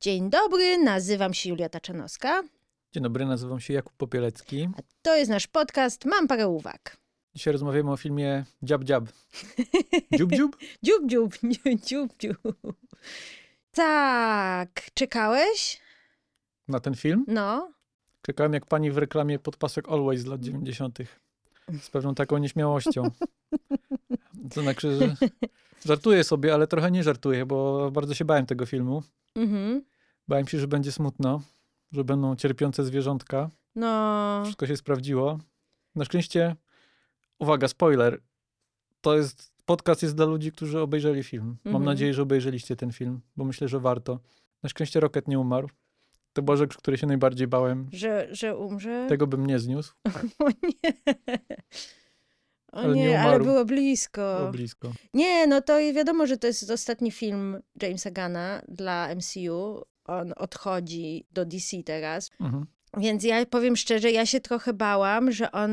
Dzień dobry, nazywam się Julia Taczanowska. Dzień dobry, nazywam się Jakub Popielecki. A to jest nasz podcast Mam parę uwag. Dzisiaj rozmawiamy o filmie Dziab Dziab. Dziub Dziub? dziub Dziub, Dziub Dziub. Tak, czekałeś? Na ten film? No. Czekałem jak pani w reklamie podpasek Always z lat 90. Z pewną taką nieśmiałością. To znaczy, że żartuję sobie, ale trochę nie żartuję, bo bardzo się bałem tego filmu. Mhm. Bałem się, że będzie smutno, że będą cierpiące zwierzątka. No. Wszystko się sprawdziło. Na szczęście, uwaga, spoiler. To jest, podcast jest dla ludzi, którzy obejrzeli film. Mam Mhm. nadzieję, że obejrzeliście ten film, bo myślę, że warto. Na szczęście Rocket nie umarł. To była rzecz, której się najbardziej bałem. Że, że umrze? Tego bym nie zniósł. O nie. O Ale nie, nie ale było blisko. Było blisko. Nie, no to wiadomo, że to jest ostatni film Jamesa Gana dla MCU. On odchodzi do DC teraz. Mhm. Więc ja powiem szczerze, ja się trochę bałam, że on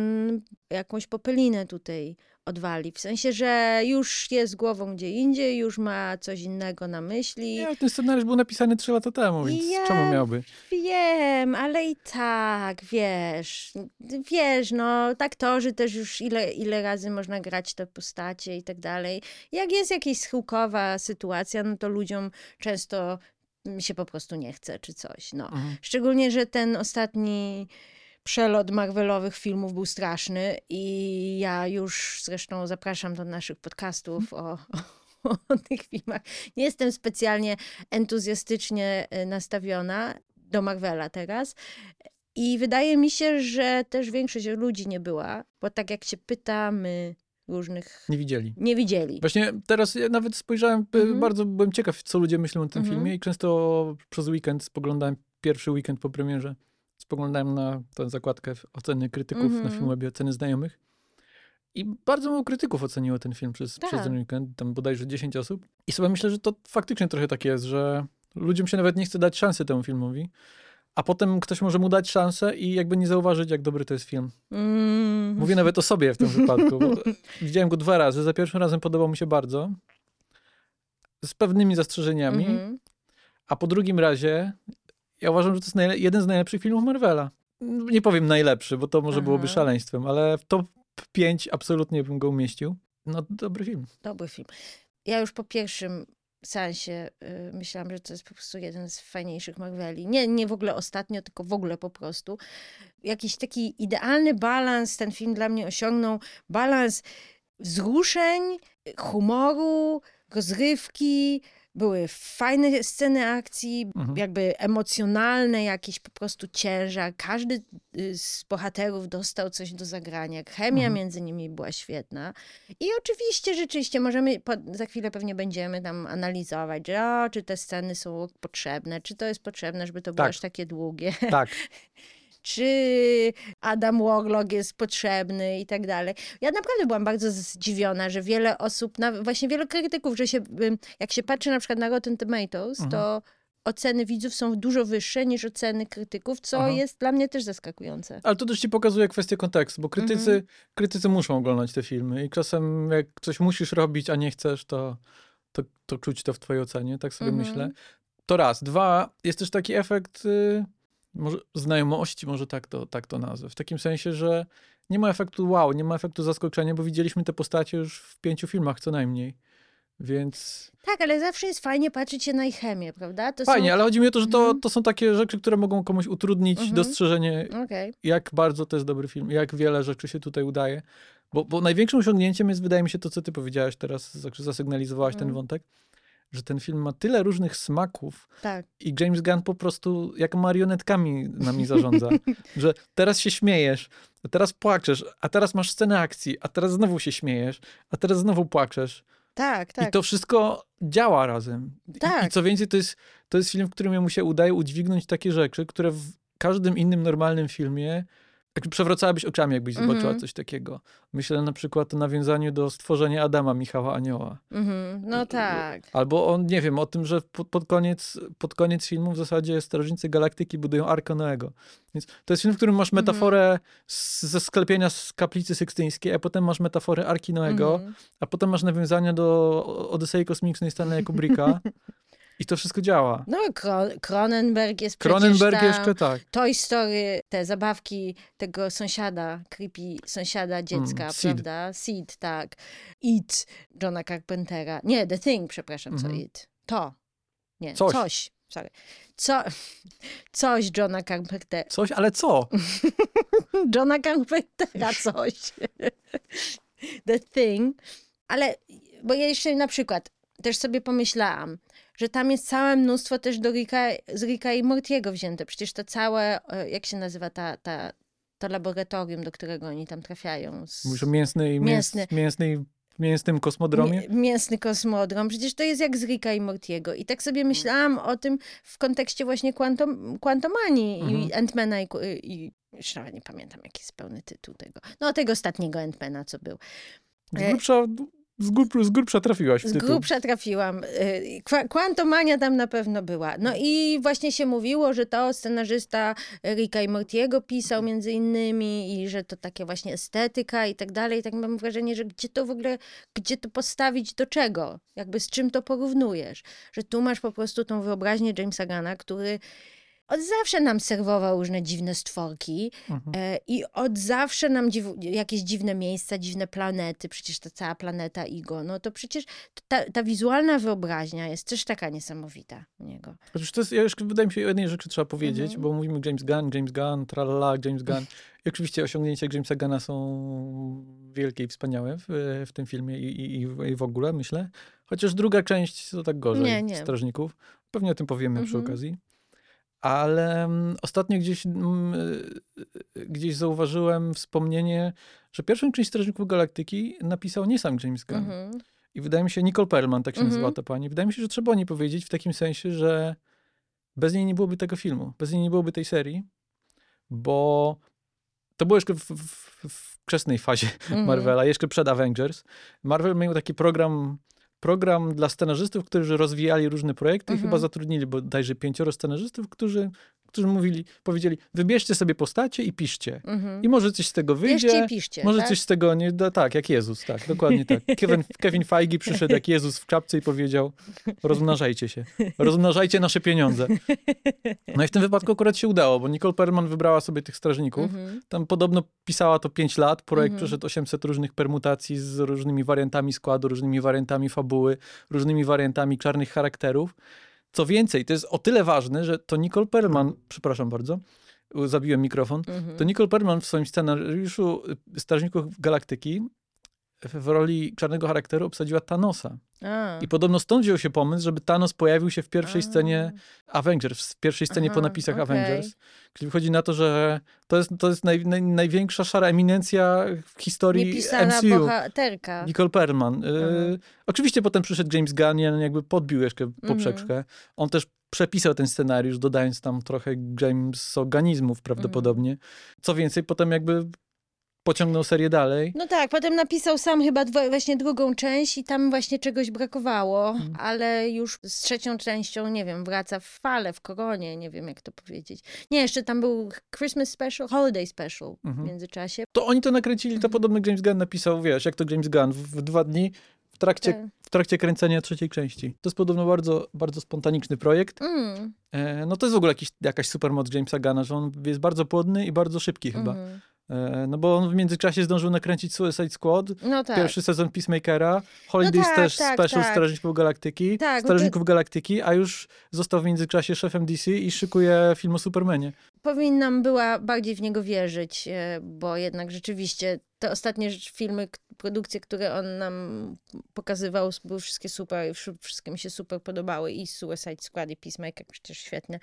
jakąś popylinę tutaj odwali. W sensie, że już jest głową gdzie indziej, już ma coś innego na myśli. Nie, ten scenariusz był napisany 3 lata temu, więc Ja czemu miałby? Wiem, ale i tak, wiesz, wiesz, no, aktorzy też już ile, ile razy można grać te postacie i tak dalej. Jak jest jakaś schyłkowa sytuacja, no to ludziom często się po prostu nie chce, czy coś, no. Mhm. Szczególnie, że ten ostatni przelot Marvelowych filmów był straszny i ja już zresztą zapraszam do naszych podcastów o, o, o tych filmach. Nie jestem specjalnie entuzjastycznie e, nastawiona do Marvela teraz. I wydaje mi się, że też większość ludzi nie była, bo tak jak się pytamy różnych, Nie widzieli. nie widzieli. Właśnie teraz ja nawet spojrzałem, y, Mhm. bardzo byłem ciekaw, co ludzie myślą o tym Mhm. filmie i często przez weekend spoglądałem, pierwszy weekend po premierze, spoglądałem na tę zakładkę oceny krytyków na Mhm. Filmwebie, oceny znajomych i bardzo mało krytyków oceniło ten film przez, Tak. przez ten weekend, tam bodajże 10 osób i sobie myślę, że to faktycznie trochę tak jest, że ludziom się nawet nie chce dać szansy temu filmowi, a potem ktoś może mu dać szansę i jakby nie zauważyć, jak dobry to jest film. Mm. Mówię nawet o sobie w tym wypadku. Widziałem go dwa razy. Za pierwszym razem podobał mi się bardzo. Z pewnymi zastrzeżeniami. Mhm. A po drugim razie ja uważam, że to jest jeden z najlepszych filmów Marvela. Nie powiem najlepszy, bo to może Aha. byłoby szaleństwem, ale w top 5 absolutnie bym go umieścił. No, dobry film. Dobry film. Ja już po pierwszym seansie y, myślałam, że to jest po prostu jeden z fajniejszych Marveli. Nie, nie w ogóle ostatnio, tylko w ogóle po prostu. Jakiś taki idealny balans ten film dla mnie osiągnął. Balans wzruszeń, humoru, rozrywki. Były fajne sceny akcji, Mhm. jakby emocjonalne, jakiś po prostu ciężar. Każdy y, z bohaterów dostał coś do zagrania. Chemia Mhm. między nimi była świetna. I oczywiście, rzeczywiście, możemy, po, za chwilę pewnie będziemy tam analizować, że o, czy te sceny są potrzebne, czy to jest potrzebne, żeby to było Tak. aż takie długie, Tak. czy Adam Warlock jest potrzebny i tak dalej. Ja naprawdę byłam bardzo zdziwiona, że wiele osób, właśnie wiele krytyków, że się, jak się patrzy na przykład na Rotten Tomatoes, Mhm. to oceny widzów są dużo wyższe niż oceny krytyków, co Aha. jest dla mnie też zaskakujące. Ale to też ci pokazuje kwestię kontekstu, bo krytycy, Mhm. krytycy muszą oglądać te filmy i czasem jak coś musisz robić, a nie chcesz, to, to, to czuć to w twojej ocenie, tak sobie Mhm. myślę. To raz. Dwa, jest też taki efekt y, może znajomości, może tak to, tak to nazwę. W takim sensie, że nie ma efektu wow, nie ma efektu zaskoczenia, bo widzieliśmy te postacie już w pięciu filmach co najmniej. Więc Tak, ale zawsze jest fajnie patrzeć się na ich chemię, prawda? To fajnie, są... ale chodzi mi o to, że to, Mhm. to są takie rzeczy, które mogą komuś utrudnić Mhm. dostrzeżenie Okej. jak bardzo to jest dobry film, jak wiele rzeczy się tutaj udaje. Bo, bo największym osiągnięciem jest, wydaje mi się, to, co ty powiedziałaś teraz, zasygnalizowałaś ten Mhm. wątek, że ten film ma tyle różnych smaków Tak. i James Gunn po prostu jak marionetkami nami zarządza, że teraz się śmiejesz, a teraz płaczesz, a teraz masz scenę akcji, a teraz znowu się śmiejesz, a teraz znowu płaczesz. Tak, tak. I to wszystko działa razem. I, Tak. I co więcej, to jest, to jest film, w którym mu się udaje udźwignąć takie rzeczy, które w każdym innym normalnym filmie jakby przewracałabyś oczami, jakbyś zobaczyła Mhm. coś takiego. Myślę na przykład o nawiązaniu do stworzenia Adama Michała Anioła. Mhm. No tak. Albo on, nie wiem, o tym, że pod, pod, koniec, pod koniec filmu w zasadzie Strażnicy Galaktyki budują Arkę Noego. Więc to jest film, w którym masz Mhm. metaforę z, ze sklepienia z kaplicy sykstyńskiej, a potem masz metaforę Arki Noego, Mhm. a potem masz nawiązania do Odysei Kosmicznej Stanleya Kubricka. I to wszystko działa. No, Kro- Cronenberg jest Cronenberg tam, jeszcze tak. Toy Story, te zabawki tego sąsiada, creepy sąsiada dziecka, Mm, Sid. prawda? Seed, tak. It Johna Carpentera. Nie, The Thing, przepraszam, Mhm. co It. To. Nie, Coś. coś. Sorry. Co, coś Johna Carpentera. Coś, ale co? Johna Carpentera coś. The Thing. Ale, bo ja jeszcze na przykład też sobie pomyślałam, że tam jest całe mnóstwo też do Ricka, z Ricka i Mortiego wzięte. Przecież to całe, e, jak się nazywa ta, ta, to laboratorium, do którego oni tam trafiają. Z... Mówisz o mięsnej, Mięsny. mięsnej, mięsnym kosmodromie? Mie- Mięsny kosmodrom. Przecież to jest jak z Ricka i Mortiego. I tak sobie myślałam o tym w kontekście właśnie Quantum, Quantumanii i Mhm. Ant-Mana i, i już nawet nie pamiętam, jaki jest pełny tytuł tego. No, tego ostatniego Ant-Mana, co był. Z E, grubsza, z, grub, z grubsza trafiłaś w Z tytuł. grubsza trafiłam. Y, Kwa- Quantumania tam na pewno była. No i właśnie się mówiło, że to scenarzysta Ricka i Mortiego pisał między innymi i że to takie właśnie estetyka i tak dalej. Tak mam wrażenie, że gdzie to w ogóle, gdzie to postawić do czego? Jakby z czym to porównujesz? Że tu masz po prostu tą wyobraźnię Jamesa Gana, który od zawsze nam serwował różne dziwne stworki Mhm. e, i od zawsze nam dziw, jakieś dziwne miejsca, dziwne planety, przecież ta cała planeta Igo, no to przecież ta, ta wizualna wyobraźnia jest też taka niesamowita u niego. Chociaż to jest, ja już wydaje mi się, o jednej rzeczy trzeba powiedzieć, Mhm. bo mówimy James Gunn, James Gunn, tralala, James Gunn. I oczywiście osiągnięcia Jamesa Gunna są wielkie i wspaniałe w, w tym filmie i, i, i w- ogóle, myślę. Chociaż druga część to tak gorzej Nie, nie. Strażników. Pewnie o tym powiemy przy Mhm. okazji. Ale mm, ostatnio gdzieś, mm, y, gdzieś zauważyłem wspomnienie, że pierwszą część Strażników Galaktyki napisał nie sam James Gunn. Mhm. I wydaje mi się, Nicole Perlman, tak się Mhm. nazywa ta pani, wydaje mi się, że trzeba o niej powiedzieć w takim sensie, że bez niej nie byłoby tego filmu, bez niej nie byłoby tej serii, bo to było jeszcze w, w, w wczesnej fazie Mhm. Marvela, jeszcze przed Avengers. Marvel miał taki program, program dla scenarzystów, którzy rozwijali różne projekty i Mhm. chyba zatrudnili bodajże pięcioro scenarzystów, którzy, którzy mówili, powiedzieli, wybierzcie sobie postacie i piszcie. Mhm. I może coś z tego wyjdzie. Bierzcie i piszcie, Może tak? coś z tego nie da, tak, jak Jezus, tak, dokładnie tak. Kevin, Kevin Feige przyszedł jak Jezus w czapce i powiedział: rozmnażajcie się, rozmnażajcie nasze pieniądze. No i w tym wypadku akurat się udało, bo Nicole Perman wybrała sobie tych strażników. Mhm. Tam podobno pisała to 5 lat. Projekt Mhm. przeszedł 800 różnych permutacji z różnymi wariantami składu, różnymi wariantami fabuły, różnymi wariantami czarnych charakterów. Co więcej, to jest o tyle ważne, że to Nicole Perman, przepraszam bardzo, zabiłem mikrofon, Mhm. to Nicole Perman w swoim scenariuszu y, Strażników Galaktyki w roli czarnego charakteru obsadziła Thanosa. A. I podobno stąd wziął się pomysł, żeby Thanos pojawił się w pierwszej A. scenie Avengers, w pierwszej scenie po Aha, napisach okej. Avengers. Czyli wychodzi na to, że to jest, to jest naj, naj, największa szara eminencja w historii Niepisana MCU. bohaterka. Nicole Perman. Y, Mhm. Oczywiście potem przyszedł James Gunn i on jakby podbił jeszcze Mhm. poprzeczkę. On też przepisał ten scenariusz, dodając tam trochę Jamesoganizmów prawdopodobnie. Mhm. Co więcej, potem jakby pociągnął serię dalej. No tak, potem napisał sam chyba właśnie drugą część i tam właśnie czegoś brakowało, Mhm. ale już z trzecią częścią, nie wiem, wraca w fale, w koronie, nie wiem jak to powiedzieć. Nie, jeszcze tam był Christmas Special, Holiday Special Mhm. w międzyczasie. To oni to nakręcili, to Mhm. podobno James Gunn napisał, wiesz, jak to James Gunn, w, w dwa dni w trakcie, Tak. w trakcie kręcenia trzeciej części. To jest podobno bardzo, bardzo spontaniczny projekt. Mm, E, no to jest w ogóle jakiś, jakaś supermoc Jamesa Gunna, że on jest bardzo płodny i bardzo szybki chyba. mhm. No bo on w międzyczasie zdążył nakręcić Suicide Squad, No tak. pierwszy sezon Peacemakera, Holidays tak, też tak, special tak. Strażników Galaktyki, Tak, Strażników Galaktyki, a już został w międzyczasie szefem DC i szykuje film o Supermanie. Powinnam była bardziej w niego wierzyć, e, bo jednak rzeczywiście te ostatnie filmy, produkcje, które on nam pokazywał, były wszystkie super, wszy- wszystkie mi się super podobały i Suicide Squad i Peacemaker przecież świetne.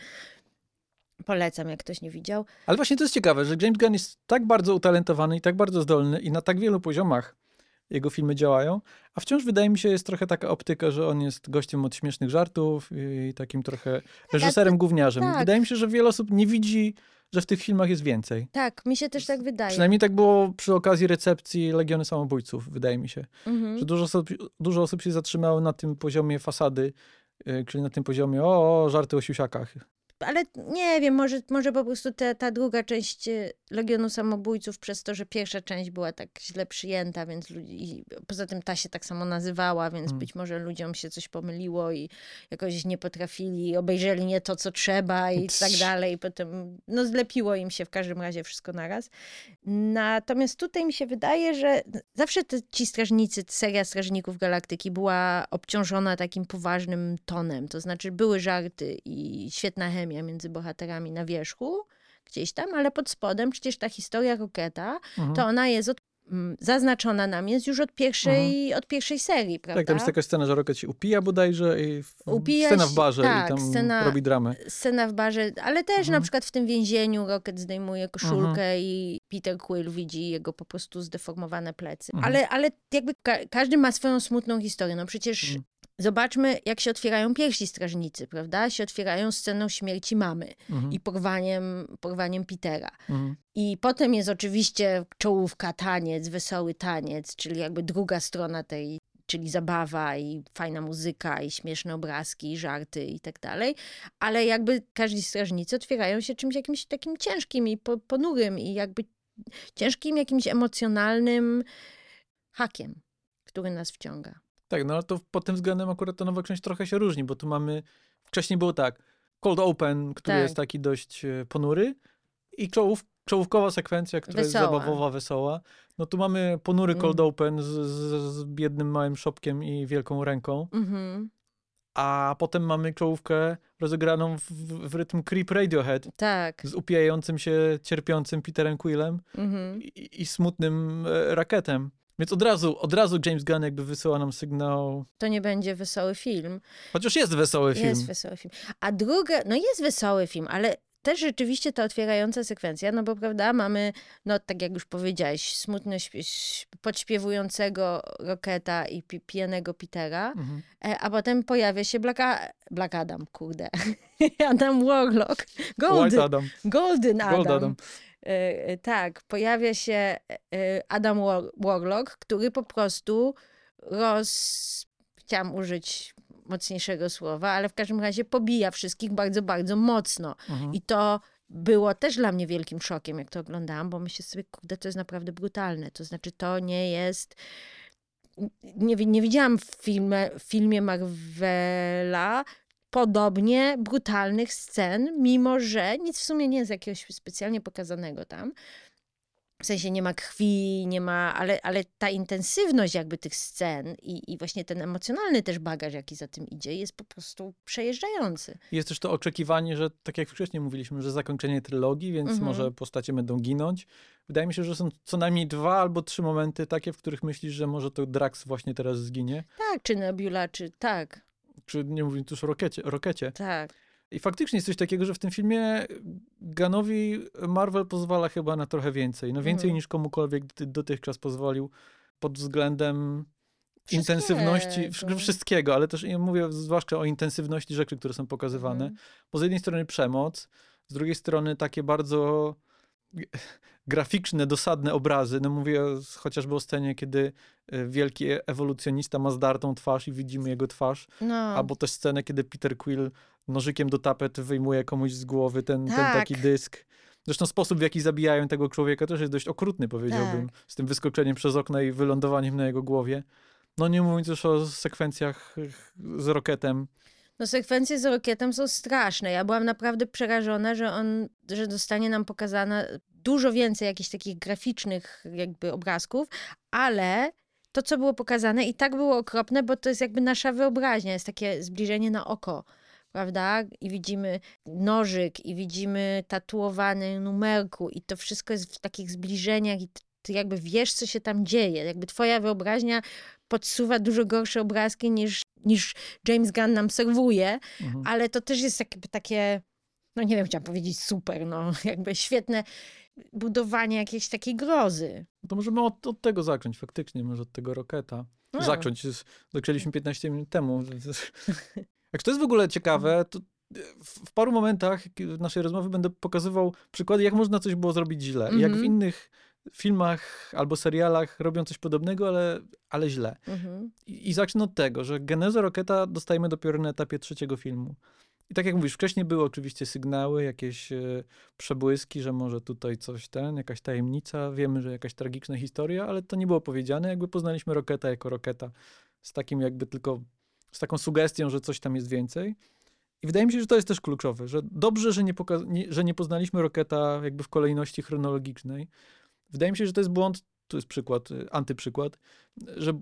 Polecam, jak ktoś nie widział. Ale właśnie to jest ciekawe, że James Gunn jest tak bardzo utalentowany i tak bardzo zdolny i na tak wielu poziomach jego filmy działają, a wciąż wydaje mi się jest trochę taka optyka, że on jest gościem od śmiesznych żartów i takim trochę reżyserem gówniarzem. tak. Wydaje mi się, że wiele osób nie widzi, że w tych filmach jest więcej. Tak, mi się też tak wydaje. Przynajmniej tak było przy okazji recepcji Legiony Samobójców, wydaje mi się. Mhm. Że dużo osób, dużo osób się zatrzymało na tym poziomie fasady, y, czyli na tym poziomie o, o żarty o siusiakach. Ale nie wiem, może, może po prostu ta, ta druga część e, Legionu Samobójców przez to, że pierwsza część była tak źle przyjęta, więc ludzi, poza tym ta się tak samo nazywała, więc Mm. być może ludziom się coś pomyliło i jakoś nie potrafili, obejrzeli nie to, co trzeba i tak dalej. I potem no, zlepiło im się w każdym razie wszystko naraz. Natomiast tutaj mi się wydaje, że zawsze te, ci strażnicy, seria Strażników Galaktyki była obciążona takim poważnym tonem. To znaczy były żarty i świetna chemia między bohaterami na wierzchu, gdzieś tam, ale pod spodem przecież ta historia Roketa, Mhm. to ona jest od, mm, zaznaczona nam jest już od pierwszej, od pierwszej serii, prawda? Tak, tam jest taka scena, że Rocket się upija bodajże i w, Upija scena w barze tak, i tam scena- robi dramę. Scena w barze, ale też na Mhm. przykład w tym więzieniu Rocket zdejmuje koszulkę i Peter Quill widzi jego po prostu zdeformowane plecy. Mhm. Ale, ale jakby ka każdy ma swoją smutną historię. No przecież Mhm. Zobaczmy, jak się otwierają pierwsi strażnicy, prawda? Się otwierają sceną śmierci mamy Mhm. i porwaniem, porwaniem Petera. Mhm. I potem jest oczywiście czołówka, taniec, wesoły taniec, czyli jakby druga strona tej, czyli zabawa i fajna muzyka i śmieszne obrazki, i żarty i tak dalej. Ale jakby każdi strażnicy otwierają się czymś jakimś takim ciężkim i po, ponurym i jakby ciężkim jakimś emocjonalnym hakiem, który nas wciąga. Tak, no ale to pod tym względem akurat ta nowa część trochę się różni, bo tu mamy, wcześniej było tak, Cold Open, który Tak. jest taki dość e, ponury i czołów, czołówkowa sekwencja, która Wesoła. jest zabawowa, wesoła. No tu mamy ponury Cold Mm. Open z, z, z biednym małym szopkiem i wielką ręką, Mhm. a potem mamy czołówkę rozegraną w, w, rytm Creep Radiohead Tak. z upijającym się, cierpiącym Peterem Quillem Mhm. i, i smutnym e, Raketem. Więc od razu, od razu James Gunn jakby wysyła nam sygnał, To nie będzie wesoły film. chociaż jest wesoły film. Jest wesoły film. A druga, no jest wesoły film, ale też rzeczywiście ta otwierająca sekwencja, no bo prawda, mamy, no tak jak już powiedziałeś, smutno podśpiewującego Roketa i pi- pijanego Petera, Mhm. e, a potem pojawia się Black, A- Black Adam, kurde, Adam Warlock, Golden, Adam. Golden Adam. Gold Adam. E, e, tak, pojawia się e, Adam War- Warlock, który po prostu roz... Chciałam użyć mocniejszego słowa, ale w każdym razie pobija wszystkich bardzo, bardzo mocno. Mhm. I to było też dla mnie wielkim szokiem, jak to oglądałam, bo myślę sobie, kurde, to jest naprawdę brutalne. To znaczy, to nie jest... Nie, nie widziałam w filmie, w filmie Marvela podobnie brutalnych scen, mimo że nic w sumie nie jest jakiegoś specjalnie pokazanego tam. W sensie nie ma krwi, nie ma, ale, ale ta intensywność jakby tych scen i, i właśnie ten emocjonalny też bagaż, jaki za tym idzie, jest po prostu przejeżdżający. Jest też to oczekiwanie, że tak jak wcześniej mówiliśmy, że zakończenie trylogii, więc Mhm. może postacie będą ginąć. Wydaje mi się, że są co najmniej dwa albo trzy momenty takie, w których myślisz, że może to Drax właśnie teraz zginie. Tak, czy Nebula, czy tak, Czy nie mówiąc już o Rokecie. Rokecie. tak. I faktycznie jest coś takiego, że w tym filmie Ganowi Marvel pozwala chyba na trochę więcej. No więcej Mhm. niż komukolwiek dotychczas pozwolił pod względem intensywności Wszystkiego. wsz- wszystkiego, ale też mówię zwłaszcza o intensywności rzeczy, które są pokazywane. Mhm. Bo z jednej strony przemoc, z drugiej strony takie bardzo graficzne, dosadne obrazy. No mówię chociażby o scenie, kiedy e, wielki ewolucjonista ma zdartą twarz i widzimy jego twarz. No, Albo też scenę, kiedy Peter Quill nożykiem do tapet wyjmuje komuś z głowy ten, ten Tak. taki dysk. Zresztą sposób, w jaki zabijają tego człowieka też jest dość okrutny, powiedziałbym. Tak. Z tym wyskoczeniem przez okno i wylądowaniem na jego głowie. No nie mówiąc już o sekwencjach e, z Roketem. No sekwencje z Rokietem są straszne. Ja byłam naprawdę przerażona, że on, że zostanie nam pokazana dużo więcej jakichś takich graficznych jakby obrazków, ale to, co było pokazane i tak było okropne, bo to jest jakby nasza wyobraźnia, jest takie zbliżenie na oko, prawda? I widzimy nożyk, i widzimy tatuowany numerku i to wszystko jest w takich zbliżeniach i ty jakby wiesz, co się tam dzieje. Jakby twoja wyobraźnia podsuwa dużo gorsze obrazki niż, niż James Gunn nam serwuje, Mhm. ale to też jest jakby takie, no nie wiem, chciałam powiedzieć super, no jakby świetne budowanie jakiejś takiej grozy. To możemy od, od tego zacząć, faktycznie, może od tego Roketa. No. Zacząć, zaczęliśmy 15 minut temu. Jak to jest w ogóle ciekawe, to w, paru momentach naszej rozmowy będę pokazywał przykłady, jak można coś było zrobić źle. Jak w Mhm. innych filmach albo serialach robią coś podobnego, ale, ale źle. Mhm. I, I zacznę od tego, że genezę Roketa dostajemy dopiero na etapie trzeciego filmu. I tak jak mówisz, wcześniej były oczywiście sygnały, jakieś e, przebłyski, że może tutaj coś ten, jakaś tajemnica, wiemy, że jakaś tragiczna historia, ale to nie było powiedziane. Jakby poznaliśmy Roketa jako Roketa z takim jakby tylko, z taką sugestią, że coś tam jest więcej. I wydaje mi się, że to jest też kluczowe, że dobrze, że nie, nie, że nie poznaliśmy Roketa jakby w kolejności chronologicznej. Wydaje mi się, że to jest błąd, tu jest przykład, y, antyprzykład, że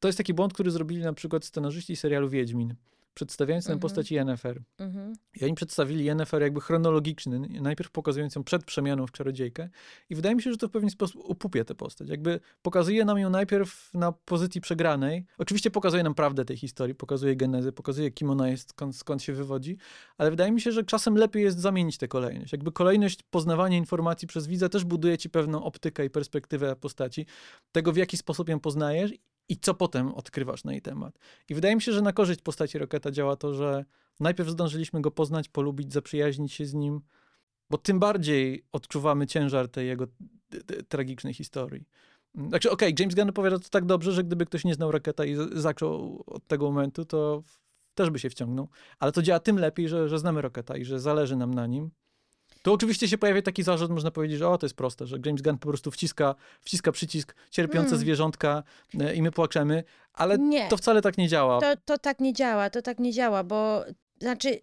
to jest taki błąd, który zrobili na przykład scenarzyści serialu Wiedźmin, przedstawiając tę Mhm. postać Yennefer. Mhm. I oni przedstawili Yennefer jakby chronologiczny, najpierw pokazując ją przed przemianą w czarodziejkę. I wydaje mi się, że to w pewien sposób upupia tę postać. Jakby pokazuje nam ją najpierw na pozycji przegranej. Oczywiście pokazuje nam prawdę tej historii, pokazuje genezę, pokazuje kim ona jest, skąd, skąd się wywodzi, ale wydaje mi się, że czasem lepiej jest zamienić tę kolejność. Jakby kolejność poznawania informacji przez widza też buduje ci pewną optykę i perspektywę postaci, tego w jaki sposób ją poznajesz i co potem odkrywasz na jej temat. I wydaje mi się, że na korzyść postaci Roketa działa to, że najpierw zdążyliśmy go poznać, polubić, zaprzyjaźnić się z nim, bo tym bardziej odczuwamy ciężar tej jego tragicznej historii. Znaczy, okej, James Gunn opowiada to tak dobrze, że gdyby ktoś nie znał Roketa i zaczął od tego momentu, to też by się wciągnął. Ale to działa tym lepiej, że, że znamy Roketa i że zależy nam na nim. Tu oczywiście się pojawia taki zarzut, można powiedzieć, że o, to jest proste, że James Gunn po prostu wciska, wciska przycisk, cierpiące Mm. zwierzątka e, i my płaczemy, ale Nie. to wcale tak nie działa. To, to tak nie działa, to tak nie działa, bo znaczy,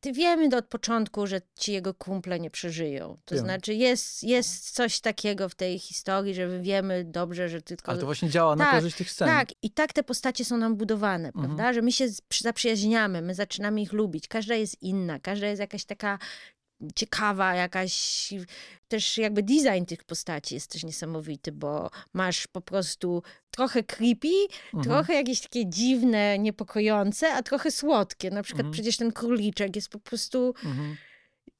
ty wiemy od początku, że ci jego kumple nie przeżyją. To Wiemy. znaczy, jest, jest coś takiego w tej historii, że my wiemy dobrze, że tylko. Ale to właśnie działa na Tak, korzyść tych scen. Tak, i tak te postacie są nam budowane, Mhm. prawda? Że my się zaprzyjaźniamy, my zaczynamy ich lubić. Każda jest inna, każda jest jakaś taka ciekawa, jakaś też jakby design tych postaci jest też niesamowity, bo masz po prostu trochę creepy, Mhm. trochę jakieś takie dziwne, niepokojące, a trochę słodkie. Na przykład Mhm. przecież ten króliczek jest po prostu Mhm.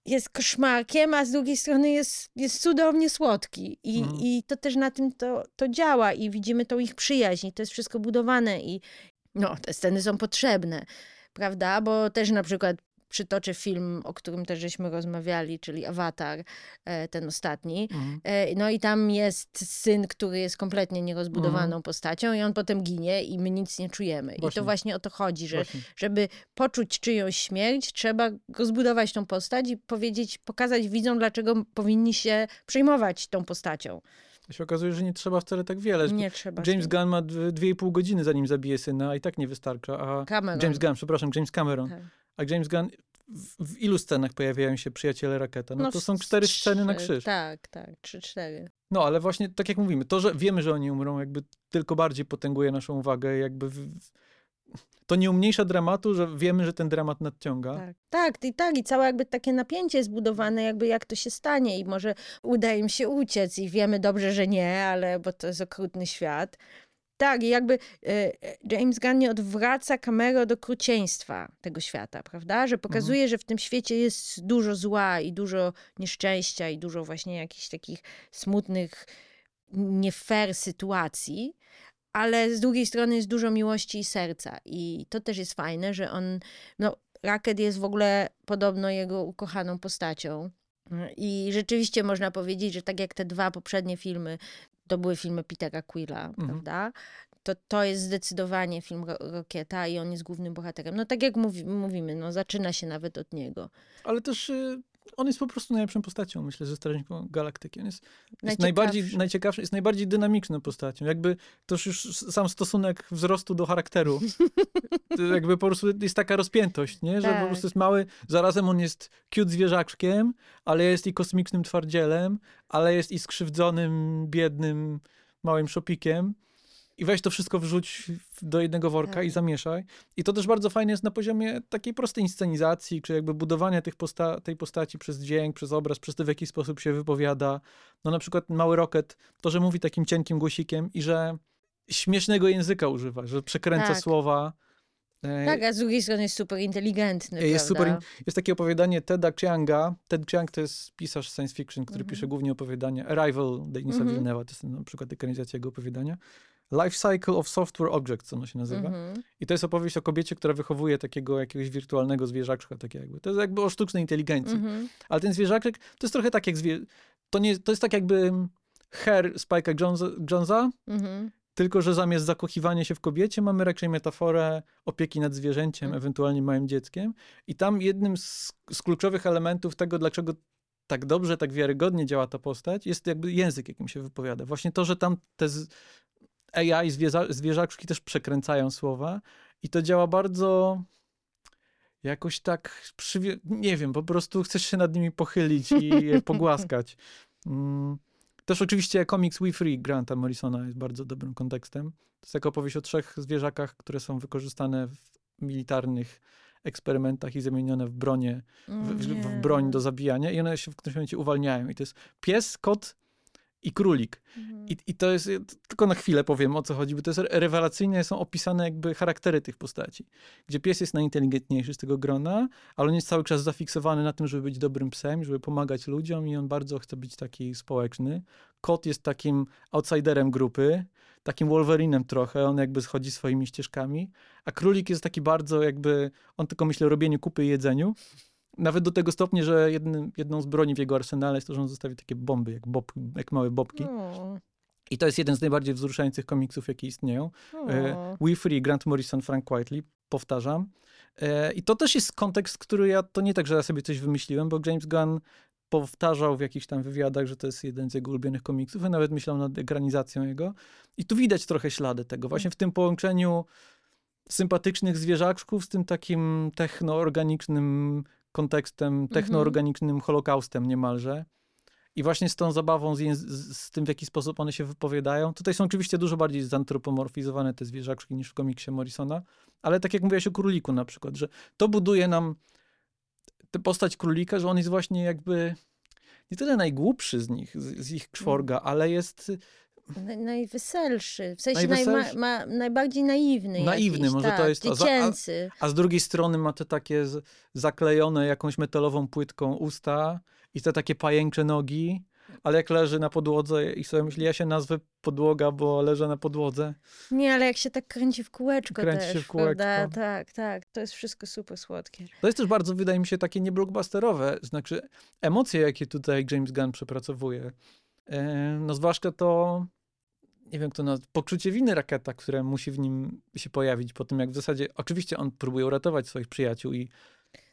jest koszmarkiem, a z drugiej strony jest, jest cudownie słodki. I, Mhm. i to też na tym to, to działa i widzimy tą ich przyjaźń i to jest wszystko budowane i no, te sceny są potrzebne, prawda? Bo też na przykład przytoczę film, o którym też żeśmy rozmawiali, czyli Avatar, e, ten ostatni. Mhm. E, No i tam jest syn, który jest kompletnie nierozbudowaną Mhm. postacią i on potem ginie i my nic nie czujemy. I Właśnie. to właśnie o to chodzi, że Właśnie. żeby poczuć czyjąś śmierć, trzeba rozbudować tą postać i powiedzieć, pokazać widzom, dlaczego powinni się przejmować tą postacią. To się okazuje, że nie trzeba wcale tak wiele. Nie trzeba. James Gunn ma dwie dwie i pół godziny, zanim zabije syna, i tak nie wystarcza. A Cameron. James Gunn, przepraszam, James Cameron. Tak. A James Gunn, w, w ilu scenach pojawiają się przyjaciele Raketa? No, to w są cztery trzy- sceny na krzyż. Tak, tak, trzy, cztery. No, ale właśnie tak jak mówimy, to, że wiemy, że oni umrą, jakby tylko bardziej potęguje naszą uwagę, jakby w, w, to nie umniejsza dramatu, że wiemy, że ten dramat nadciąga. Tak, tak, i tak, i całe jakby takie napięcie jest budowane, jakby jak to się stanie i może uda im się uciec i wiemy dobrze, że nie, ale bo to jest okrutny świat. Tak, i jakby e, James Gunn nie odwraca kamerę do okrucieństwa tego świata, prawda? Że pokazuje, że w tym świecie jest dużo zła i dużo nieszczęścia i dużo właśnie jakichś takich smutnych, nie fair sytuacji, ale z drugiej strony jest dużo miłości i serca. I to też jest fajne, że on, no, Racket jest w ogóle podobno jego ukochaną postacią. I rzeczywiście można powiedzieć, że tak jak te dwa poprzednie filmy, to były filmy Petera Quilla, prawda? To, to jest zdecydowanie film Ro- Rokieta i on jest głównym bohaterem. No tak jak mówi, mówimy, no zaczyna się nawet od niego. Ale też y, on jest po prostu najlepszą postacią, myślę, ze Strażniką Galaktyki. On jest, jest najbardziej, najciekawszy, jest najbardziej dynamiczną postacią. Jakby też już sam stosunek wzrostu do charakteru. To jakby po prostu jest taka rozpiętość, nie? Że po Tak. prostu jest mały, zarazem on jest cute zwierzaczkiem, ale jest i kosmicznym twardzielem, ale jest i skrzywdzonym, biednym, małym szopikiem. I weź to wszystko wrzuć do jednego worka Tak. i zamieszaj. I to też bardzo fajne jest na poziomie takiej prostej inscenizacji, czy jakby budowania tych posta tej postaci przez dźwięk, przez obraz, przez to, w jaki sposób się wypowiada. No na przykład Mały Rocket, to, że mówi takim cienkim głosikiem i że śmiesznego języka używa, że przekręca Tak. słowa. E, Tak, a z drugiej strony jest super inteligentny, jest super. prawda? Jest takie opowiadanie Teda Chianga. Ted Chiang to jest pisarz science fiction, który Mhm. pisze głównie opowiadania. Arrival Denisa Mhm. Villeneuve'a, to jest na przykład ekranizacja jego opowiadania. Life Cycle of Software Objects, ono się nazywa. Mhm. I to jest opowieść o kobiecie, która wychowuje takiego jakiegoś wirtualnego zwierzaczka, takie jakby. To jest jakby o sztucznej inteligencji. Mhm. Ale ten zwierzaczek to jest trochę tak jak zwie... to, nie, to jest tak jakby hair Spike'a Jonesa, Jonesa, Mhm. tylko że zamiast zakochiwania się w kobiecie mamy raczej metaforę opieki nad zwierzęciem, Mm. ewentualnie małym dzieckiem. I tam jednym z, z kluczowych elementów tego, dlaczego tak dobrze, tak wiarygodnie działa ta postać, jest jakby język, jakim się wypowiada. Właśnie to, że tam te AI, zwierza, zwierzaczki też przekręcają słowa i to działa bardzo jakoś tak, przywie... nie wiem, po prostu chcesz się nad nimi pochylić i je pogłaskać. Mm. Też oczywiście komiks We Free Granta Morrisona jest bardzo dobrym kontekstem. To jest taka opowieść o trzech zwierzakach, które są wykorzystane w militarnych eksperymentach i zamienione w bronię, w, w, w broń do zabijania i one się w którymś momencie uwalniają. I to jest pies, kot i królik. Mhm. I, I to jest, tylko na chwilę powiem o co chodzi, bo to jest rewelacyjnie, są opisane jakby charaktery tych postaci. Gdzie pies jest najinteligentniejszy z tego grona, ale on jest cały czas zafiksowany na tym, żeby być dobrym psem, żeby pomagać ludziom i on bardzo chce być taki społeczny. Kot jest takim outsiderem grupy, takim Wolverinem trochę, on jakby schodzi swoimi ścieżkami, a królik jest taki bardzo jakby, on tylko myśli o robieniu kupy i jedzeniu. Nawet do tego stopnia, że jednym, jedną z broni w jego arsenale jest to, że on zostawi takie bomby, jak, bob, jak małe bobki. O, I to jest jeden z najbardziej wzruszających komiksów, jakie istnieją. O. We Free, Grant Morrison, Frank Whiteley, powtarzam. E, I to też jest kontekst, który ja, to nie tak, że ja sobie coś wymyśliłem, bo James Gunn powtarzał w jakichś tam wywiadach, że to jest jeden z jego ulubionych komiksów, a nawet myślał nad ekranizacją jego. I tu widać trochę ślady tego, właśnie w tym połączeniu sympatycznych zwierzaczków z tym takim technoorganicznym kontekstem, technoorganicznym holokaustem niemalże. I właśnie z tą zabawą, z, z, tym, w jaki sposób one się wypowiadają. Tutaj są oczywiście dużo bardziej zantropomorfizowane te zwierzaczki niż w komiksie Morrisona, ale tak jak mówiłaś o króliku na przykład, że to buduje nam tę postać królika, że on jest właśnie jakby nie tyle najgłupszy z nich, z, z ich czworga, ale jest najweselszy, w sensie Najweselszy? najma, ma, najbardziej naiwny. Naiwny, jakiś, może to tak, jest to. A- Dziecięcy. A z drugiej strony ma te takie z, zaklejone jakąś metalową płytką usta i te takie pajęcze nogi, ale jak leży na podłodze i sobie myśli, ja się nazwę podłoga, bo leżę na podłodze. Nie, ale jak się tak kręci w kółeczko Kręci też, się w kółeczko. prawda? Tak, tak. To jest wszystko super słodkie. To jest też bardzo, wydaje mi się, takie nieblockbusterowe, znaczy emocje, jakie tutaj James Gunn przepracowuje. E, No zwłaszcza to, nie wiem kto nazwać, poczucie winy Raketa, które musi w nim się pojawić po tym, jak w zasadzie, oczywiście on próbuje uratować swoich przyjaciół i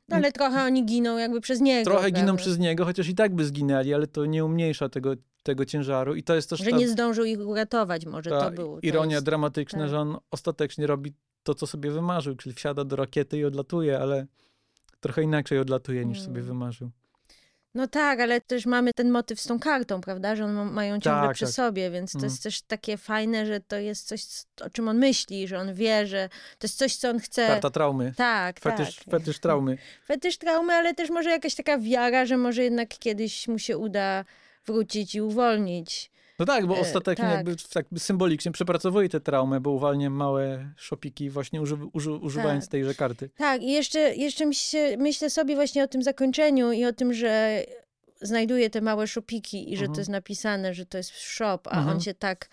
No, ale trochę oni giną jakby przez niego. trochę giną przez niego, chociaż i tak by zginęli, ale to nie umniejsza tego, tego ciężaru i to jest też Że ta, nie zdążył ich uratować, może to było. to ironia jest- dramatyczna, tak. że on ostatecznie robi to, co sobie wymarzył, czyli wsiada do rakiety i odlatuje, ale trochę inaczej odlatuje niż sobie Mm. wymarzył. No tak, ale też mamy ten motyw z tą kartą, prawda? Że on ma, mają ciągle Tak, przy tak. sobie, więc to Mm. jest też takie fajne, że to jest coś, o czym on myśli, że on wie, że to jest coś, co on chce. Karta traumy. Tak, Fetysz, tak. fetysz traumy. Fetysz traumy, ale też może jakaś taka wiara, że może jednak kiedyś mu się uda wrócić i uwolnić. No tak, bo E, ostatecznie tak. jakby, jakby symbolicznie przepracowuje tę traumę, bo uwalnia małe szopiki właśnie uży, uży, używając Tak. tejże karty. Tak, i jeszcze, jeszcze myślę sobie właśnie o tym zakończeniu i o tym, że znajduje te małe szopiki i że Mhm. to jest napisane, że to jest shop, a Mhm. on się tak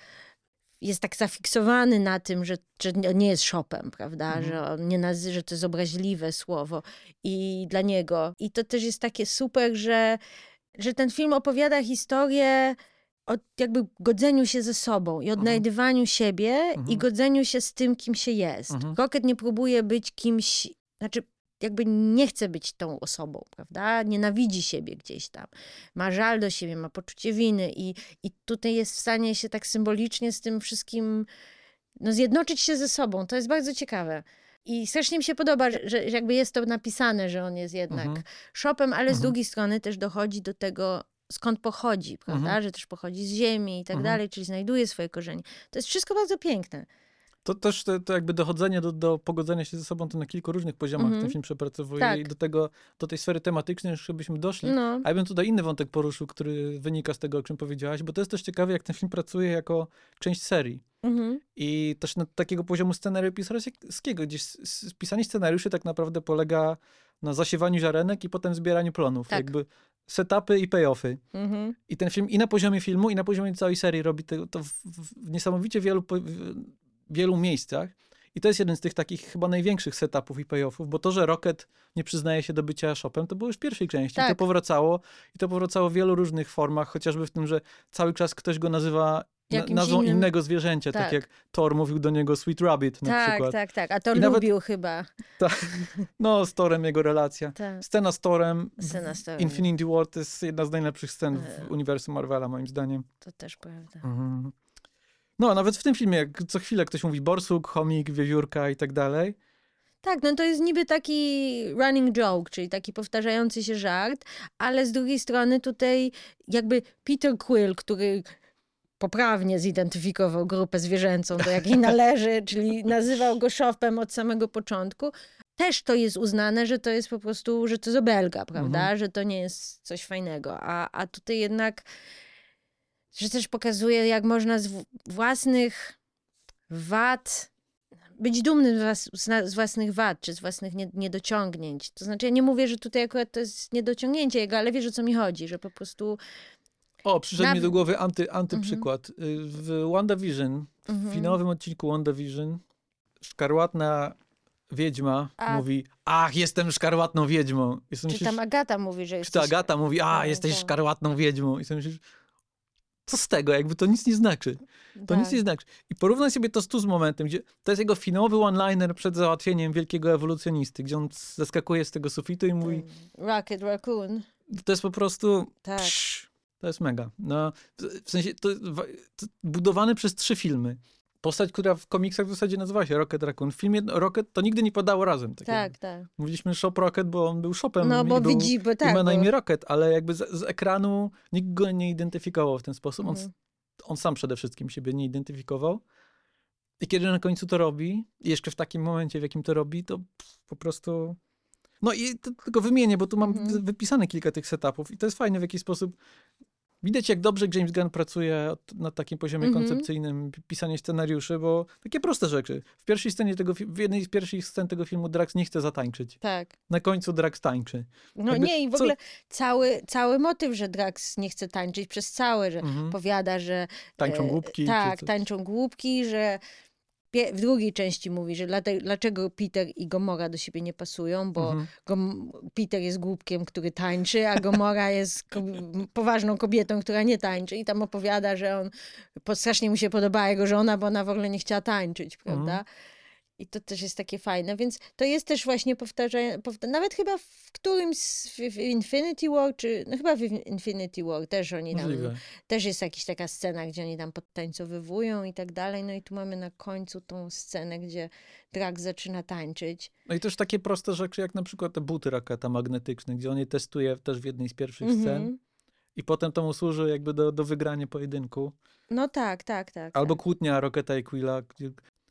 jest tak zafiksowany na tym, że, że nie jest shopem, prawda? Mhm. Że on nie nazy- że to jest obraźliwe słowo i dla niego. I to też jest takie super, że, że ten film opowiada historię o jakby godzeniu się ze sobą i odnajdywaniu siebie i Mhm. godzeniu się z tym, kim się jest. Mhm. Rocket nie próbuje być kimś, znaczy jakby nie chce być tą osobą, prawda? Nienawidzi siebie gdzieś tam. Ma żal do siebie, ma poczucie winy i, i tutaj jest w stanie się tak symbolicznie z tym wszystkim no, zjednoczyć się ze sobą. To jest bardzo ciekawe. I strasznie mi się podoba, że, że jakby jest to napisane, że on jest jednak Mhm. shopem, ale z Mhm. drugiej strony też dochodzi do tego, skąd pochodzi, prawda? Mhm. Że też pochodzi z ziemi i tak Mhm. dalej, czyli znajduje swoje korzenie. To jest wszystko bardzo piękne. To też to, to jakby dochodzenie do, do pogodzenia się ze sobą to na kilku różnych poziomach Mhm. ten film przepracowuje Tak. i do tego, do tej sfery tematycznej już żebyśmy doszli. No. A ja bym tutaj inny wątek poruszył, który wynika z tego, o czym powiedziałaś, bo to jest też ciekawe, jak ten film pracuje jako część serii. Mhm. I też na takiego poziomu scenariupisarskiego, gdzieś pisanie scenariuszy tak naprawdę polega na zasiewaniu ziarenek i potem zbieraniu plonów. Tak. Jakby setupy i payoffy. Mhm. I ten film i na poziomie filmu, i na poziomie całej serii robi to, to w, w niesamowicie wielu, w wielu miejscach. I to jest jeden z tych takich chyba największych setupów i payoffów, bo to, że Rocket nie przyznaje się do bycia shopem, to było już w pierwszej części. Tak. To powracało i to powracało w wielu różnych formach, chociażby w tym, że cały czas ktoś go nazywa Jakimś nazwą innym- innego zwierzęcia, tak. Tak. jak Thor mówił do niego Sweet Rabbit na Tak, przykład. tak, tak. A to I nawet- lubił chyba. No, z Thorem jego relacja. Tak. Scena z Thorem w Scena z Thorem. Infinity War to jest jedna z najlepszych scen E. w uniwersum Marvela, moim zdaniem. To też prawda. Mhm. No, a nawet w tym filmie, jak co chwilę ktoś mówi borsuk, chomik, wiewiórka i tak dalej. Tak, no to jest niby taki running joke, czyli taki powtarzający się żart, ale z drugiej strony tutaj jakby Peter Quill, który poprawnie zidentyfikował grupę zwierzęcą, do jakiej należy, czyli nazywał go szopem od samego początku, też to jest uznane, że to jest po prostu, że to jest obelga, prawda? Mhm. Że to nie jest coś fajnego. A, a tutaj jednak, że też pokazuje, jak można z własnych wad być dumnym z, was, z, własnych wad, czy z własnych nie, niedociągnięć. To znaczy, ja nie mówię, że tutaj akurat to jest niedociągnięcie jego, ale wiesz, o co mi chodzi, że po prostu... O, przyszedł Na- mi do głowy anty, Mhm. antyprzykład. Y, W WandaVision, w Mhm. finałowym odcinku WandaVision, szkarłatna wiedźma A- mówi, ach, jestem szkarłatną wiedźmą. Sobie Czy myślisz, tam Agata mówi, że czy jest... to Agata mówi, a, jesteś szkarłatną wiedźmą. I sobie myślisz, co z tego, jakby to nic nie znaczy. To Tak. nic nie znaczy. I porównaj sobie to z tu z momentem, gdzie to jest jego finałowy one-liner przed załatwieniem wielkiego ewolucjonisty, gdzie on zeskakuje z tego sufitu i mówi, Rocket Raccoon. to jest po prostu... Tak. Psz, to jest mega. No, w- sensie, to, to budowany przez trzy filmy. Postać, która w komiksach w zasadzie nazywa się Rocket Raccoon. W filmie Rocket to nigdy nie padało razem. Tak. Tak, tak. Mówiliśmy Shop Rocket, bo on był shopem. No i bo widzi, bo i tak. ma na imię Rocket, ale jakby z, z ekranu nikt go nie identyfikował w ten sposób. On, Mhm. on sam przede wszystkim siebie nie identyfikował. I kiedy na końcu to robi, i jeszcze w takim momencie, w jakim to robi, to pff, po prostu... No i to, tylko wymienię, bo tu mam Mhm. wy- wypisane kilka tych setupów i to jest fajne w jaki sposób... Widać, jak dobrze James Gunn pracuje na takim poziomie Mhm. koncepcyjnym, p- pisanie scenariuszy, bo takie proste rzeczy. W pierwszej scenie tego, w jednej z pierwszych scen tego filmu Drax nie chce zatańczyć. Tak. Na końcu Drax tańczy. No Jakby nie, i w co- ogóle cały, cały motyw, że Drax nie chce tańczyć przez całe, że Mhm. powiada, że Tańczą e, głupki. czy Tak, tańczą głupki, że w drugiej części mówi, że dlaczego Peter i Gomora do siebie nie pasują, bo Mhm. Gom- Peter jest głupkiem, który tańczy, a Gomora jest ko- poważną kobietą, która nie tańczy i tam opowiada, że on strasznie mu się podobała jego żona, bo ona w ogóle nie chciała tańczyć, prawda? Mhm. I to też jest takie fajne, więc to jest też właśnie powtarzanie, powta- nawet chyba w którymś w, w Infinity War, czy no chyba w Infinity War też oni tam Możliwe. też jest jakaś taka scena, gdzie oni tam podtańcowywują i tak dalej. No i tu mamy na końcu tą scenę, gdzie Drax zaczyna tańczyć. No i też takie proste rzeczy, jak na przykład te buty raketa magnetyczne, gdzie on je testuje też w jednej z pierwszych scen Mhm. i potem to mu służy jakby do, do wygrania pojedynku. No tak, tak, tak. Albo tak. kłótnia Rocketa i Quilla,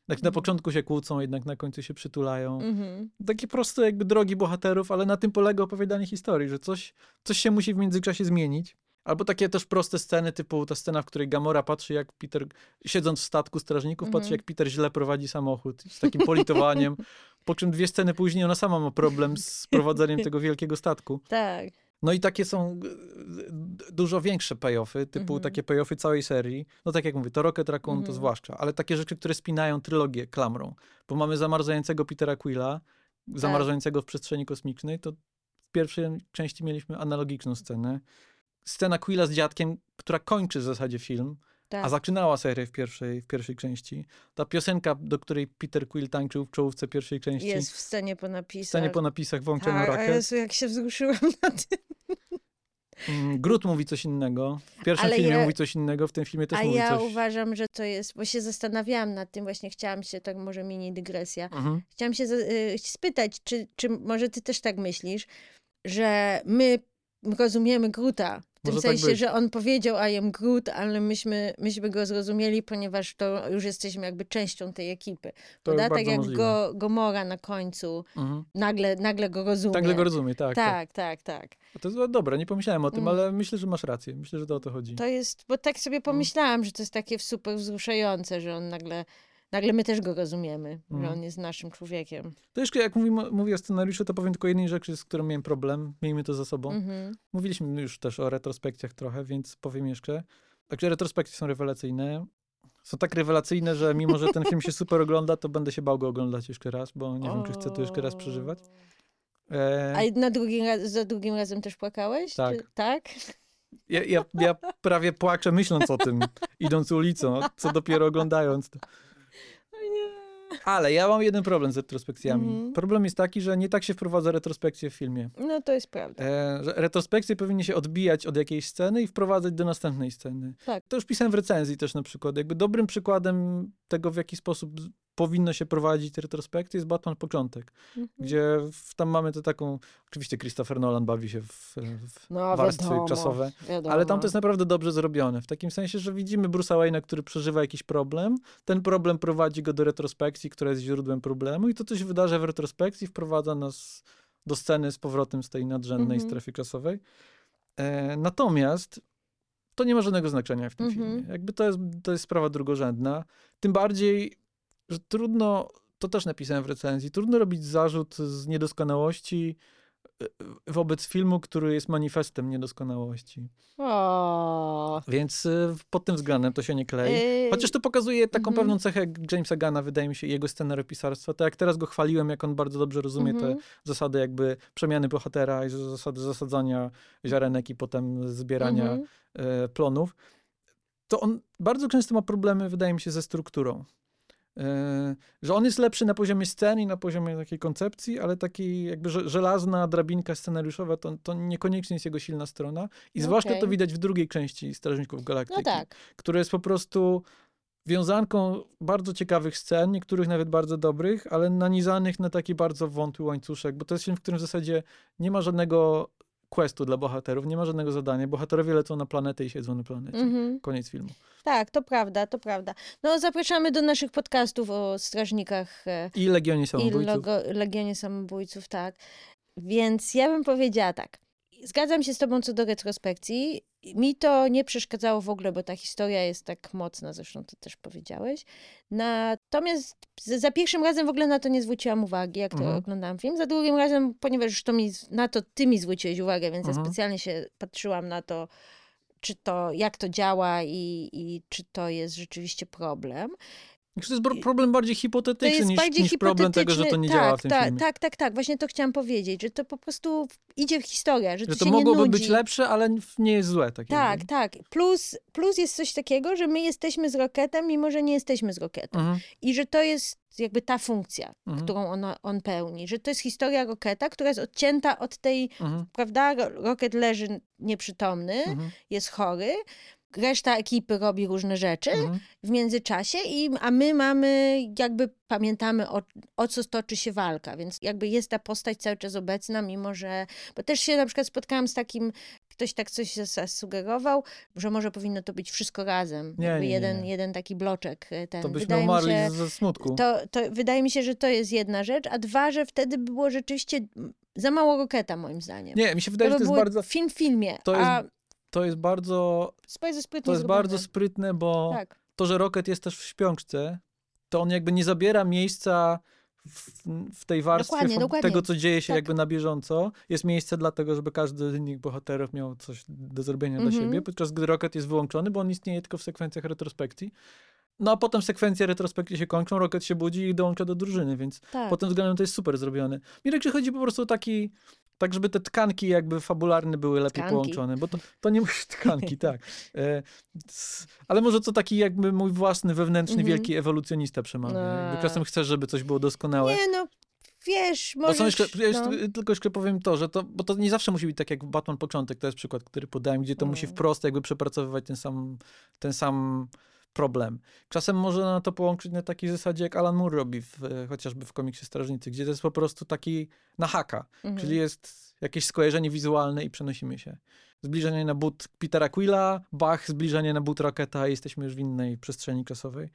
tak na Mhm. początku się kłócą, jednak na końcu się przytulają. Mhm. Takie proste jakby drogi bohaterów, ale na tym polega opowiadanie historii, że coś, coś się musi w międzyczasie zmienić. Albo takie też proste sceny, typu ta scena, w której Gamora patrzy, jak Peter, siedząc w statku strażników, patrzy, Mhm. jak Peter źle prowadzi samochód z takim politowaniem. po czym dwie sceny później ona sama ma problem z prowadzeniem tego wielkiego statku. Tak. No i takie są dużo większe payoffy, typu Mhm. takie payoffy całej serii. No tak jak mówię, to Rocket Raccoon to Mhm. zwłaszcza, ale takie rzeczy, które spinają trylogię klamrą. Bo mamy zamarzającego Petera Quilla, Tak. zamarzającego w przestrzeni kosmicznej, to w pierwszej części mieliśmy analogiczną scenę. Scena Quilla z dziadkiem, która kończy w zasadzie film, tak. a zaczynała serię w pierwszej, w pierwszej części. Ta piosenka, do której Peter Quill tańczył w czołówce pierwszej części, Jest w scenie po w napisach. scenie po napisach Wącią tak, a Rocket. Jezu, jak się wzruszyłam na tym. Mm, Groot mówi coś innego. W pierwszym Ale filmie ja- mówi coś innego, w tym filmie też A mówi ja coś. uważam, że to jest, bo się zastanawiałam nad tym, właśnie chciałam się, tak może mini dygresja, Mhm. Chciałam się y, spytać, czy, czy może ty też tak myślisz, że my rozumiemy Gruta. W tym Może tak sensie, być. że on powiedział I am Groot, ale myśmy, myśmy go zrozumieli, ponieważ to już jesteśmy jakby częścią tej ekipy. To Tak jak możliwe. go, Gomora na końcu Mhm. nagle, nagle go rozumie. Tak, że go rozumie, tak. tak. tak, tak, tak. To jest dobre, nie pomyślałem o tym, Mm. ale myślę, że masz rację. Myślę, że to o to chodzi. To jest, bo tak sobie pomyślałam, że to jest takie super wzruszające, że on nagle, nagle my też go rozumiemy, że Mhm. on jest naszym człowiekiem. To jeszcze jak mówimy, mówię o scenariuszu, to powiem tylko jednej rzeczy, z którą miałem problem. Miejmy to za sobą. Mhm. Mówiliśmy już też o retrospekcjach trochę, więc powiem jeszcze. Także retrospekcje są rewelacyjne. są tak rewelacyjne, że mimo, że ten film się super ogląda, to będę się bał go oglądać jeszcze raz, bo nie wiem, czy chcę to jeszcze raz przeżywać. E, A na drugim raz, za drugim razem też płakałeś? Tak. Czy, tak? ja, ja, ja prawie płaczę myśląc o tym, idąc ulicą, co dopiero oglądając to. Ale ja mam jeden problem z retrospekcjami. Mhm. Problem jest taki, że nie tak się wprowadza retrospekcję w filmie. No to jest prawda. E, że retrospekcje powinny się odbijać od jakiejś sceny i wprowadzać do następnej sceny. Tak. To już pisałem w recenzji też na przykład. Jakby dobrym przykładem tego, w jaki sposób powinno się prowadzić retrospekcje jest Batman Początek, Mhm. gdzie w, tam mamy to taką, oczywiście Christopher Nolan bawi się w, w No, warstwy wiadomo, czasowe, Wiadomo. ale tam to jest naprawdę dobrze zrobione. W takim sensie, że widzimy Bruce'a Wayne'a, który przeżywa jakiś problem. Ten problem prowadzi go do retrospekcji, która jest źródłem problemu i to, co się wydarza w retrospekcji, wprowadza nas do sceny z powrotem z tej nadrzędnej Mhm. strefy czasowej. E, natomiast to nie ma żadnego znaczenia w tym Mhm. filmie. Jakby to jest, to jest sprawa drugorzędna. Tym bardziej, że trudno, to też napisałem w recenzji, trudno robić zarzut z niedoskonałości e, wobec filmu, który jest manifestem niedoskonałości. O. Więc y, pod tym względem to się nie klei. Chociaż to pokazuje taką mhm. pewną cechę Jamesa Gana, wydaje mi się, i jego scenariopisarstwa. Tak jak teraz go chwaliłem, jak on bardzo dobrze rozumie mhm. te zasady jakby przemiany bohatera i zasady zasadzania ziarenek i potem zbierania Mhm. e, plonów, to on bardzo często ma problemy, wydaje mi się, ze strukturą. E, że on jest lepszy na poziomie sceny i na poziomie takiej koncepcji, ale takiej jakby że- żelazna drabinka scenariuszowa to, to niekoniecznie jest jego silna strona. I zwłaszcza to Okej. widać w drugiej części Strażników Galaktyki No tak. które jest po prostu wiązanką bardzo ciekawych scen, niektórych nawet bardzo dobrych, ale nanizanych na taki bardzo wątły łańcuszek, bo to jest film, w którym w zasadzie nie ma żadnego questu dla bohaterów, nie ma żadnego zadania. Bohaterowie lecą na planetę i siedzą na planecie. Mhm. Koniec filmu. Tak, to prawda, to prawda. No zapraszamy do naszych podcastów o strażnikach e, I Legionie i Samobójców. logo, Legionie Samobójców, tak. Więc ja bym powiedziała tak. Zgadzam się z tobą co do retrospekcji. Mi to nie przeszkadzało w ogóle, bo ta historia jest tak mocna, zresztą to też powiedziałeś. Natomiast za pierwszym razem w ogóle na to nie zwróciłam uwagi, jak to Mhm. oglądałam film. Za drugim razem, ponieważ już to mi, na to ty mi zwróciłeś uwagę, więc Mhm. ja specjalnie się patrzyłam na to, czy to, jak to działa i, i czy to jest rzeczywiście problem. To jest problem bardziej hipotetyczny jest niż, bardziej niż problem tego, że to nie tak, działa w tym tak, filmie. Tak, tak, tak. Właśnie to chciałam powiedzieć, że to po prostu idzie w historię, że, Że to to mogłoby być lepsze, ale nie jest złe. Tak, Tak, jakby. tak. Plus, plus jest coś takiego, że my jesteśmy z Rocketem, mimo że nie jesteśmy z Rocketem. Mhm, I że to jest jakby ta funkcja, mhm, którą ona, on pełni. Że to jest historia Rocketa, która jest odcięta od tej, mhm, prawda, Ro- Rocket leży nieprzytomny, mhm, jest chory, reszta ekipy robi różne rzeczy mhm. w międzyczasie, i, a my mamy, jakby pamiętamy o, o co toczy się walka, więc jakby jest ta postać cały czas obecna, mimo że, bo też się na przykład spotkałam z takim, ktoś tak coś zasugerował, że może powinno to być wszystko razem, Nie, nie, jeden, nie. jeden taki bloczek e, ten. To byśmy Wydaje umarli się, ze smutku. to, to wydaje mi się, że to jest jedna rzecz, a dwa, że wtedy by było rzeczywiście za mało Roketa moim zdaniem. Nie, mi się wydaje, to że to jest bardzo, film w filmie, to jest a to jest bardzo, sprytnie to jest zrobione. bardzo sprytne, bo Tak. to, że Rocket jest też w śpiączce, to on jakby nie zabiera miejsca w, w tej warstwie Dokładnie, dokładnie. tego, co dzieje się Tak. jakby na bieżąco. Jest miejsce dlatego, żeby każdy z nich bohaterów miał coś do zrobienia dla Mhm. siebie, podczas gdy Rocket jest wyłączony, bo on istnieje tylko w sekwencjach retrospekcji. No a potem sekwencje retrospekcji się kończą, Rocket się budzi i dołącza do drużyny, więc Tak. pod tym względem to jest super zrobione. Mi raczej chodzi po prostu o taki, tak żeby te tkanki jakby fabularne były lepiej Tkanki. połączone, bo to, to nie musi tkanki, tak. E, ale może to taki jakby mój własny, wewnętrzny, Mhm. wielki ewolucjonista przemawia. A. czasem chcę, żeby coś było doskonałe. Nie no, wiesz, Bo możesz... są jeszcze, jeszcze, no. tylko jeszcze powiem to, że to, bo to nie zawsze musi być tak jak Batman Początek, to jest przykład, który podałem, gdzie to musi Mm. wprost jakby przepracowywać ten sam, ten sam problem. Czasem można na to połączyć na takiej zasadzie, jak Alan Moore robi w, chociażby w komiksie Strażnicy, gdzie to jest po prostu taki na haka, Mhm. czyli jest jakieś skojarzenie wizualne i przenosimy się. Zbliżenie na but Petera Quilla, Bach, zbliżenie na but Rocketa i jesteśmy już w innej przestrzeni czasowej.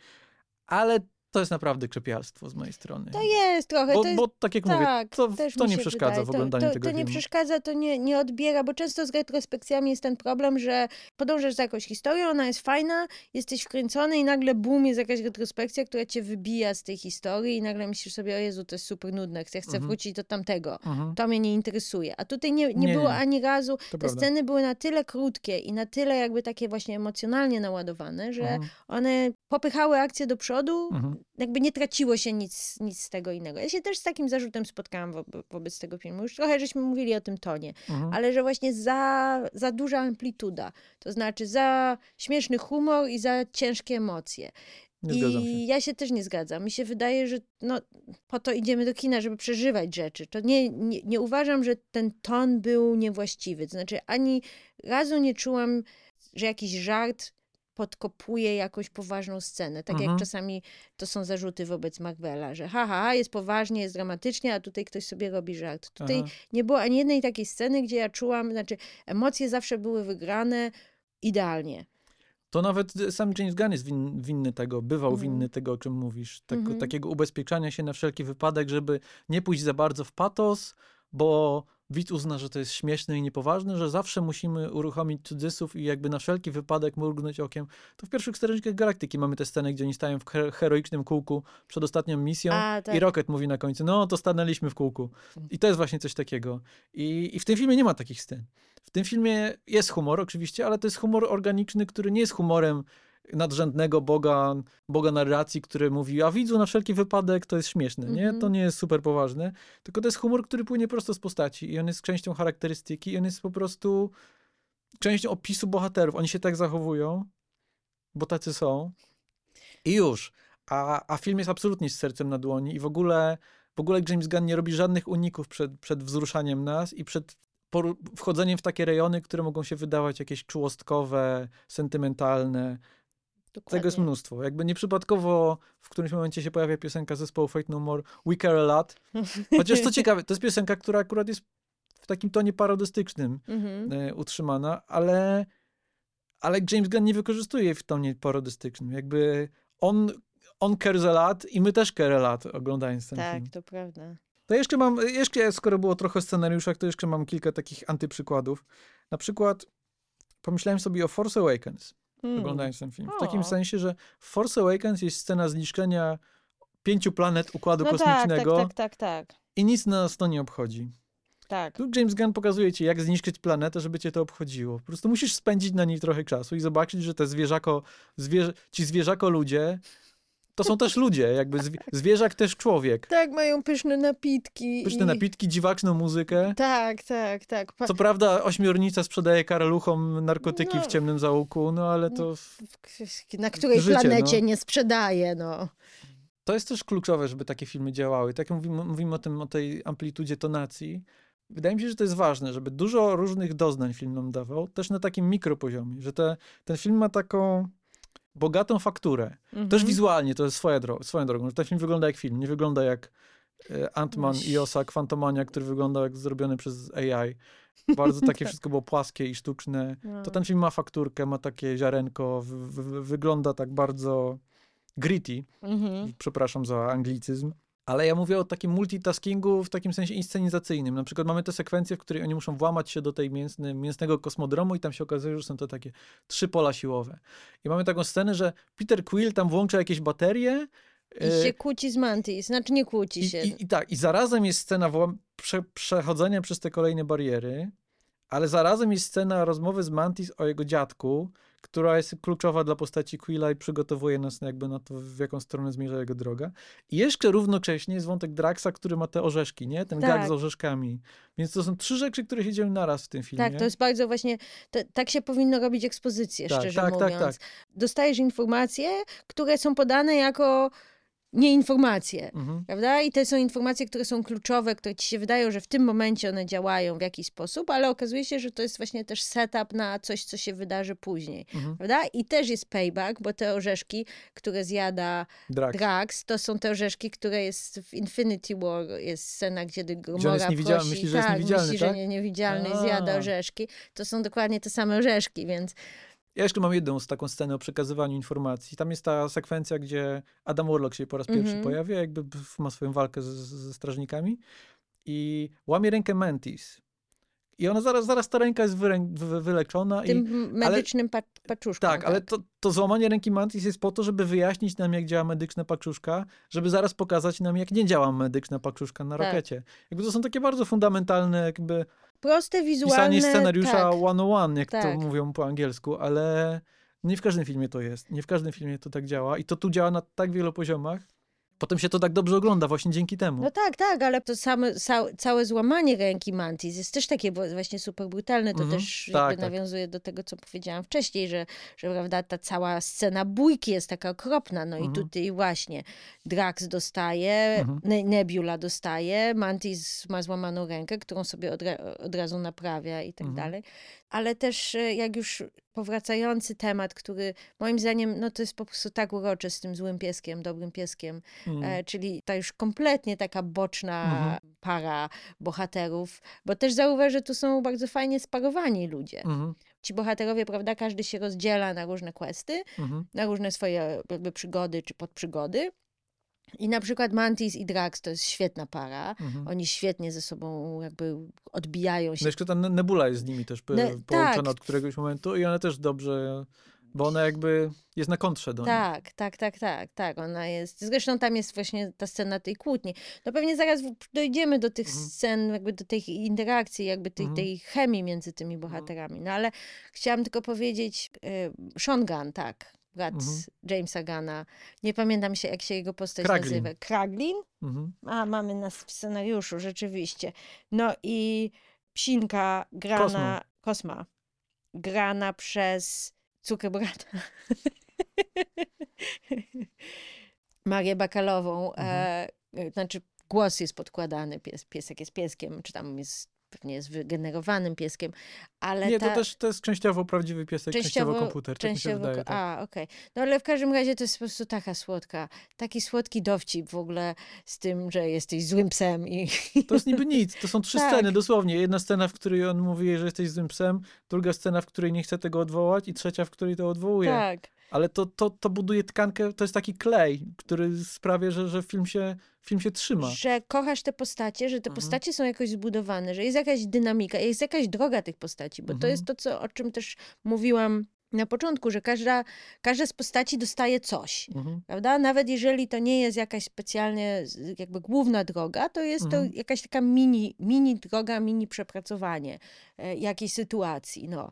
Ale to jest naprawdę krzepialstwo z mojej strony. To jest trochę. Bo, to jest... bo tak jak tak, mówię, to, też to nie przeszkadza wydaje. w oglądaniu to, to, tego to nie filmu. przeszkadza, to nie, nie odbiera, bo często z retrospekcjami jest ten problem, że podążasz za jakąś historią, ona jest fajna, jesteś wkręcony i nagle boom, jest jakaś retrospekcja, która cię wybija z tej historii i nagle myślisz sobie, o Jezu, to jest super nudne, chcę, chcę Mhm. wrócić do tamtego. Mhm. To mnie nie interesuje. A tutaj nie, nie, Nie, było nie. ani razu, To te prawda. sceny były na tyle krótkie i na tyle jakby takie właśnie emocjonalnie naładowane, że Mhm. one popychały akcję do przodu, Mhm. Jakby nie traciło się nic, nic z tego innego. Ja się też z takim zarzutem spotkałam wo wobec tego filmu. Już trochę żeśmy mówili o tym tonie, Mhm. ale że właśnie za, za duża amplituda, to znaczy za śmieszny humor i za ciężkie emocje. Nie zgadzam się. I ja się też nie zgadzam. Mi się wydaje, że no, po to idziemy do kina, żeby przeżywać rzeczy. To nie, nie, nie uważam, że ten ton był niewłaściwy. To znaczy, ani razu nie czułam, że jakiś żart podkopuje jakąś poważną scenę. Tak Mhm. jak czasami to są zarzuty wobec Marvela, że haha, jest poważnie, jest dramatycznie, a tutaj ktoś sobie robi żart. Tutaj Aha. nie było ani jednej takiej sceny, gdzie ja czułam, znaczy emocje zawsze były wygrane idealnie. To nawet sam James Gunn jest win, winny tego, bywał Mhm. winny tego, o czym mówisz. Tak. Takiego ubezpieczania się na wszelki wypadek, żeby nie pójść za bardzo w patos, bo widz uzna, że to jest śmieszne i niepoważne, że zawsze musimy uruchomić cudzysłów i jakby na wszelki wypadek mrugnąć okiem. To w pierwszych strażnikach Galaktyki mamy tę scenę, gdzie oni stają w he- heroicznym kółku przed ostatnią misją A, tak. i Rocket mówi na końcu, no to stanęliśmy w kółku. I to jest właśnie coś takiego. I, I w tym filmie nie ma takich scen. W tym filmie jest humor oczywiście, ale to jest humor organiczny, który nie jest humorem nadrzędnego boga, boga narracji, który mówi, a widzu na wszelki wypadek to jest śmieszne, nie? Mhm. To nie jest super poważne, tylko to jest humor, który płynie prosto z postaci i on jest częścią charakterystyki i on jest po prostu częścią opisu bohaterów. Oni się tak zachowują, bo tacy są i już. A, a film jest absolutnie z sercem na dłoni i w ogóle, w ogóle James Gunn nie robi żadnych uników przed, przed wzruszaniem nas i przed wchodzeniem w takie rejony, które mogą się wydawać jakieś czułostkowe, sentymentalne. Tego jest Dokładnie. mnóstwo. Jakby nieprzypadkowo w którymś momencie się pojawia piosenka zespołu Fate No More, We Care A Lot. Chociaż co ciekawe, to jest piosenka, która akurat jest w takim tonie parodystycznym Mhm. e, utrzymana, ale, ale James Gunn nie wykorzystuje w tonie parodystycznym. Jakby on, on cares a lot i my też care a lot oglądając ten Tak, film. to prawda. To jeszcze mam, jeszcze skoro było trochę o scenariuszach, to jeszcze mam kilka takich antyprzykładów. Na przykład pomyślałem sobie o Force Awakens, Mm. oglądając ten film. W takim O. sensie, że w Force Awakens jest scena zniszczenia pięciu planet Układu No tak, Kosmicznego tak, tak, tak, tak. i nic nas to nie obchodzi. tak. Tu James Gunn pokazuje ci, jak zniszczyć planetę, żeby cię to obchodziło. Po prostu musisz spędzić na niej trochę czasu i zobaczyć, że te zwierzako, zwierzę, ci zwierzako ludzie to są też ludzie, jakby zwi- zwierzak też człowiek. Tak, mają pyszne napitki. Pyszne i... napitki, dziwaczną muzykę. Tak, tak, tak. Pa... Co prawda ośmiornica sprzedaje karaluchom narkotyki No. w ciemnym zaułku, no ale to, Na której Życie, planecie no. nie sprzedaje, no. to jest też kluczowe, żeby takie filmy działały. Tak jak mówimy, mówimy o tym, o tej amplitudzie tonacji. Wydaje mi się, że to jest ważne, żeby dużo różnych doznań film nam dawał, też na takim mikropoziomie, że te, ten film ma taką bogatą fakturę. Też Mhm. wizualnie to jest swoja dro- swoją drogą, ten film wygląda jak film, nie wygląda jak e, Ant-Man i Osa Quantumania, który wyglądał jak zrobiony przez AI. Bardzo takie Tak. wszystko było płaskie i sztuczne. No. To ten film ma fakturkę, ma takie ziarenko, wygląda tak bardzo gritty, Mhm. przepraszam za anglicyzm. Ale ja mówię o takim multitaskingu w takim sensie inscenizacyjnym. Na przykład mamy tę sekwencję, w której oni muszą włamać się do tej mięsny, mięsnego kosmodromu i tam się okazuje, że są to takie trzy pola siłowe. I mamy taką scenę, że Peter Quill tam włącza jakieś baterie I się e, kłóci z Mantis. Znaczy nie kłóci i, się. i, i tak, i zarazem jest scena prze, przechodzenia przez te kolejne bariery, ale zarazem jest scena rozmowy z Mantis o jego dziadku, która jest kluczowa dla postaci Quilla i przygotowuje nas jakby na to, w jaką stronę zmierza jego droga. I jeszcze równocześnie jest wątek Draxa, który ma te orzeszki, nie? Ten gag Tak. z orzeszkami. Więc to są trzy rzeczy, które się dzieją naraz w tym filmie. Tak, to jest bardzo właśnie, to, tak się powinno robić ekspozycję, Tak, szczerze tak, tak, mówiąc. tak. Dostajesz informacje, które są podane jako nieinformacje. Mhm. Prawda? I to są informacje, które są kluczowe, które ci się wydają, że w tym momencie one działają w jakiś sposób, ale okazuje się, że to jest właśnie też setup na coś, co się wydarzy później. Mhm. Prawda? I też jest payback, bo te orzeszki, które zjada Drax. Drax, to są te orzeszki, które jest w Infinity War, jest scena, gdzie Gomora jest niewidzialny, prosi, myśli, że jest tak, niewidzialny, myśli, tak? że nie, niewidzialny, A. zjada orzeszki. To są dokładnie te same orzeszki, więc Ja jeszcze mam jedną z taką scenę o przekazywaniu informacji. Tam jest ta sekwencja, gdzie Adam Warlock się po raz pierwszy Mhm. pojawia, jakby ma swoją walkę ze strażnikami i łamie rękę Mantis. I ona zaraz, zaraz ta ręka jest wyrę, wy, wyleczona. i, Tym medycznym pa- paczuszką. tak, ale to, to złamanie ręki Mantis jest po to, żeby wyjaśnić nam, jak działa medyczna paczuszka, żeby zaraz pokazać nam, jak nie działa medyczna paczuszka na Tak. rakiecie. Jakby to są takie bardzo fundamentalne, jakby Proste, wizualne. pisanie scenariusza tak. 101, jak to Tak. mówią po angielsku, ale nie w każdym filmie to jest. Nie w każdym filmie to tak działa i to tu działa na tak wielu poziomach. Potem się to tak dobrze ogląda właśnie dzięki temu. No tak, tak, ale to same, ca, całe złamanie ręki Mantis jest też takie właśnie super brutalne. To Mhm. też Tak, tak. nawiązuje do tego, co powiedziałam wcześniej, że, że prawda, ta cała scena bójki jest taka okropna. No i Mhm. tutaj właśnie Drax dostaje, Mhm. ne Nebula dostaje, Mantis ma złamaną rękę, którą sobie od, od razu naprawia i tak dalej. Ale też e, jak już powracający temat, który moim zdaniem, no to jest po prostu tak uroczy z tym złym pieskiem, dobrym pieskiem, Mm. E, czyli ta już kompletnie taka boczna Mhm. para bohaterów, bo też zauważ, że tu są bardzo fajnie sparowani ludzie. Mhm. Ci bohaterowie, prawda, każdy się rozdziela na różne questy, Mhm. na różne swoje jakby przygody czy podprzygody. I na przykład Mantis i Drax to jest świetna para. Mhm. Oni świetnie ze sobą jakby odbijają się. No jeszcze ta Ne- Nebula jest z nimi też Ne- połączona tak. od któregoś momentu i ona też dobrze, bo ona jakby jest na kontrze do nich. Tak, tak, tak, tak, tak. Ona jest. Zresztą tam jest właśnie ta scena tej kłótni. No pewnie zaraz dojdziemy do tych Mhm. scen, jakby do tej interakcji, jakby tej, Mhm. tej chemii między tymi bohaterami. No ale chciałam tylko powiedzieć, Gunn, tak, brat Mhm. Jamesa Gana. Nie pamiętam się, jak się jego postać Kraglin. nazywa. Kraglin? Mhm. A, mamy nas w scenariuszu, rzeczywiście. No i psinka grana, Kosma. Kosma, grana przez cukrobrata. Marię Bakalową. E, e, znaczy, głos jest podkładany, pies, piesek jest pieskiem, czy tam jest, pewnie jest wygenerowanym pieskiem, ale Nie, ta... to też to jest częściowo prawdziwy piesek, częściowo, komputer, tak mi się częściowo wydaje. ko- Tak. A, okej. No ale w każdym razie to jest po prostu taka słodka, taki słodki dowcip w ogóle z tym, że jesteś złym psem i... To jest niby nic, to są trzy Tak. sceny dosłownie. Jedna scena, w której on mówi, że jesteś złym psem, druga scena, w której nie chce tego odwołać i trzecia, w której to odwołuje. tak. Ale to, to, to buduje tkankę, to jest taki klej, który sprawia, że, że film, się, film się trzyma. Że kochasz te postacie, że te Mhm. postacie są jakoś zbudowane, że jest jakaś dynamika, jest jakaś droga tych postaci, bo to Mhm. jest to, co, o czym też mówiłam na początku, że każda, każda z postaci dostaje coś. Mhm. Prawda? Nawet jeżeli to nie jest jakaś specjalnie jakby główna droga, to jest Mhm. to jakaś taka mini, mini droga, mini przepracowanie e, jakiejś sytuacji. No.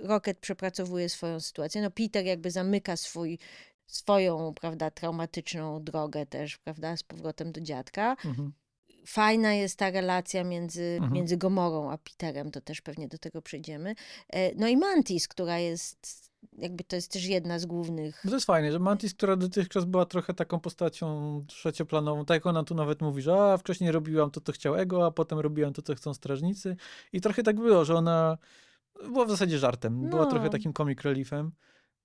Rocket przepracowuje swoją sytuację. No Peter jakby zamyka swój, swoją, prawda, traumatyczną drogę też, prawda, z powrotem do dziadka. Mhm. Fajna jest ta relacja między, Mhm. między Gomorą a Peterem, to też pewnie do tego przejdziemy. E, No i Mantis, która jest, jakby to jest też jedna z głównych No to jest fajne, że Mantis, która dotychczas była trochę taką postacią trzecioplanową, tak jak ona tu nawet mówi, że a, wcześniej robiłam to, co chciał Ego, a potem robiłam to, co chcą strażnicy. I trochę tak było, że ona była w zasadzie żartem, była No. trochę takim comic reliefem.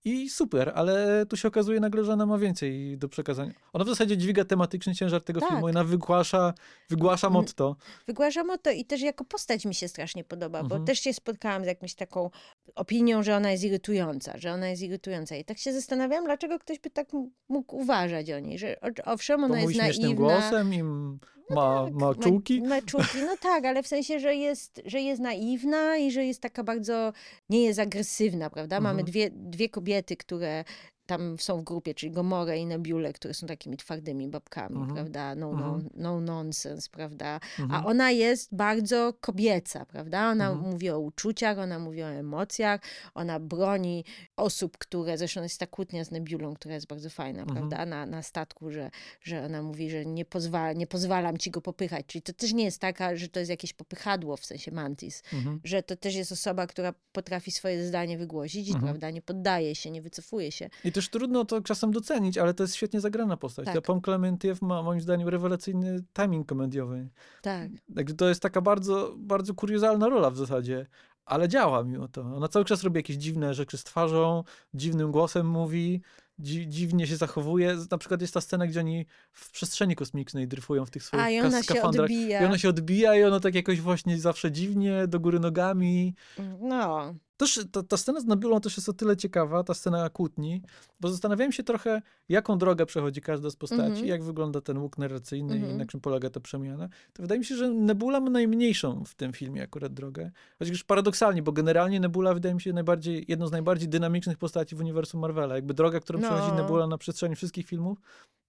I super, ale tu się okazuje nagle, że ona ma więcej do przekazania. Ona w zasadzie dźwiga tematyczny ciężar tego Tak. filmu, ona wygłasza, wygłasza Mm. motto. Wygłaszam o to i też jako postać mi się strasznie podoba, bo Mhm. też się spotkałam z jakąś taką opinią, że ona jest irytująca, że ona jest irytująca. I tak się zastanawiam, dlaczego ktoś by tak mógł uważać o niej, że owszem, Bo ona mówi jest naiwna. głosem i m- ma, tak, ma czułki. Ma, ma czułki, no tak, ale w sensie, że jest, że jest naiwna i że jest taka bardzo, nie jest agresywna, prawda? Mamy Mhm. dwie, dwie kobiety, które tam są w grupie, czyli Gomorę i Nebulę, które są takimi twardymi babkami, Mhm. prawda? No, no, Mhm. no nonsense, prawda? Mhm. A ona jest bardzo kobieca, prawda? Ona Mhm. mówi o uczuciach, ona mówi o emocjach, ona broni osób, które, zresztą jest ta kłótnia z Nebulą, która jest bardzo fajna, Mhm. prawda? Na, na statku, że, że ona mówi, że nie, pozwala, nie pozwalam ci go popychać. Czyli to też nie jest taka, że to jest jakieś popychadło, w sensie mantis, Mhm. że to też jest osoba, która potrafi swoje zdanie wygłosić, Mhm. prawda? Nie poddaje się, nie wycofuje się. I też trudno to czasem docenić, ale to jest świetnie zagrana postać. Tak. Ta Pom Clementiev ma moim zdaniem rewelacyjny timing komediowy. Tak. Także to jest taka bardzo, bardzo kuriozalna rola w zasadzie, ale działa mimo to. Ona cały czas robi jakieś dziwne rzeczy z twarzą, dziwnym głosem mówi, dzi dziwnie się zachowuje. Na przykład jest ta scena, gdzie oni w przestrzeni kosmicznej dryfują w tych swoich A i ona się odbija. I ona się odbija i ona tak jakoś właśnie zawsze dziwnie, do góry nogami. No, też ta, ta scena z Nebulą też jest o tyle ciekawa, ta scena kłótni, bo zastanawiałem się trochę, jaką drogę przechodzi każda z postaci, Mhm. jak wygląda ten łuk narracyjny i Mhm. na czym polega ta przemiana. To wydaje mi się, że Nebula ma najmniejszą w tym filmie akurat drogę. Chociaż paradoksalnie, bo generalnie Nebula wydaje mi się najbardziej, jedną z najbardziej dynamicznych postaci w uniwersum Marvela. Jakby droga, którą No. przechodzi Nebula na przestrzeni wszystkich filmów,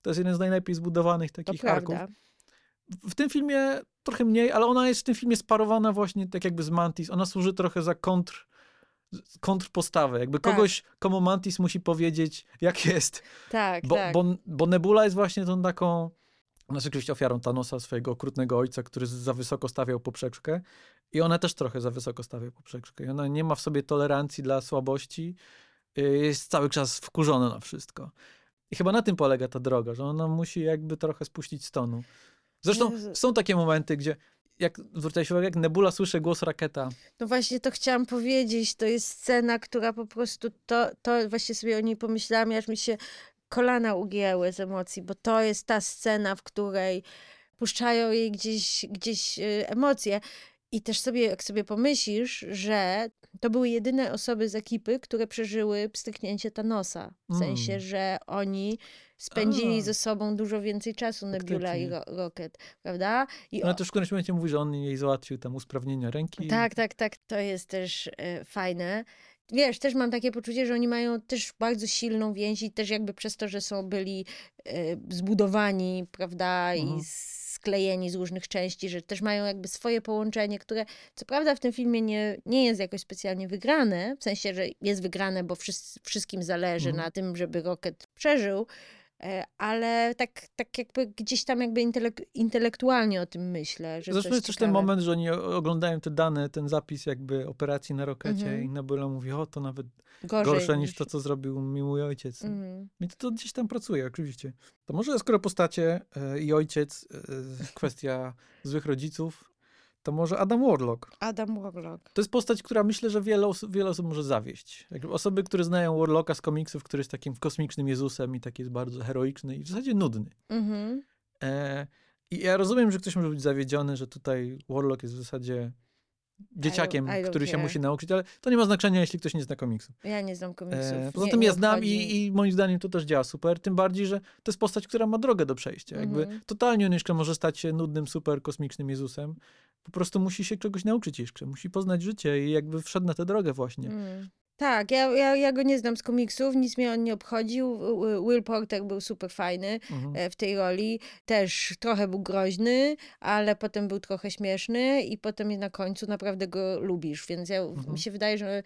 to jest jeden z najlepiej zbudowanych takich arków. W tym filmie trochę mniej, ale ona jest w tym filmie sparowana właśnie tak jakby z Mantis. Ona służy trochę za kontr, kontrpostawę. Jakby Tak. kogoś, komu Mantis musi powiedzieć, jak jest. Tak, Bo, tak. bo, bo Nebula jest właśnie tą taką, jest oczywiście ofiarą Thanosa, swojego okrutnego ojca, który za wysoko stawiał poprzeczkę. I ona też trochę za wysoko stawia poprzeczkę. I ona nie ma w sobie tolerancji dla słabości. y, Jest cały czas wkurzona na wszystko. I chyba na tym polega ta droga, że ona musi jakby trochę spuścić z tonu. Zresztą Jezu. są takie momenty, gdzie jak zwróciłeś uwagę, jak Nebula słyszy głos Raketa. No właśnie to chciałam powiedzieć. To jest scena, która po prostu to, to właśnie sobie o niej pomyślałam, aż mi się kolana ugięły z emocji, bo to jest ta scena, w której puszczają jej gdzieś, gdzieś y, emocje. I też sobie, jak sobie pomyślisz, że to były jedyne osoby z ekipy, które przeżyły pstryknięcie Thanosa. W sensie, Mm. że oni spędzili A. ze sobą dużo więcej czasu, Nebula i Ro- Rocket, prawda? I Ona o- też w którymś momencie mówi, że on jej załatwił tam usprawnienia ręki. tak, tak, tak. To jest też e, fajne. Wiesz, też mam takie poczucie, że oni mają też bardzo silną więź i też jakby przez to, że są byli e, zbudowani, prawda, Mhm. i sklejeni z różnych części, że też mają jakby swoje połączenie, które co prawda w tym filmie nie, nie jest jakoś specjalnie wygrane, w sensie, że jest wygrane, bo wszyscy, wszystkim zależy Mhm. na tym, żeby Rocket przeżył, ale tak, tak jakby gdzieś tam jakby intelek- intelektualnie o tym myślę, że Zresztą jest też ten moment, że oni oglądają te dane, ten zapis jakby operacji na Rokecie Mhm. i Nebula mówi, o to nawet Gorzej gorsze niż to, co zrobił mi mój ojciec. Mhm. I to, to gdzieś tam pracuje, oczywiście. To może skoro postacie e, i ojciec, e, kwestia złych rodziców, to może Adam Warlock. Adam Warlock. To jest postać, która myślę, że wiele, osób, wiele osób może zawieść. Osoby, które znają Warlocka z komiksów, który jest takim kosmicznym Jezusem i taki jest bardzo heroiczny i w zasadzie nudny. Mhm. E, I ja rozumiem, że ktoś może być zawiedziony, że tutaj Warlock jest w zasadzie dzieciakiem, I don't który się care. musi nauczyć, ale to nie ma znaczenia, jeśli ktoś nie zna komiksu. Ja nie znam komiksów. E, poza nie, tym nie ja znam i, i moim zdaniem to też działa super, tym bardziej, że to jest postać, która ma drogę do przejścia. Jakby Mhm. totalnie on jeszcze może stać się nudnym, super kosmicznym Jezusem. Po prostu musi się czegoś nauczyć jeszcze, musi poznać życie i jakby wszedł na tę drogę właśnie. Mm. Tak, ja, ja, ja go nie znam z komiksów, nic mnie on nie obchodził. Wi- Will Porter był super fajny Mhm. e, w tej roli. Też trochę był groźny, ale potem był trochę śmieszny i potem na końcu naprawdę go lubisz. Więc ja, Mhm. mi się wydaje, że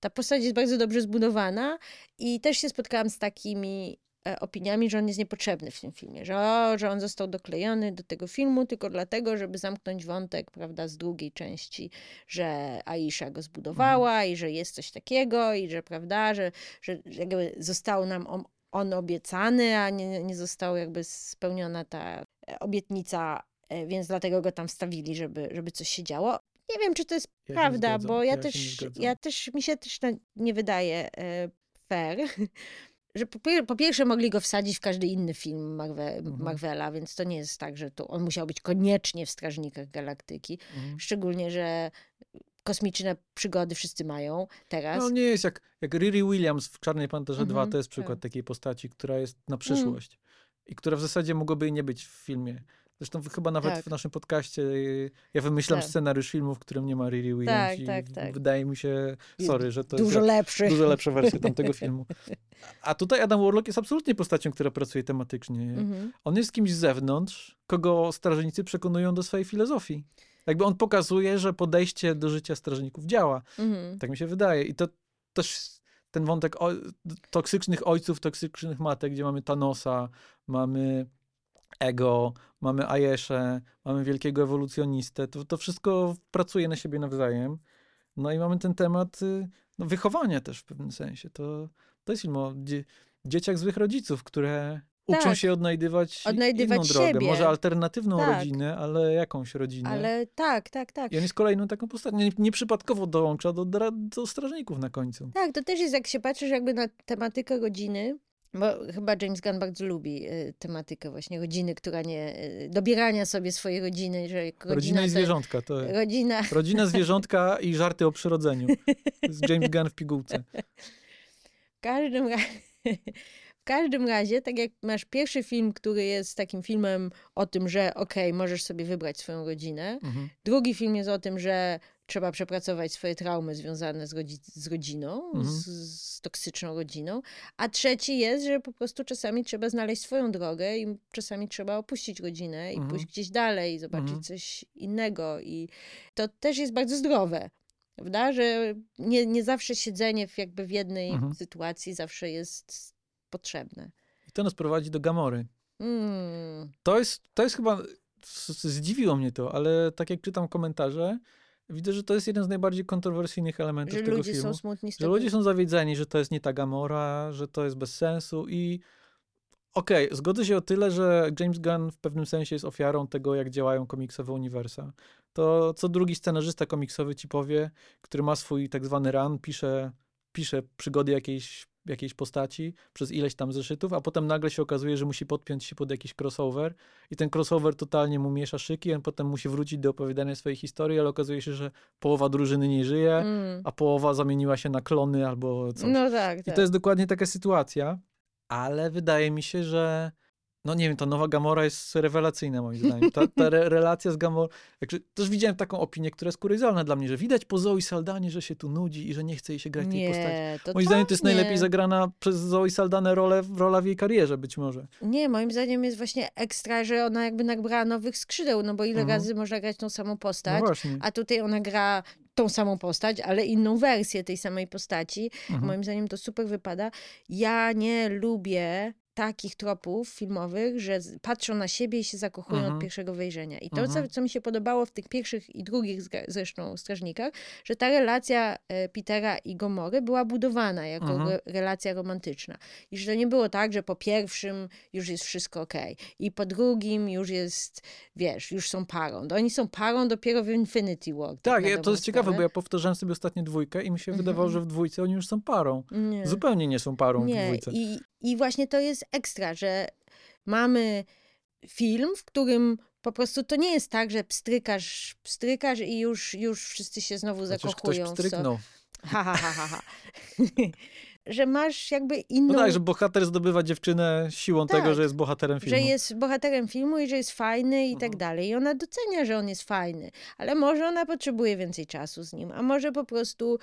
ta postać jest bardzo dobrze zbudowana i też się spotkałam z takimi opiniami, że on jest niepotrzebny w tym filmie, że, o, że on został doklejony do tego filmu tylko dlatego, żeby zamknąć wątek, prawda, z drugiej części, że Aisha go zbudowała i że jest coś takiego i że, prawda, że, że jakby został nam on, on obiecany, a nie, nie została jakby spełniona ta e, obietnica, e, więc dlatego go tam wstawili, żeby, żeby coś się działo. Nie wiem, czy to jest Ja prawda, bo ja, ja też, ja też, mi się też nie wydaje e, fair, że po, po pierwsze mogli go wsadzić w każdy inny film Marve, Mhm. Marvela, więc to nie jest tak, że to on musiał być koniecznie w Strażnikach Galaktyki. Mhm. Szczególnie, że kosmiczne przygody wszyscy mają teraz. No nie jest jak, jak Riri Williams w Czarnej Panterze 2, Mhm, to jest przykład tak. takiej postaci, która jest na przyszłość i która w zasadzie mogłaby nie być w filmie. Zresztą chyba nawet Tak. w naszym podcaście ja wymyślam Tak. scenariusz filmu, w którym nie ma Riri Williams Tak, i tak, tak. wydaje mi się, sorry, że to Dużo jest lepszy. dużo lepsza wersja tamtego filmu. A tutaj Adam Warlock jest absolutnie postacią, która pracuje tematycznie. Mhm. On jest kimś z zewnątrz, kogo strażnicy przekonują do swojej filozofii. Jakby on pokazuje, że podejście do życia strażników działa. Mhm. Tak mi się wydaje. I to też ten wątek o, toksycznych ojców, toksycznych matek, gdzie mamy Thanosa, mamy Ego, mamy Ajeszę, mamy wielkiego ewolucjonistę, to, to wszystko pracuje na siebie nawzajem. No i mamy ten temat y, no, wychowania też w pewnym sensie. To, to jest film o dzie, dzieciach złych rodziców, które uczą Tak. się odnajdywać, Odnajdywać inną drogę. siebie. Może alternatywną Tak. rodzinę, ale jakąś rodzinę. Ale tak, tak, tak. I on jest kolejną taką postacią. Nie, nieprzypadkowo dołącza do, do strażników na końcu. Tak, to też jest, jak się patrzysz jakby na tematykę rodziny, Bo chyba James Gunn bardzo lubi y, tematykę właśnie rodziny, która nie... Y, dobierania sobie swojej rodziny, że rodzina... Rodzina i zwierzątka. To Rodzina... rodzina, zwierzątka i żarty o przyrodzeniu. Z James Gunn w pigułce. W każdym, ra... w każdym razie, tak jak masz pierwszy film, który jest takim filmem o tym, że okej, możesz sobie wybrać swoją rodzinę. Mhm. Drugi film jest o tym, że trzeba przepracować swoje traumy związane z, rodzi- z rodziną, Mhm. z, z toksyczną rodziną. A trzeci jest, że po prostu czasami trzeba znaleźć swoją drogę i czasami trzeba opuścić rodzinę i Mhm. pójść gdzieś dalej, zobaczyć Mhm. coś innego. I to też jest bardzo zdrowe. Prawda? Że nie, nie zawsze siedzenie w jakby w jednej Mhm. sytuacji zawsze jest potrzebne. I to nas prowadzi do Gamory. Mm. To jest, to jest chyba, zdziwiło mnie to, ale tak jak czytam komentarze, widzę, że to jest jeden z najbardziej kontrowersyjnych elementów Że tego ludzie filmu. są smutni z Że tego. ludzie są zawiedzeni, że to jest nie ta Gamora, że to jest bez sensu i okej, zgodzę się o tyle, że James Gunn w pewnym sensie jest ofiarą tego, jak działają komiksowe uniwersa. To co drugi scenarzysta komiksowy ci powie, który ma swój tak zwany run, pisze, pisze przygody jakiejś, jakiejś postaci przez ileś tam zeszytów, a potem nagle się okazuje, że musi podpiąć się pod jakiś crossover i ten crossover totalnie mu miesza szyki, on potem musi wrócić do opowiadania swojej historii, ale okazuje się, że połowa drużyny nie żyje, Mm. a połowa zamieniła się na klony albo coś. No tak, I tak. to jest dokładnie taka sytuacja, ale wydaje mi się, że no nie wiem, ta nowa Gamora jest rewelacyjna moim zdaniem. Ta, ta re relacja z Gamorą, też widziałem taką opinię, która jest kuriozalna dla mnie, że widać po Zoe Saldanie, że się tu nudzi i że nie chce jej się grać tej postaci. Nie, Moim zdaniem to jest nie. najlepiej zagrana przez Zoe Saldanę rolę, rola w jej karierze być może. Nie, moim zdaniem jest właśnie ekstra, że ona jakby nabrała nowych skrzydeł, no bo ile Mhm. razy można grać tą samą No postać, właśnie. a tutaj ona gra tą samą postać, ale inną wersję tej samej postaci. Mhm. Moim zdaniem to super wypada. Ja nie lubię takich tropów filmowych, że patrzą na siebie i się zakochują Mhm. od pierwszego wejrzenia. I to, Mhm. co, co mi się podobało w tych pierwszych i drugich zresztą Strażnikach, że ta relacja e, Petera i Gomory była budowana jako Mhm. re, relacja romantyczna. I że to nie było tak, że po pierwszym już jest wszystko okej i po drugim już jest, wiesz, już są parą. Oni są parą dopiero w Infinity War. Tak, ja, to jest ciekawe, bo ja powtarzałem sobie ostatnio dwójkę i mi się Mhm. wydawało, że w dwójce oni już są parą. Nie. Zupełnie nie są parą w Nie, dwójce. i, i właśnie to jest ekstra, że mamy film, w którym po prostu to nie jest tak, że pstrykasz, pstrykasz i już, już wszyscy się znowu Chociaż ktoś zakochują sobie. pstryknął. Ha, ha, ha, ha, ha. że masz jakby inną... No tak, że bohater zdobywa dziewczynę siłą tego, Tak, że jest bohaterem filmu. że jest bohaterem filmu i że jest fajny i tak Mhm. dalej. I ona docenia, że on jest fajny, ale może ona potrzebuje więcej czasu z nim, a może po prostu,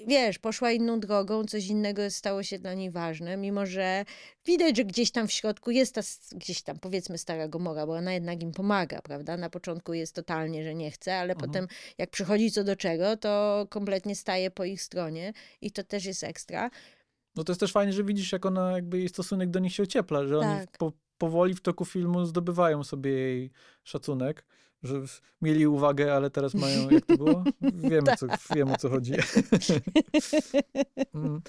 wiesz, poszła inną drogą, coś innego stało się dla niej ważne, mimo że widać, że gdzieś tam w środku jest ta, gdzieś tam powiedzmy stara Gomora, bo ona jednak im pomaga, prawda? Na początku jest totalnie, że nie chce, ale Mhm. potem jak przychodzi co do czego, to kompletnie staje po ich stronie i to też jest ekstra. No to jest też fajnie, że widzisz, jak ona jakby jej stosunek do nich się ociepla, że oni Tak. po, powoli w toku filmu zdobywają sobie jej szacunek, że mieli uwagę, ale teraz mają, jak to było? Wiemy, co, wiem o co chodzi. Mm.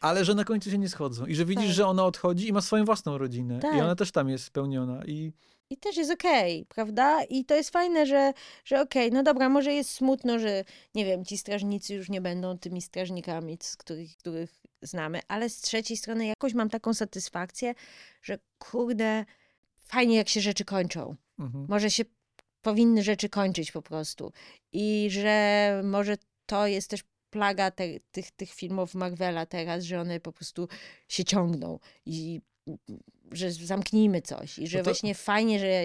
ale że na końcu się nie schodzą i że widzisz, Tak. że ona odchodzi i ma swoją własną rodzinę i Tak. ona też tam jest spełniona i I też jest okej, prawda? I to jest fajne, że, że okej, no dobra, może jest smutno, że nie wiem, ci strażnicy już nie będą tymi strażnikami, z których, których znamy, ale z trzeciej strony jakoś mam taką satysfakcję, że kurde, fajnie jak się rzeczy kończą. mhm. Może się powinny rzeczy kończyć po prostu. I że może to jest też plaga te, tych, tych filmów Marvela teraz, że one po prostu się ciągną i że zamknijmy coś. I że No to- właśnie fajnie, że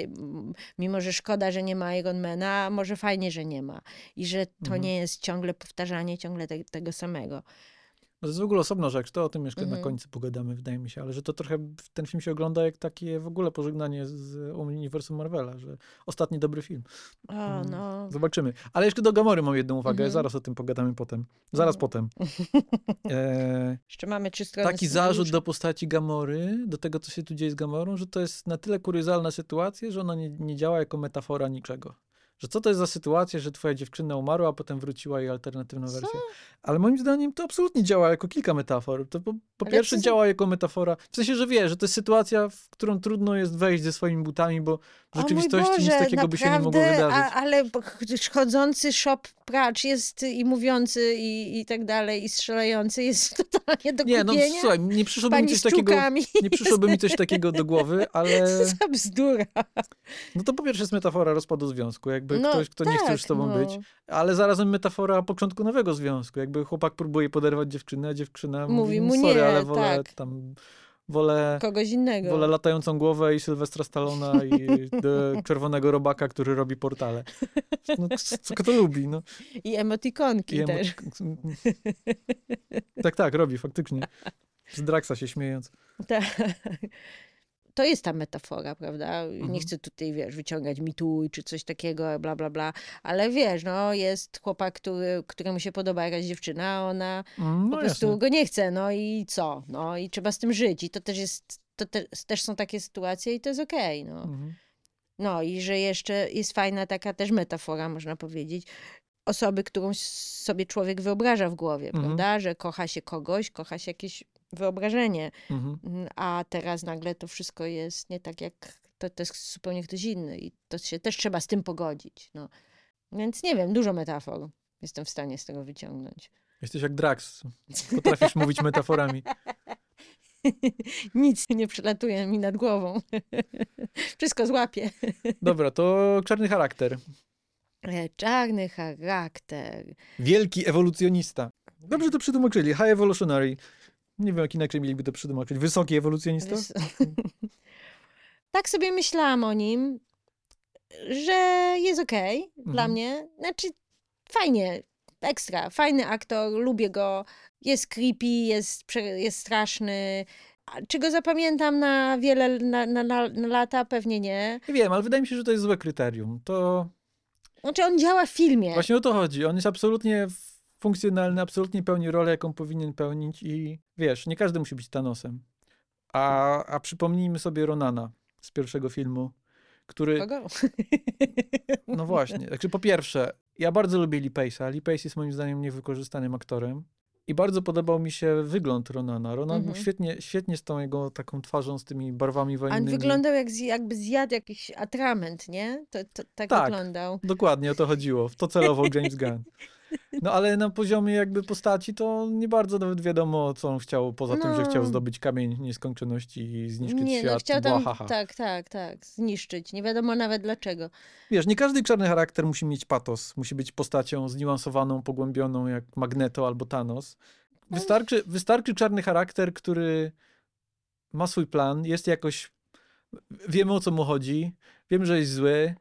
mimo, że szkoda, że nie ma Ironmana, może fajnie, że nie ma. I że to Mhm. nie jest ciągle powtarzanie ciągle te, tego samego. To jest w ogóle osobna rzecz, to o tym jeszcze Mhm. na końcu pogadamy, wydaje mi się, ale że to trochę ten film się ogląda jak takie w ogóle pożegnanie z uniwersum Marvela, że ostatni dobry film. O, Mm. no. Zobaczymy. Ale jeszcze do Gamory mam jedną uwagę, Mhm. zaraz o tym pogadamy potem. Zaraz Mhm. potem. E, Jeszcze mamy trzy strony taki zarzut do postaci Gamory, do tego, co się tu dzieje z Gamorą, że to jest na tyle kuriozalna sytuacja, że ona nie, nie działa jako metafora niczego. Że co to jest za sytuacja, że twoja dziewczyna umarła, a potem wróciła jej alternatywna Co? wersja. Ale moim zdaniem to absolutnie działa jako kilka metafor. To po, po pierwsze za- działa jako metafora, w sensie, że wie, że to jest sytuacja, w którą trudno jest wejść ze swoimi butami, bo w rzeczywistości nic Boże, takiego by się nie mogło naprawdę, wydarzyć. A, ale chodzący shop pracz jest i mówiący i, i tak dalej, i strzelający jest totalnie do Nie, no kupienia. słuchaj, nie przyszłoby mi coś takiego, nie przyszłoby mi coś takiego do głowy, ale Co za bzdura. no to po pierwsze jest metafora rozpadu związku, jakby No, ktoś, kto nie chce już z tak, tobą no. być, ale zarazem metafora początku nowego związku, jakby chłopak próbuje poderwać dziewczynę, a dziewczyna Mówi mówi, mu sorry, nie, ale wolę tak. tam, wolę, Kogoś innego. wolę latającą głowę i Sylwestra Stallona i czerwonego robaka, który robi portale. No, co kto lubi, no. I emotikonki I emo- też. Tak, tak, robi, faktycznie. Z Draxa się śmiejąc. Tak. To jest ta metafora, prawda? Mhm. Nie chcę tutaj, wiesz, wyciągać mitu czy coś takiego, bla, bla, bla. Ale wiesz, no, jest chłopak, który, któremu się podoba jakaś dziewczyna, a ona Mm, po No prostu jasne. go nie chce, no i co? No i trzeba z tym żyć. I to też jest, to te, też są takie sytuacje i to jest okej, no. Mhm. No i że jeszcze jest fajna taka też metafora, można powiedzieć, osoby, którą sobie człowiek wyobraża w głowie, Mhm. prawda? Że kocha się kogoś, kocha się jakieś wyobrażenie, Mhm. Mm, a teraz nagle to wszystko jest nie tak jak, to, to jest zupełnie ktoś inny i to się też trzeba z tym pogodzić, no. Więc nie wiem, dużo metafor jestem w stanie z tego wyciągnąć. Jesteś jak Drax. Potrafisz mówić metaforami. Nic nie przelatuje mi nad głową. Wszystko złapię. Dobra, to czarny charakter. E, Czarny charakter. Wielki ewolucjonista. Dobrze to przetłumaczyli. High evolutionary. Nie wiem, jak inaczej mieliby to przetłumaczyć. Wysoki ewolucjonista? Wys- tak sobie myślałam o nim, że jest okej dla Mhm. mnie. Znaczy, fajnie, ekstra. Fajny aktor, lubię go. Jest creepy, jest, jest straszny. Czy go zapamiętam na wiele, na, na, na, na lata? Pewnie nie. Nie wiem, ale wydaje mi się, że to jest złe kryterium. To Znaczy, on działa w filmie. właśnie o to chodzi. On jest absolutnie funkcjonalny, absolutnie pełni rolę, jaką powinien pełnić i wiesz, nie każdy musi być Thanosem. A, a przypomnijmy sobie Ronana z pierwszego filmu, który... Kogo? No właśnie. Także po pierwsze, ja bardzo lubię Lee Pace'a. Lee Pace jest moim zdaniem niewykorzystanym aktorem. I bardzo podobał mi się wygląd Ronana. Ronan był Mhm. świetnie, świetnie z tą jego taką twarzą, z tymi barwami On wojennymi. wyglądał jak, zj- jakby zjadł jakiś atrament, nie? To, to, tak, Tak. wyglądał. Dokładnie o to chodziło. W to celował James Gunn. No ale na poziomie jakby postaci to nie bardzo nawet wiadomo, co on chciał, poza tym, że No. chciał zdobyć kamień nieskończoności i zniszczyć Nie, świat. no chciał tam, tak, tak, tak, zniszczyć. Nie wiadomo nawet dlaczego. Wiesz, nie każdy czarny charakter musi mieć patos. Musi być postacią zniuansowaną, pogłębioną jak Magneto albo Thanos. Wystarczy, wystarczy czarny charakter, który ma swój plan, jest jakoś... Wiemy o co mu chodzi, wiem, że jest zły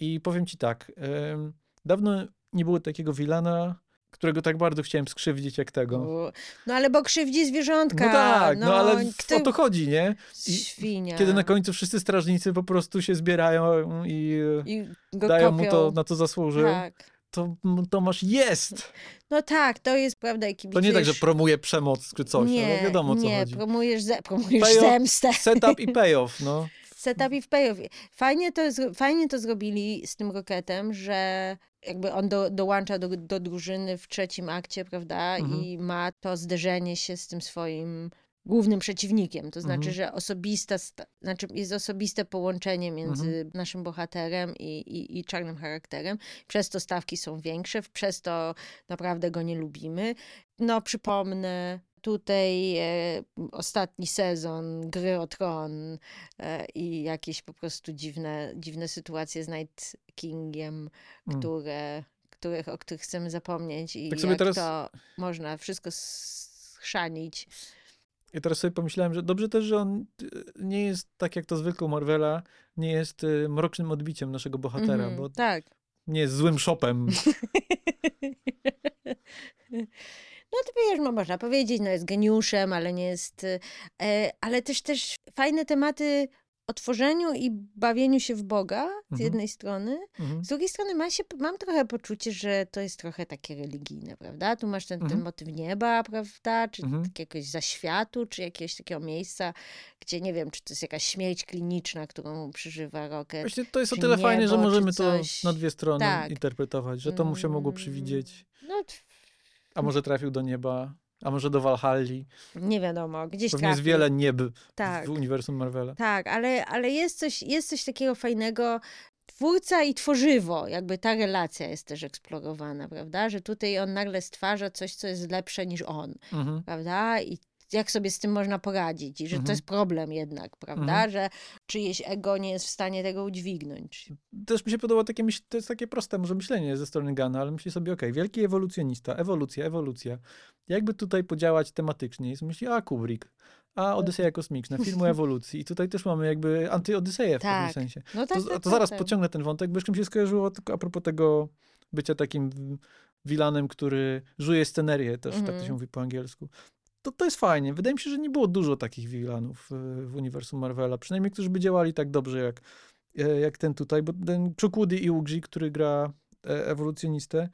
i powiem ci tak, em, dawno nie było takiego wilana, którego tak bardzo chciałem skrzywdzić jak tego. No ale bo krzywdzi zwierzątka. No tak, no, ale w- kto- o to chodzi, nie? i Świnia. Kiedy na końcu wszyscy strażnicy po prostu się zbierają i I dają kopią. mu to, na co zasłużył, Tak. to Tomasz jest. No tak, to jest prawda. i To nie tak, że promuje przemoc czy coś, nie, ale wiadomo co nie, chodzi. promujesz, ze, promujesz Payoff- zemstę. Setup i payoff, no. Setup i w payoff. Fajnie to, fajnie to zrobili z tym Rocketem, że jakby on do, dołącza do, do drużyny w trzecim akcie, prawda? Mhm. I ma to zderzenie się z tym swoim głównym przeciwnikiem. To znaczy, Mhm. że osobista, sta- znaczy jest osobiste połączenie między Mhm. naszym bohaterem i, i, i czarnym charakterem. Przez to stawki są większe, przez to naprawdę go nie lubimy. No, przypomnę. Tutaj e, ostatni sezon Gry o Tron e, i jakieś po prostu dziwne, dziwne sytuacje z Night Kingiem, Mm. które, których, o których chcemy zapomnieć i Tak jak teraz- to można wszystko schrzanić. I teraz sobie pomyślałem, że dobrze też, że on y, nie jest tak jak to zwykle Marvela, nie jest y, mrocznym odbiciem naszego bohatera, Mhm, bo Tak. nie jest złym shopem. No to wiesz, no można powiedzieć, no jest geniuszem, ale nie jest... e, Ale też też fajne tematy o tworzeniu i bawieniu się w Boga z Mhm. jednej strony, Mhm. z drugiej strony ma się, mam trochę poczucie, że to jest trochę takie religijne, prawda? Tu masz ten, ten Mhm. motyw nieba, prawda? Czy Mhm. jakiegoś zaświatu, czy jakiegoś takiego miejsca, gdzie nie wiem, czy to jest jakaś śmierć kliniczna, którą przeżywa Rocket. Właśnie to jest o tyle że niebo, czy możemy to na dwie strony Tak. interpretować, że to mu się mogło Mm, przewidzieć. No, A może trafił do nieba, a może do Walhalli. nie wiadomo, gdzieś Pewnie jest trafił. wiele nieb Tak. w uniwersum Marvela. Tak, ale, ale jest, coś, jest coś takiego fajnego. Twórca i tworzywo, jakby ta relacja jest też eksplorowana, prawda? Że tutaj on nagle stwarza coś, co jest lepsze niż on, Mhm. prawda? I jak sobie z tym można poradzić, i że Mhm. to jest problem jednak, prawda? Mhm. Że czyjeś ego nie jest w stanie tego udźwignąć. Też mi się podoba takie, to jest takie proste może myślenie ze strony Gana, ale myśli sobie, okej, wielki ewolucjonista, ewolucja, ewolucja. Jakby tutaj podziałać tematycznie? I myśli, a Kubrick, a Odyseja Kosmiczna, film o ewolucji. I tutaj też mamy jakby antyodyseję w Tak. pewnym sensie. No tak, To, tak, to zaraz tak, pociągnę ten wątek, bo jeszcze mi się skojarzyło tylko a propos tego bycia takim wilanem, który żuje scenerię, też tak to Mhm. się mówi po angielsku. To, to jest fajnie. Wydaje mi się, że nie było dużo takich wilanów w, w uniwersum Marvela. Przynajmniej, którzy by działali tak dobrze jak, e, jak ten tutaj, bo ten Chukwudi Iwuji, który gra e, ewolucjonistę,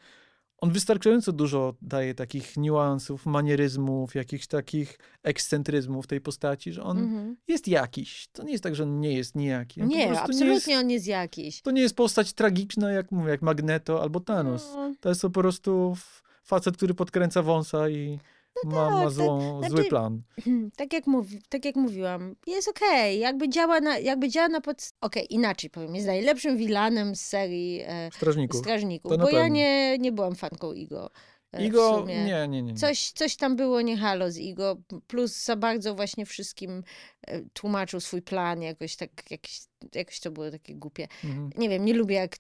on wystarczająco dużo daje takich niuansów, manieryzmów, jakichś takich ekscentryzmów tej postaci, że on Mhm. jest jakiś. To nie jest tak, że on nie jest nijaki. On Nie, absolutnie Nie jest, on jest jakiś. to nie jest postać tragiczna, jak mówię, jak Magneto albo Thanos. No, To jest to po prostu facet, który podkręca wąsa i ma, ma tak, złą, znaczy- zły plan. tak, jak mówi, tak jak mówiłam, jest okej, jakby działa na, jakby działa na pod... Okej, inaczej powiem, jest najlepszym vilanem z serii e, Strażników. Strażników, bo ja nie, nie byłam fanką Igo. e, Igo, nie, nie, nie. nie. Coś, coś tam było nie halo z Igo, plus za bardzo właśnie wszystkim e, tłumaczył swój plan, jakoś tak, jakoś, jakoś to było takie głupie. Mhm. Nie wiem, nie lubię jak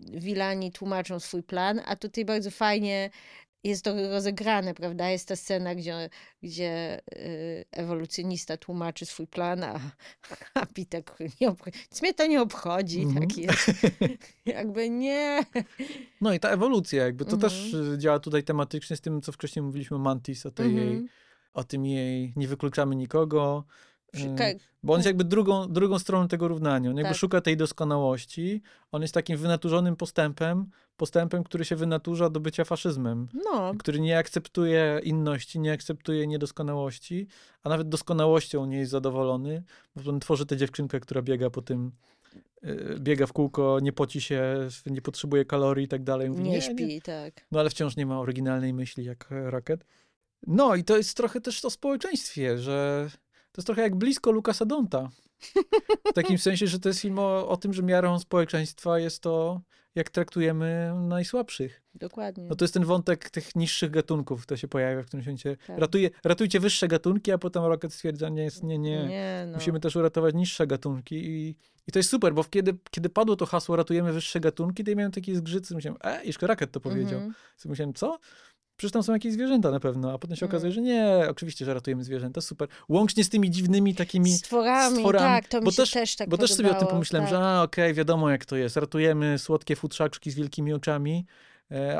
wilani tłumaczą swój plan, a tutaj bardzo fajnie jest to rozegrane, prawda? Jest ta scena, gdzie, gdzie y, ewolucjonista tłumaczy swój plan, a, a który nie obchodzi. Nic mnie to nie obchodzi, Mhm. tak jest. Jakby nie. No i ta ewolucja, jakby to Mhm. też y, działa tutaj tematycznie z tym, co wcześniej mówiliśmy o Mantis, o, tej jej, Mhm. o tym jej nie wykluczamy nikogo. Ka- Bo on jest jakby drugą, drugą stroną tego równania. On jakby Tak. szuka tej doskonałości. On jest takim wynaturzonym postępem, postępem, który się wynaturza do bycia faszyzmem. No, który nie akceptuje inności, nie akceptuje niedoskonałości, a nawet doskonałością nie jest zadowolony, bo on tworzy tę dziewczynkę, która biega po tym, y, biega w kółko, nie poci się, nie potrzebuje kalorii i tak dalej. Mówi, nie śpi, tak. No ale wciąż nie ma oryginalnej myśli jak e, Rocket. No i to jest trochę też o społeczeństwie, że to jest trochę jak blisko Lukasa Donta. W takim sensie, że to jest film o, o tym, że miarą społeczeństwa jest to, jak traktujemy najsłabszych. Dokładnie. No to jest ten wątek tych niższych gatunków, to się pojawia w którymś momencie. Tak. Ratuje, ratujcie wyższe gatunki, a potem Rocket stwierdza, nie, jest- nie, nie. nie no. Musimy też uratować niższe gatunki i, i to jest super, bo kiedy, kiedy padło to hasło ratujemy wyższe gatunki, to ja miałem taki zgrzyt, myślałem, e, jeszcze Rocket to powiedział. Sobie myślałem, co? Przecież tam są jakieś zwierzęta na pewno, a potem się Mm. okazuje, że nie, oczywiście, że ratujemy zwierzęta, super. Łącznie z tymi dziwnymi takimi Stworami, stworami, tak, to mi bo się też- też, tak bo też sobie o tym pomyślałem, tak. że a, okej, wiadomo jak to jest. Ratujemy słodkie futrzaczki z wielkimi oczami,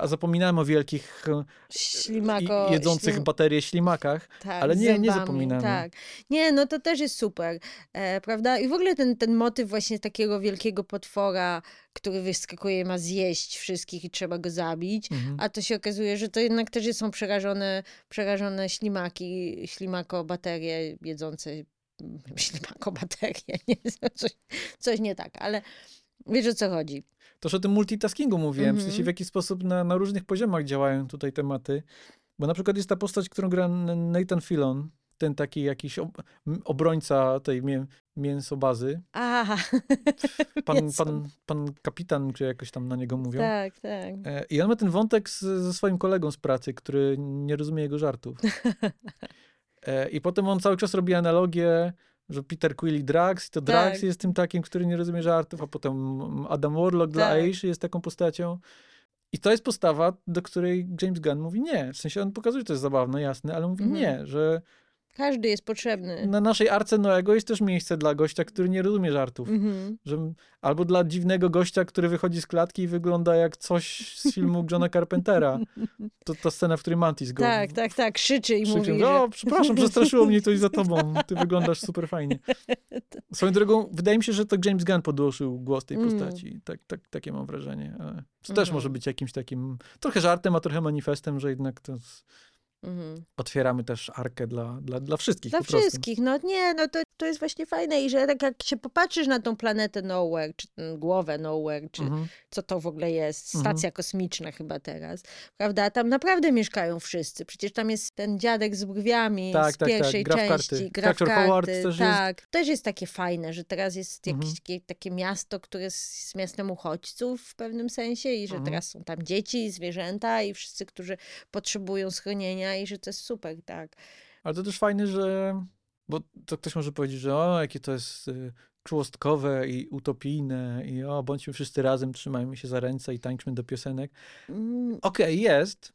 a zapominamy o wielkich e, Ślimako, jedzących ślim- baterie ślimakach. tak, ale nie- nie zębami, zapominamy. Tak. Nie, no to też jest super, e, prawda? I w ogóle ten, ten motyw właśnie takiego wielkiego potwora, który wyskakuje, ma zjeść wszystkich i trzeba go zabić, Mhm. a to się okazuje, że to jednak też są przerażone, przerażone ślimaki, ślimako baterie jedzące ślimako baterie, nie? Coś, coś nie tak, ale wiesz o co chodzi. Też o tym multitaskingu mówiłem, w sensie Mhm. w jaki sposób na, na różnych poziomach działają tutaj tematy. Bo na przykład jest ta postać, którą gra Nathan Filon, ten taki jakiś ob, obrońca tej mię, mięsobazy. Aha, Pan, Mięso. pan, pan kapitan, czy jakoś tam na niego mówią. tak, tak. E, I on ma ten wątek z, ze swoim kolegą z pracy, który nie rozumie jego żartów. E, I potem on cały czas robi analogię, że Peter Quill i Drax, i to Drax Tak. jest tym takim, który nie rozumie żartów, a potem Adam Warlock dla Tak. Aish jest taką postacią. I to jest postawa, do której James Gunn mówi nie. W sensie on pokazuje, że to jest zabawne, jasne, ale mówi Mhm. nie, że Każdy jest potrzebny. Na naszej arce Noego jest też miejsce dla gościa, który nie rozumie żartów. Mhm. Że, albo dla dziwnego gościa, który wychodzi z klatki i wygląda jak coś z filmu Johna Carpentera. To ta scena, w której Mantis go Tak, tak, tak. Krzyczy i krzyczy, mówi, że... o, przepraszam, przestraszyło mnie coś za tobą. Ty wyglądasz super fajnie. Swoją drogą, wydaje mi się, że to James Gunn podłożył głos tej Mm. postaci. Tak, tak, takie mam wrażenie. Ale to też Mhm. może być jakimś takim trochę żartem, a trochę manifestem, że jednak to z... Mhm. otwieramy też arkę dla, dla, dla wszystkich Dla prostu. wszystkich, no nie, no to, to jest właśnie fajne i że tak jak się popatrzysz na tą planetę Nowhere, czy tę głowę Nowhere, czy Mhm. co to w ogóle jest, Mhm. stacja kosmiczna chyba teraz, prawda, tam naprawdę mieszkają wszyscy, przecież tam jest ten dziadek z brwiami Tak, z tak, tak, pierwszej gra w części, gra w karty, Howard też jest- tak, też jest takie fajne, że teraz jest jakieś Mhm. takie, takie miasto, które jest miastem uchodźców w pewnym sensie i że Mhm. teraz są tam dzieci, zwierzęta i wszyscy, którzy potrzebują schronienia i że to jest super, tak. Ale to też fajne, że. Bo to ktoś może powiedzieć, że o, jakie to jest y, czułostkowe i utopijne, i o, bądźmy wszyscy razem, trzymajmy się za ręce i tańczmy do piosenek. Mm, Okej, jest,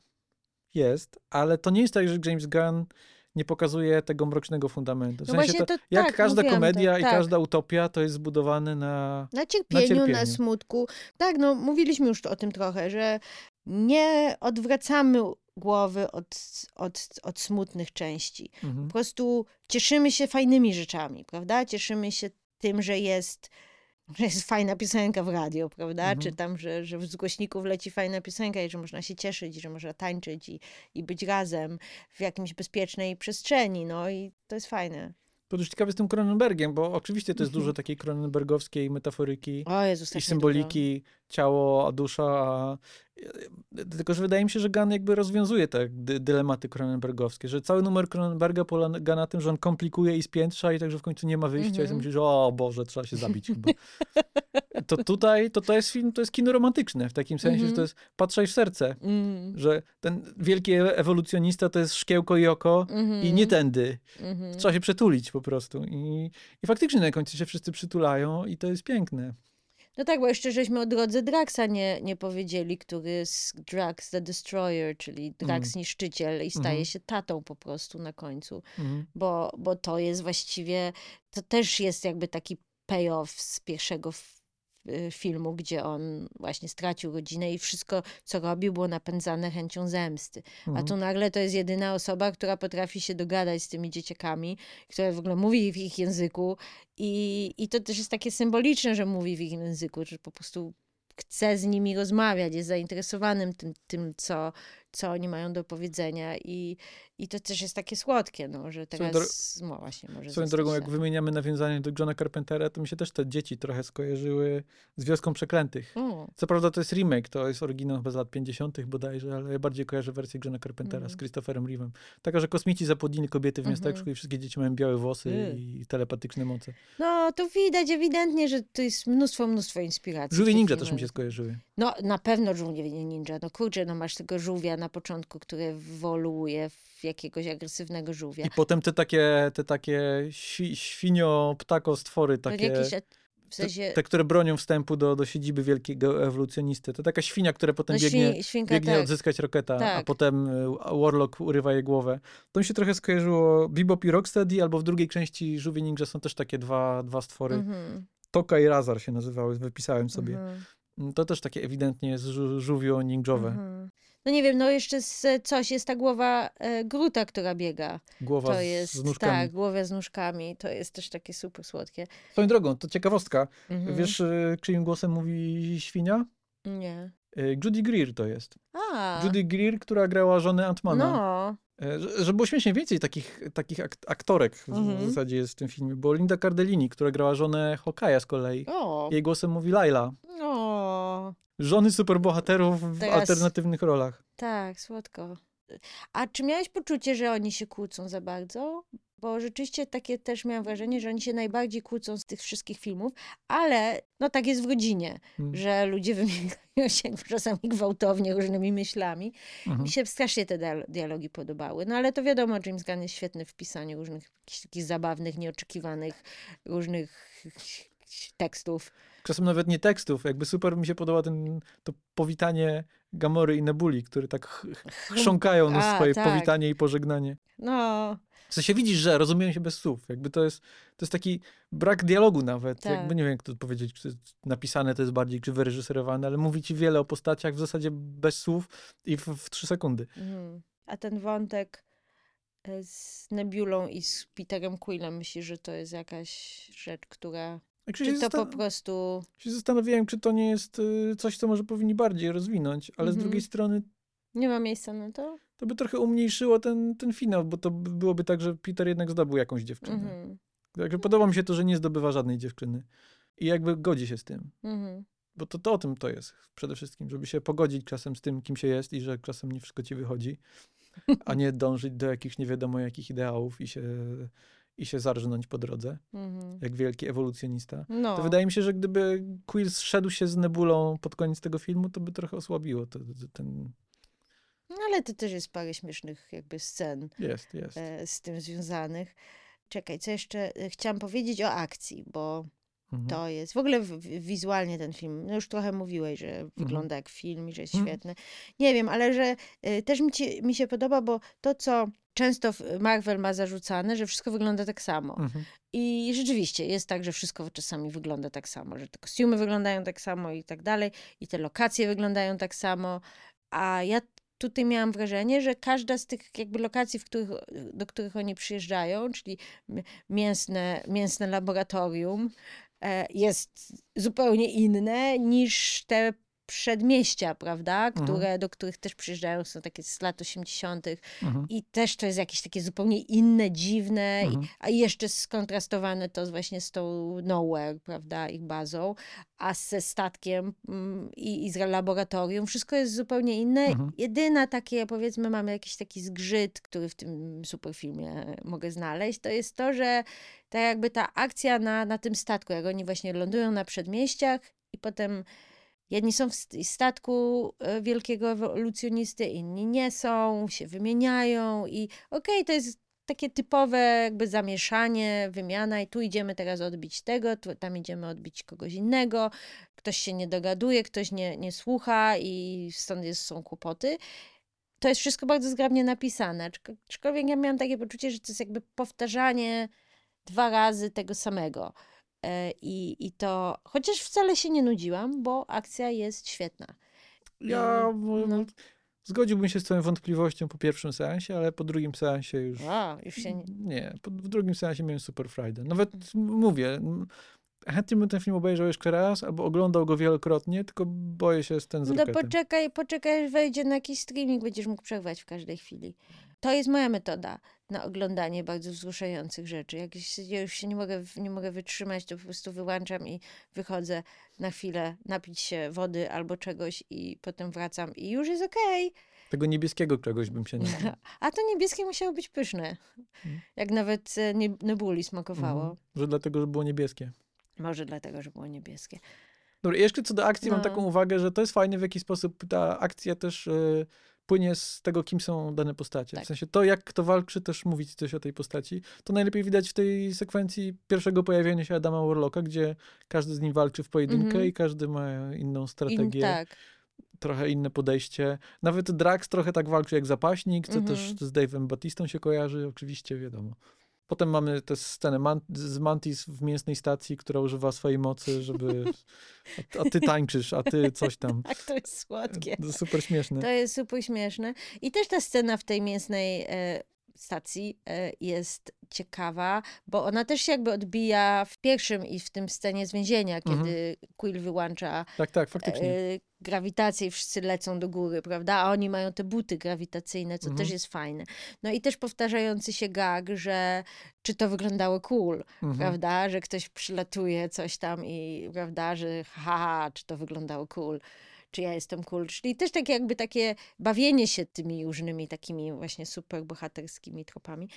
jest, ale to nie jest tak, że James Gunn nie pokazuje tego mrocznego fundamentu. W No sensie to, to jak tak, każda mówiłam to, komedia i tak. każda utopia, to jest zbudowane na. Na cierpieniu, na, cierpieniu. smutku. Tak, no mówiliśmy już o tym trochę, że nie odwracamy głowy od, od, od smutnych części. Mhm. Po prostu cieszymy się fajnymi rzeczami, prawda? Cieszymy się tym, że jest, że jest fajna piosenka w radio, prawda? Mhm. Czy tam, że, że z głośników leci fajna piosenka i że można się cieszyć, że można tańczyć i, i być razem w jakimś bezpiecznej przestrzeni. No i to jest fajne. To też ciekawe z tym Cronenbergiem, bo oczywiście to jest Mhm. dużo takiej Cronenbergowskiej metaforyki. Jezus, i symboliki, ciało, a dusza. A... Tylko, że wydaje mi się, że Gunn jakby rozwiązuje te dy- dylematy Cronenbergowskie, że cały numer Cronenberga polega na tym, że on komplikuje i spiętrza i także w końcu nie ma wyjścia i Mhm. sobie myślisz, o Boże, trzeba się zabić chyba. To tutaj, to, to jest film, to jest kino romantyczne, w takim sensie, że Mhm. to jest patrzaj w serce. Mm, że ten wielki e- ewolucjonista to jest szkiełko i oko i mhm, nie tędy. mhm. Trzeba się przytulić po prostu. I, I faktycznie na końcu się wszyscy przytulają i to jest piękne. No tak, bo jeszcze żeśmy o drodze Draxa nie, nie powiedzieli, który z Drax the Destroyer, czyli Drax Mm. niszczyciel i staje Mhm. się tatą po prostu na końcu, Mhm. bo, bo to jest właściwie, to też jest jakby taki payoff z pierwszego filmu, gdzie on właśnie stracił rodzinę i wszystko, co robił, było napędzane chęcią zemsty. A Mhm. tu nagle to jest jedyna osoba, która potrafi się dogadać z tymi dzieciakami, która w ogóle mówi w ich języku i, i to też jest takie symboliczne, że mówi w ich języku, że po prostu chce z nimi rozmawiać, jest zainteresowanym tym, tym co, co oni mają do powiedzenia i, i to też jest takie słodkie, no, że teraz, no właśnie, może Swoją drogą, jak wymieniamy nawiązanie do Johna Carpentera, to mi się też te dzieci trochę skojarzyły z Wioską Przeklętych. O, Co prawda to jest remake, to jest oryginał chyba z lat 50. bodajże, ale ja bardziej kojarzę wersję Johna Carpentera z Mhm. Christopherem Reeve'em. Taka, że kosmici zapłodnili kobiety w miasteczku i wszystkie dzieci mają białe włosy Y. i telepatyczne moce. No, to widać ewidentnie, że to jest mnóstwo, mnóstwo inspiracji. Żółwie ninja też mi się skojarzyły. No, na pewno żółwie ninja. No kurczę, no masz tego żółwia na początku, który ewoluuje w jakiegoś agresywnego żółwia. I potem te takie, te takie świ, świnio, ptako stwory, To takie, jakieś, w te, sensie, te, które bronią wstępu do, do siedziby wielkiego ewolucjonisty. To taka świnia, która potem no biegnie, świ, świnka, biegnie tak. odzyskać roketa, a Tak. potem y, Warlock urywa jej głowę. To mi się trochę skojarzyło Bebop i Rocksteady, albo w drugiej części Żółwie Ninja są też takie dwa, dwa stwory. Mhm, Toka i Razar się nazywały, wypisałem sobie. mhm, To też takie ewidentnie żółwio ninjowe. mhm. No nie wiem, no jeszcze z, coś, jest ta głowa e, Gruta, która biega. Głowa To z, jest, z nóżkami. tak, głowa z nóżkami. To jest też takie super słodkie. Swoją drogą, to ciekawostka. Mhm. Wiesz, y, czyim głosem mówi świnia? Nie. Y, Judy Greer to jest. A, Judy Greer, która grała żonę Antmana. no. E, Że, że było śmiesznie więcej takich, takich ak- aktorek w, w Mhm. zasadzie jest w tym filmie. Bo Linda Cardellini, która grała żonę Hokaja z kolei. O, Jej głosem mówi Laila. Żony superbohaterów w Teraz- alternatywnych rolach. Tak, słodko. A czy miałeś poczucie, że oni się kłócą za bardzo? Bo rzeczywiście takie też miałam wrażenie, że oni się najbardziej kłócą z tych wszystkich filmów, ale no tak jest w rodzinie, Mm. że ludzie wymieniają się czasami gwałtownie różnymi myślami. Mhm. Mi się strasznie te dial- dialogi podobały. No ale to wiadomo, James Gunn jest świetny w pisaniu różnych jakichś takich zabawnych, nieoczekiwanych, różnych tekstów. Czasem nawet nie tekstów. Jakby super mi się podoba ten, to powitanie Gamory i Nebuli, które tak ch- ch- chrząkają na A, swoje tak. powitanie i pożegnanie. No, W sensie widzisz, że rozumieją się bez słów. Jakby to jest, to jest taki brak dialogu nawet. Tak. Jakby nie wiem, jak to powiedzieć, czy napisane to jest bardziej, czy wyreżyserowane, ale mówi ci wiele o postaciach w zasadzie bez słów i w, w trzy sekundy. mhm. a ten wątek e, z Nebulą i z Peterem Quillem, myślisz, że to jest jakaś rzecz, która... Jak Czy to po prostu... się zastanawiałem, czy to nie jest y, coś, co może powinni bardziej rozwinąć, ale z Mhm. drugiej strony Nie ma miejsca na to? to by trochę umniejszyło ten, ten finał, bo to by- byłoby tak, że Peter jednak zdobył jakąś dziewczynę. Mhm. Także podoba mi się to, że nie zdobywa żadnej dziewczyny. I jakby godzi się z tym. Mhm. Bo to, to o tym to jest przede wszystkim, żeby się pogodzić czasem z tym, kim się jest i że czasem nie wszystko ci wychodzi, a nie dążyć do jakichś nie wiadomo jakich ideałów i się, i się zarżnąć po drodze, Mhm. jak wielki ewolucjonista. No. To wydaje mi się, że gdyby Quill zszedł się z Nebulą pod koniec tego filmu, to by trochę osłabiło to, to, ten... No, ale to też jest parę śmiesznych jakby scen Jest, jest. e, z tym związanych. Czekaj, co jeszcze e, chciałam powiedzieć o akcji, bo Mhm. to jest w ogóle wizualnie ten film. No już trochę mówiłeś, że wygląda jak film i że jest Mhm. świetny. Nie wiem, ale że e, też mi, ci, mi się podoba, bo to, co często Marvel ma zarzucane, że wszystko wygląda tak samo. Mhm. I rzeczywiście jest tak, że wszystko czasami wygląda tak samo, że te kostiumy wyglądają tak samo i tak dalej, i te lokacje wyglądają tak samo. A ja tutaj miałam wrażenie, że każda z tych jakby lokacji, których, do których oni przyjeżdżają, czyli mięsne, mięsne laboratorium, jest zupełnie inne niż te przedmieścia, prawda, które, do których też przyjeżdżają, są takie z lat 80. Mhm. I też to jest jakieś takie zupełnie inne, dziwne, Mhm. a jeszcze skontrastowane to właśnie z tą Nowhere, prawda, ich bazą, a ze statkiem mm, i, i z laboratorium. Wszystko jest zupełnie inne. Mhm. Jedyna takie, powiedzmy, mamy jakiś taki zgrzyt, który w tym superfilmie mogę znaleźć, to jest to, że tak jakby ta akcja na, na tym statku, jak oni właśnie lądują na przedmieściach i potem Jedni są w st- statku e, wielkiego ewolucjonisty, inni nie są, się wymieniają i okej, to jest takie typowe jakby zamieszanie, wymiana i tu idziemy teraz odbić tego, tu, tam idziemy odbić kogoś innego, ktoś się nie dogaduje, ktoś nie, nie słucha i stąd jest, są kłopoty. To jest wszystko bardzo zgrabnie napisane, aczko- aczkolwiek ja miałam takie poczucie, że to jest jakby powtarzanie dwa razy tego samego. E, I, I to, chociaż wcale się nie nudziłam, bo akcja jest świetna. Ja I- no. zgodziłbym się z twoją wątpliwością po pierwszym seansie, ale po drugim seansie już... A, już się nie... Nie, po, w drugim seansie miałem super frajdę. Nawet mówię, chętnie bym ten film obejrzał jeszcze raz, albo oglądał go wielokrotnie, tylko boję się z ten z No poczekaj, poczekaj, aż wejdzie na jakiś streaming, będziesz mógł przerwać w każdej chwili. To jest moja metoda na oglądanie bardzo wzruszających rzeczy. Jak ja już się nie mogę, nie mogę wytrzymać, to po prostu wyłączam i wychodzę na chwilę napić się wody albo czegoś i potem wracam i już jest okej. Tego niebieskiego czegoś bym się nie... A to niebieskie musiało być pyszne. Mm. Jak nawet e, nie, nebuli smakowało. Mhm. Że dlatego, że było niebieskie. Może dlatego, że było niebieskie. Dobra, jeszcze co do akcji, mam No. taką uwagę, że to jest fajne, w jaki sposób ta akcja też e, płynie z tego, kim są dane postacie. Tak. W sensie to, jak kto walczy, też mówi ci coś o tej postaci. To najlepiej widać w tej sekwencji pierwszego pojawienia się Adama Warlocka, gdzie każdy z nim walczy w pojedynkę Mhm. i każdy ma inną In, strategię, tak. trochę inne podejście. Nawet Drax trochę tak walczy jak zapaśnik, co Mhm. też z Dave'em Batistą się kojarzy, oczywiście, wiadomo. Potem mamy tę scenę Man- z Mantis w mięsnej stacji, która używa swojej mocy, żeby... A, a ty tańczysz, a ty coś tam. Tak, to jest słodkie. To super śmieszne. To jest super śmieszne. I też ta scena w tej mięsnej e, stacji e, jest ciekawa, bo ona też się jakby odbija w pierwszym i w tym scenie z więzienia, kiedy Mhm. Quill wyłącza Tak, tak, faktycznie. e, grawitację i wszyscy lecą do góry, prawda? A oni mają te buty grawitacyjne, co Mhm. też jest fajne. No i też powtarzający się gag, że czy to wyglądało cool, Mhm. prawda? Że ktoś przylatuje coś tam i prawda, że haha, czy to wyglądało cool, czy ja jestem cool. Czyli też takie jakby takie bawienie się tymi różnymi takimi właśnie super bohaterskimi tropami.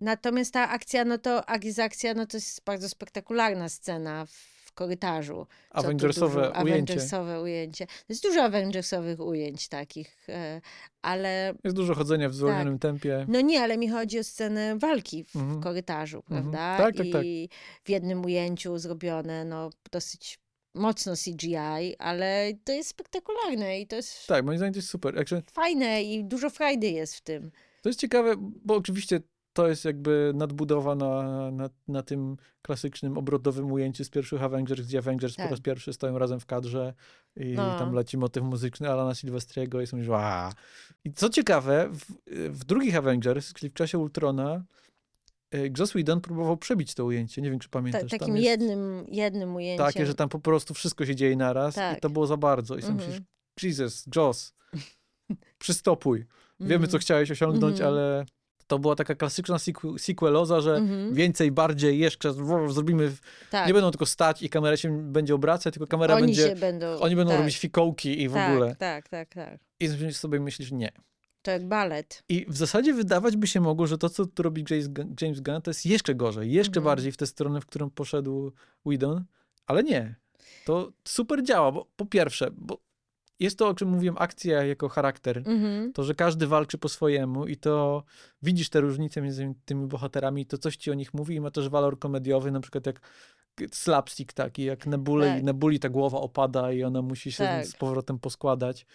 Natomiast ta akcja, no to akcja, no to jest bardzo spektakularna scena w korytarzu. Co Avengersowe dużo- ujęcie. Avengersowe ujęcie. Jest dużo Avengersowych ujęć takich, e, ale Jest dużo chodzenia w zwolnionym tempie. no nie, ale mi chodzi o scenę walki w Mhm. korytarzu, Mhm. prawda? Tak, tak, I tak. w jednym ujęciu zrobione, no dosyć mocno CGI, ale to jest spektakularne i to jest Tak, moim zdaniem to jest super. Fajne i dużo frajdy jest w tym. to jest ciekawe, bo oczywiście to jest jakby nadbudowa na, na, na tym klasycznym obrotowym ujęciu z pierwszych Avengers, gdzie Avengers Tak. po raz pierwszy stoją razem w kadrze i No. tam leci motyw muzyczny Alana Silvestriego i są już. I co ciekawe, w, w drugich Avengers, czyli w czasie Ultrona, y, Joss Whedon próbował przebić to ujęcie. Nie wiem, czy Ta, pamiętasz. Tam takim jest jednym, jednym ujęciem. Takie, że tam po prostu wszystko się dzieje naraz i Tak. to było za bardzo. I sam Mhm. myślisz, Jesus, Joss, przystopuj. Wiemy, co Mhm. chciałeś osiągnąć, Mhm. ale to była taka klasyczna sequ- sequeloza, że Mhm. więcej, bardziej, jeszcze zrobimy. Tak. Nie będą tylko stać i kamera się będzie obracać, tylko kamera Oni będzie. będą... Oni będą tak, robić fikołki i w tak, ogóle. Tak, tak, tak. I sobie myślisz, nie. To jak balet. I w zasadzie wydawać by się mogło, że to, co tu robi James James Gunn to jest jeszcze gorzej, jeszcze Mhm. bardziej w tę stronę, w którą poszedł Whedon, ale nie. To super działa, bo po pierwsze, bo jest to, o czym mówiłem, akcja jako charakter. Mhm. To, że każdy walczy po swojemu i to widzisz te różnice między tymi bohaterami, to coś ci o nich mówi i ma też walor komediowy, na przykład jak slapstick taki, jak Nebule Tak. Nebuli ta głowa opada i ona musi się Tak. z powrotem poskładać.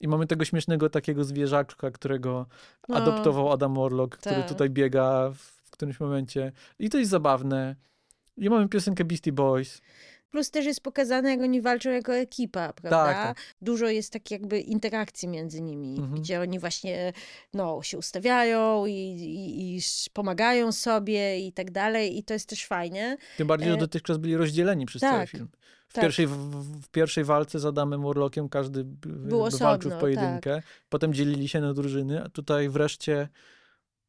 I mamy tego śmiesznego takiego zwierzaczka, którego No, adoptował Adam który tak. tutaj biega w, w którymś momencie. I to jest zabawne. I mamy piosenkę Beastie Boys. Plus też jest pokazane, jak oni walczą jako ekipa, prawda? tak. Dużo jest tak jakby interakcji między nimi, Mhm. gdzie oni właśnie no, się ustawiają i, i, i pomagają sobie i tak dalej. I to jest też fajnie. Tym bardziej, że E, dotychczas byli rozdzieleni przez cały tak, film. W, tak. pierwszej, w, w pierwszej walce z Adamem Warlockiem każdy Był jakby walczył w osobno, pojedynkę. Potem dzielili się na drużyny, a tutaj wreszcie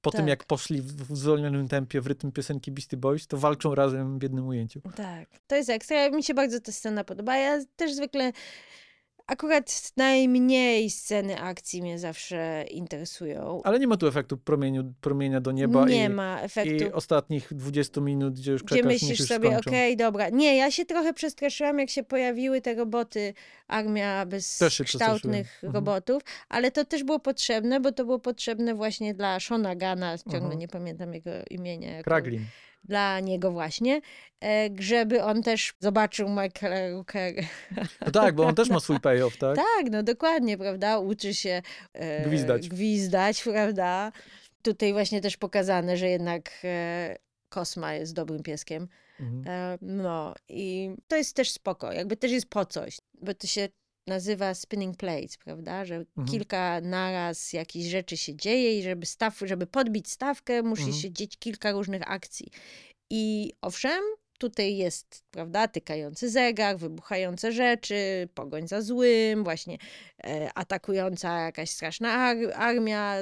po tym Tak. jak poszli w, w zwolnionym tempie w rytm piosenki Beastie Boys, to walczą razem w jednym ujęciu. Tak, to jest ekstra. Mi się bardzo ta scena podoba. Ja też zwykle akurat najmniej sceny akcji mnie zawsze interesują. Ale nie ma tu efektu promieniu, promienia do nieba nie i, ma efektu. i ostatnich 20 minut, gdzie już Gdzie czekasz, niech myślisz już sobie, okej, dobra. Nie, ja się trochę przestraszyłam, jak się pojawiły te roboty, armia bezkształtnych. Mhm. robotów, ale to też było potrzebne, bo to było potrzebne właśnie dla Shona Gana, ciągle Mhm. nie pamiętam jego imienia. Jako, Kraglin. Dla niego właśnie, e, żeby on też zobaczył Michaela Rookera. No tak, bo on też ma swój payoff, tak? Tak, no dokładnie, prawda? Uczy się e, Gwizdać. gwizdać, prawda? Tutaj właśnie też pokazane, że jednak e, Kosma jest dobrym pieskiem. Mhm. E, no i to jest też spoko, jakby też jest po coś, bo to się nazywa spinning plates, prawda? Że Mhm. kilka naraz jakichś rzeczy się dzieje i żeby, staw, żeby podbić stawkę, musi Mhm. się dzieć kilka różnych akcji. I owszem, tutaj jest, prawda, tykający zegar, wybuchające rzeczy, pogoń za złym, właśnie e, atakująca jakaś straszna ar armia.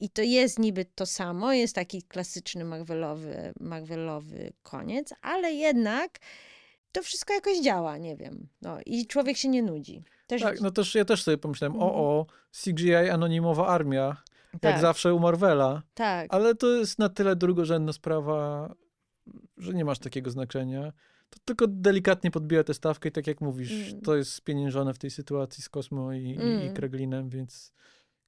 I to jest niby to samo, jest taki klasyczny Marvelowy, Marvelowy koniec, ale jednak to wszystko jakoś działa, nie wiem. No i człowiek się nie nudzi. Też, Tak, no też ja też sobie pomyślałem, Mhm. o, o, CGI anonimowa armia, jak tak, zawsze u Marvela, tak, ale to jest na tyle drugorzędna sprawa, że nie masz takiego znaczenia. To tylko delikatnie podbija tę stawkę i tak jak mówisz, Mm. to jest spieniężone w tej sytuacji z Kosmo i, i, i Mm. Kreglinem, więc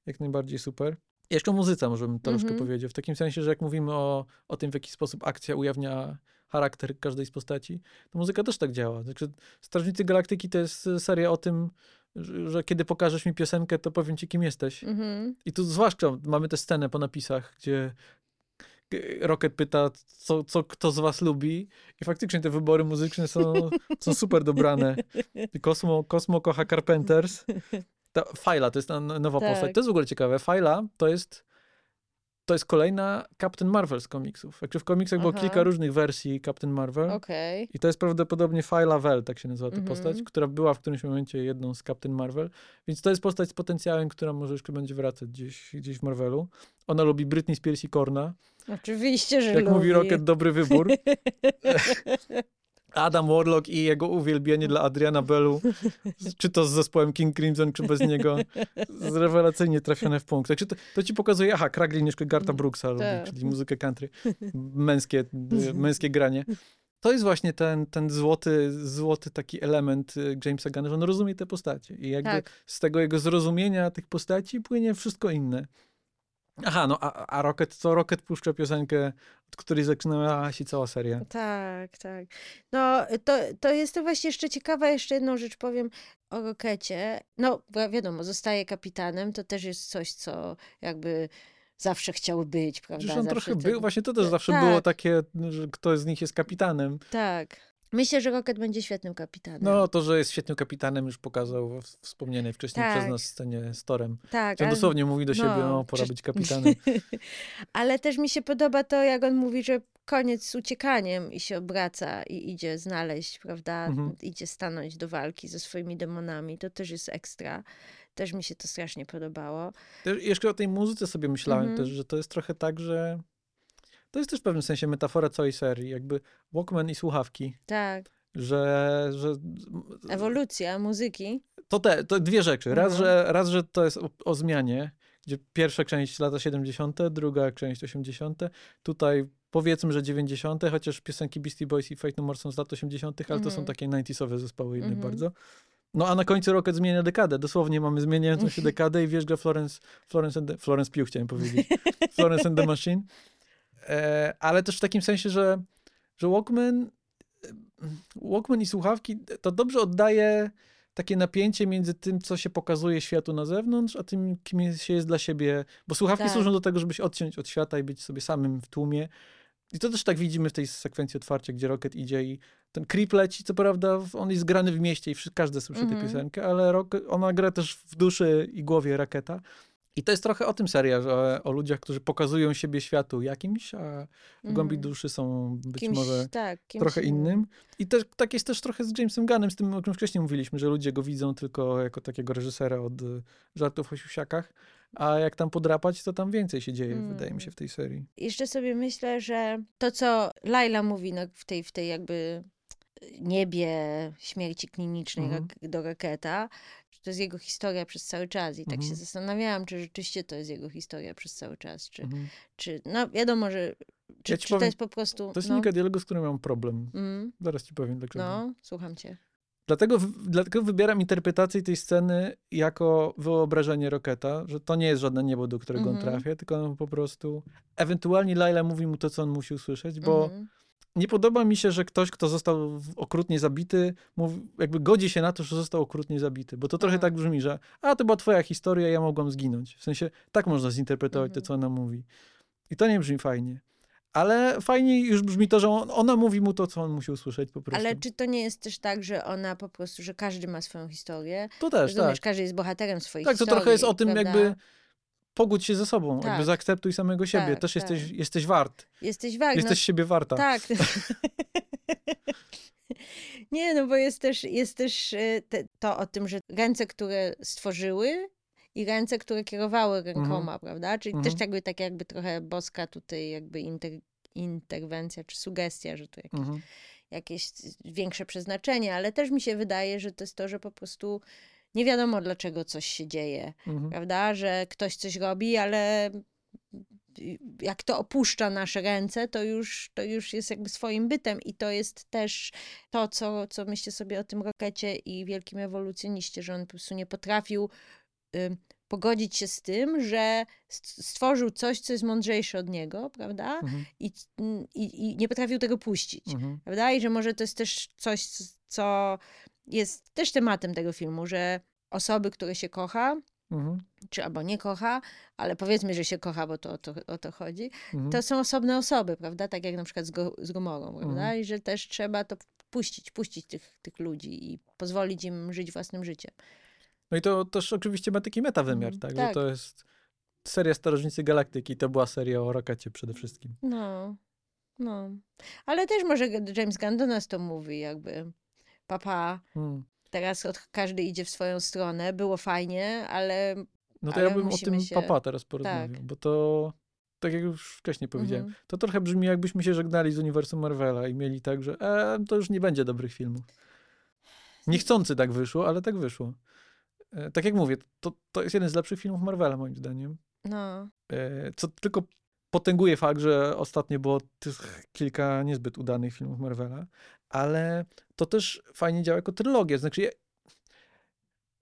jak najbardziej super. Jeszcze o muzyce możemy troszkę Mhm. powiedzieć, w takim sensie, że jak mówimy o, o tym, w jaki sposób akcja ujawnia charakter każdej z postaci, to muzyka też tak działa. Także Strażnicy Galaktyki to jest seria o tym, że, kiedy pokażesz mi piosenkę, to powiem ci, kim jesteś. mhm. I tu zwłaszcza mamy tę scenę po napisach, gdzie Rocket pyta, co, co kto z was lubi i faktycznie te wybory muzyczne są, są super dobrane. Kosmo, Kosmo kocha Carpenters. Ta Fajla to jest ta nowa Tak. postać. To jest w ogóle ciekawe. Fajla to jest to jest kolejna Captain Marvel z komiksów. Jakże w komiksach było Aha. kilka różnych wersji Captain Marvel. Okej. I to jest prawdopodobnie Fila Vel, tak się nazywa ta Mhm. postać, która była w którymś momencie jedną z Captain Marvel. Więc to jest postać z potencjałem, która może jeszcze będzie wracać gdzieś, gdzieś w Marvelu. Ona lubi Britney Spears i Korna. Oczywiście, że Jak lubi. mówi Rocket, dobry wybór. Adam Warlock i jego uwielbienie dla Adriana Bellu, czy to z zespołem King Crimson, czy bez niego, z rewelacyjnie trafione w punkt. Także to, to ci pokazuje, aha, Kraglin jeszcze Garta Brooksa lubi, Tak. czyli muzykę country, męskie, męskie granie. To jest właśnie ten, ten złoty, złoty taki element y, Jamesa Gunna, że on rozumie te postacie i jakby Tak. z tego jego zrozumienia tych postaci płynie wszystko inne. Aha, no a, a Rocket, co Rocket puszcza piosenkę, od której zaczynała się cała seria. Tak, tak. No, to, to jest to właśnie jeszcze ciekawa, jeszcze jedną rzecz powiem o Rokecie. No, wi- wiadomo, zostaje kapitanem, to też jest coś, co jakby zawsze chciał być, prawda? Przecież on zawsze trochę ten- był, właśnie to też zawsze tak. było takie, że ktoś z nich jest kapitanem. Tak. Myślę, że Rocket będzie świetnym kapitanem. No, to, że jest świetnym kapitanem już pokazał w wspomnianej wcześniej Tak. przez nas scenie z Torem. tak. On ale- dosłownie mówi do siebie, no, no, pora przecież- być kapitanem. Ale też mi się podoba to, jak on mówi, że koniec z uciekaniem i się obraca i idzie znaleźć, prawda? Mhm. Idzie stanąć do walki ze swoimi demonami. To też jest ekstra. Też mi się to strasznie podobało. Też Jeszcze o tej muzyce sobie myślałem Mhm. też, że to jest trochę tak, że to jest też w pewnym sensie metafora całej serii. Jakby Walkman i słuchawki, Tak. że, że Ewolucja muzyki. to te, to dwie rzeczy. Raz, Mhm. że, raz, że to jest o, o zmianie, gdzie pierwsza część lata 70., druga część 80., tutaj powiedzmy, że 90., chociaż piosenki Beastie Boys i Fate No More są z lat 80., ale to są Mhm. takie 90sowe zespoły inne Mhm. bardzo. No a na końcu Rocket zmienia dekadę. Dosłownie mamy zmieniającą się dekadę i wjeżdża Florence, Florence, and the, Florence Pugh chciałem powiedzieć. Florence and the Machine. E, ale też w takim sensie, że, że Walkman, Walkman i słuchawki to dobrze oddaje takie napięcie między tym, co się pokazuje światu na zewnątrz, a tym, kim się jest dla siebie. Bo słuchawki Tak. służą do tego, żebyś odciąć od świata i być sobie samym w tłumie. I to też tak widzimy w tej sekwencji otwarcia, gdzie Rocket idzie i ten creep leci, co prawda on jest grany w mieście i każdy słyszy tę Mhm. piosenkę, ale Rocket, ona gra też w duszy i głowie Raketa. I to jest trochę o tym seria, że o ludziach, którzy pokazują siebie światu jakimś, a w głębi Mhm. duszy są być Kimś, może tak, trochę innym. I też, tak jest też trochę z Jamesem Gunnem, z tym, o czym wcześniej mówiliśmy, że ludzie go widzą tylko jako takiego reżysera od y, żartów o siusiakach, a jak tam podrapać, to tam więcej się dzieje, Mm. wydaje mi się, w tej serii. Jeszcze sobie myślę, że to, co Laila mówi no, w, tej, w tej jakby niebie śmierci klinicznej rak- do Raketa, to jest jego historia przez cały czas. I tak Mhm. się zastanawiałam, czy rzeczywiście to jest jego historia przez cały czas. Czy, Mhm. czy no wiadomo, że czy, Ja czy to powiem, jest po prostu... To jest no, linijka dialogu, z którym mam problem. mm, Zaraz ci powiem dlaczego. no, słucham cię. Dlatego, dlatego wybieram interpretację tej sceny jako wyobrażenie Roketa, że to nie jest żadne niebo, do którego on Mhm. trafia, tylko on po prostu... Ewentualnie Laila mówi mu to, co on musi usłyszeć, bo Mhm. Nie podoba mi się, że ktoś, kto został okrutnie zabity, mówi, jakby godzi się na to, że został okrutnie zabity. Bo to trochę Aha. tak brzmi, że a, to była twoja historia, ja mogłam zginąć. W sensie, tak można zinterpretować to, Mhm. co ona mówi. I to nie brzmi fajnie. Ale fajniej już brzmi to, że on, ona mówi mu to, co on musi usłyszeć po prostu. Ale czy to nie jest też tak, że ona po prostu, że każdy ma swoją historię? to też, Rozumiesz, tak. każdy jest bohaterem swojej Tak, to historii. trochę jest o tym prawda? jakby pogódź się ze sobą, jakby Tak. zaakceptuj samego siebie. Tak, też jesteś, tak. jesteś wart. Jesteś ważny. Jesteś siebie warta. Tak. Nie, no bo jest też, jest też e, te, to o tym, że ręce, które stworzyły i ręce, które kierowały rękoma, prawda? Czyli Mhm. też jakby tak jakby trochę boska tutaj jakby inter, interwencja czy sugestia, że to jakieś, Mhm. jakieś większe przeznaczenie, ale też mi się wydaje, że to jest to, że po prostu nie wiadomo dlaczego coś się dzieje, Mhm. prawda? Że ktoś coś robi, ale jak to opuszcza nasze ręce, to już, to już jest jakby swoim bytem i to jest też to, co, co myślę sobie o tym Rokecie i wielkim ewolucjoniście, że on po prostu nie potrafił y, pogodzić się z tym, że st- stworzył coś, co jest mądrzejsze od niego, prawda? Mhm. I, i, i nie potrafił tego puścić, Mhm. prawda? I że może to jest też coś, co jest też tematem tego filmu, że osoby, które się kocha, Mhm. czy albo nie kocha, ale powiedzmy, że się kocha, bo to o to, o to chodzi, Mhm. to są osobne osoby, prawda? Tak jak na przykład z, go, z Gomorą, prawda? Mhm. I że też trzeba to puścić, puścić tych, tych ludzi i pozwolić im żyć własnym życiem. No i to też oczywiście ma taki metawymiar, Mhm, tak? tak. Że to jest seria Starożytnicy Galaktyki, to była seria o Rokecie przede wszystkim. No, no. Ale też może James Gunn do nas to mówi, jakby papa, Hmm. teraz od, każdy idzie w swoją stronę, było fajnie, ale... No to Ale ja bym o tym się- papa teraz porozmawiał, tak. bo to, tak jak już wcześniej powiedziałem, Mhm. to trochę brzmi jakbyśmy się żegnali z uniwersum Marvela i mieli tak, że e, to już nie będzie dobrych filmów. Niechcący tak wyszło, ale tak wyszło. E, tak jak mówię, to, to jest jeden z lepszych filmów Marvela moim zdaniem. No, E, co tylko potęguje fakt, że ostatnio było tych kilka niezbyt udanych filmów Marvela, ale to też fajnie działa jako trylogia. Znaczy, ja,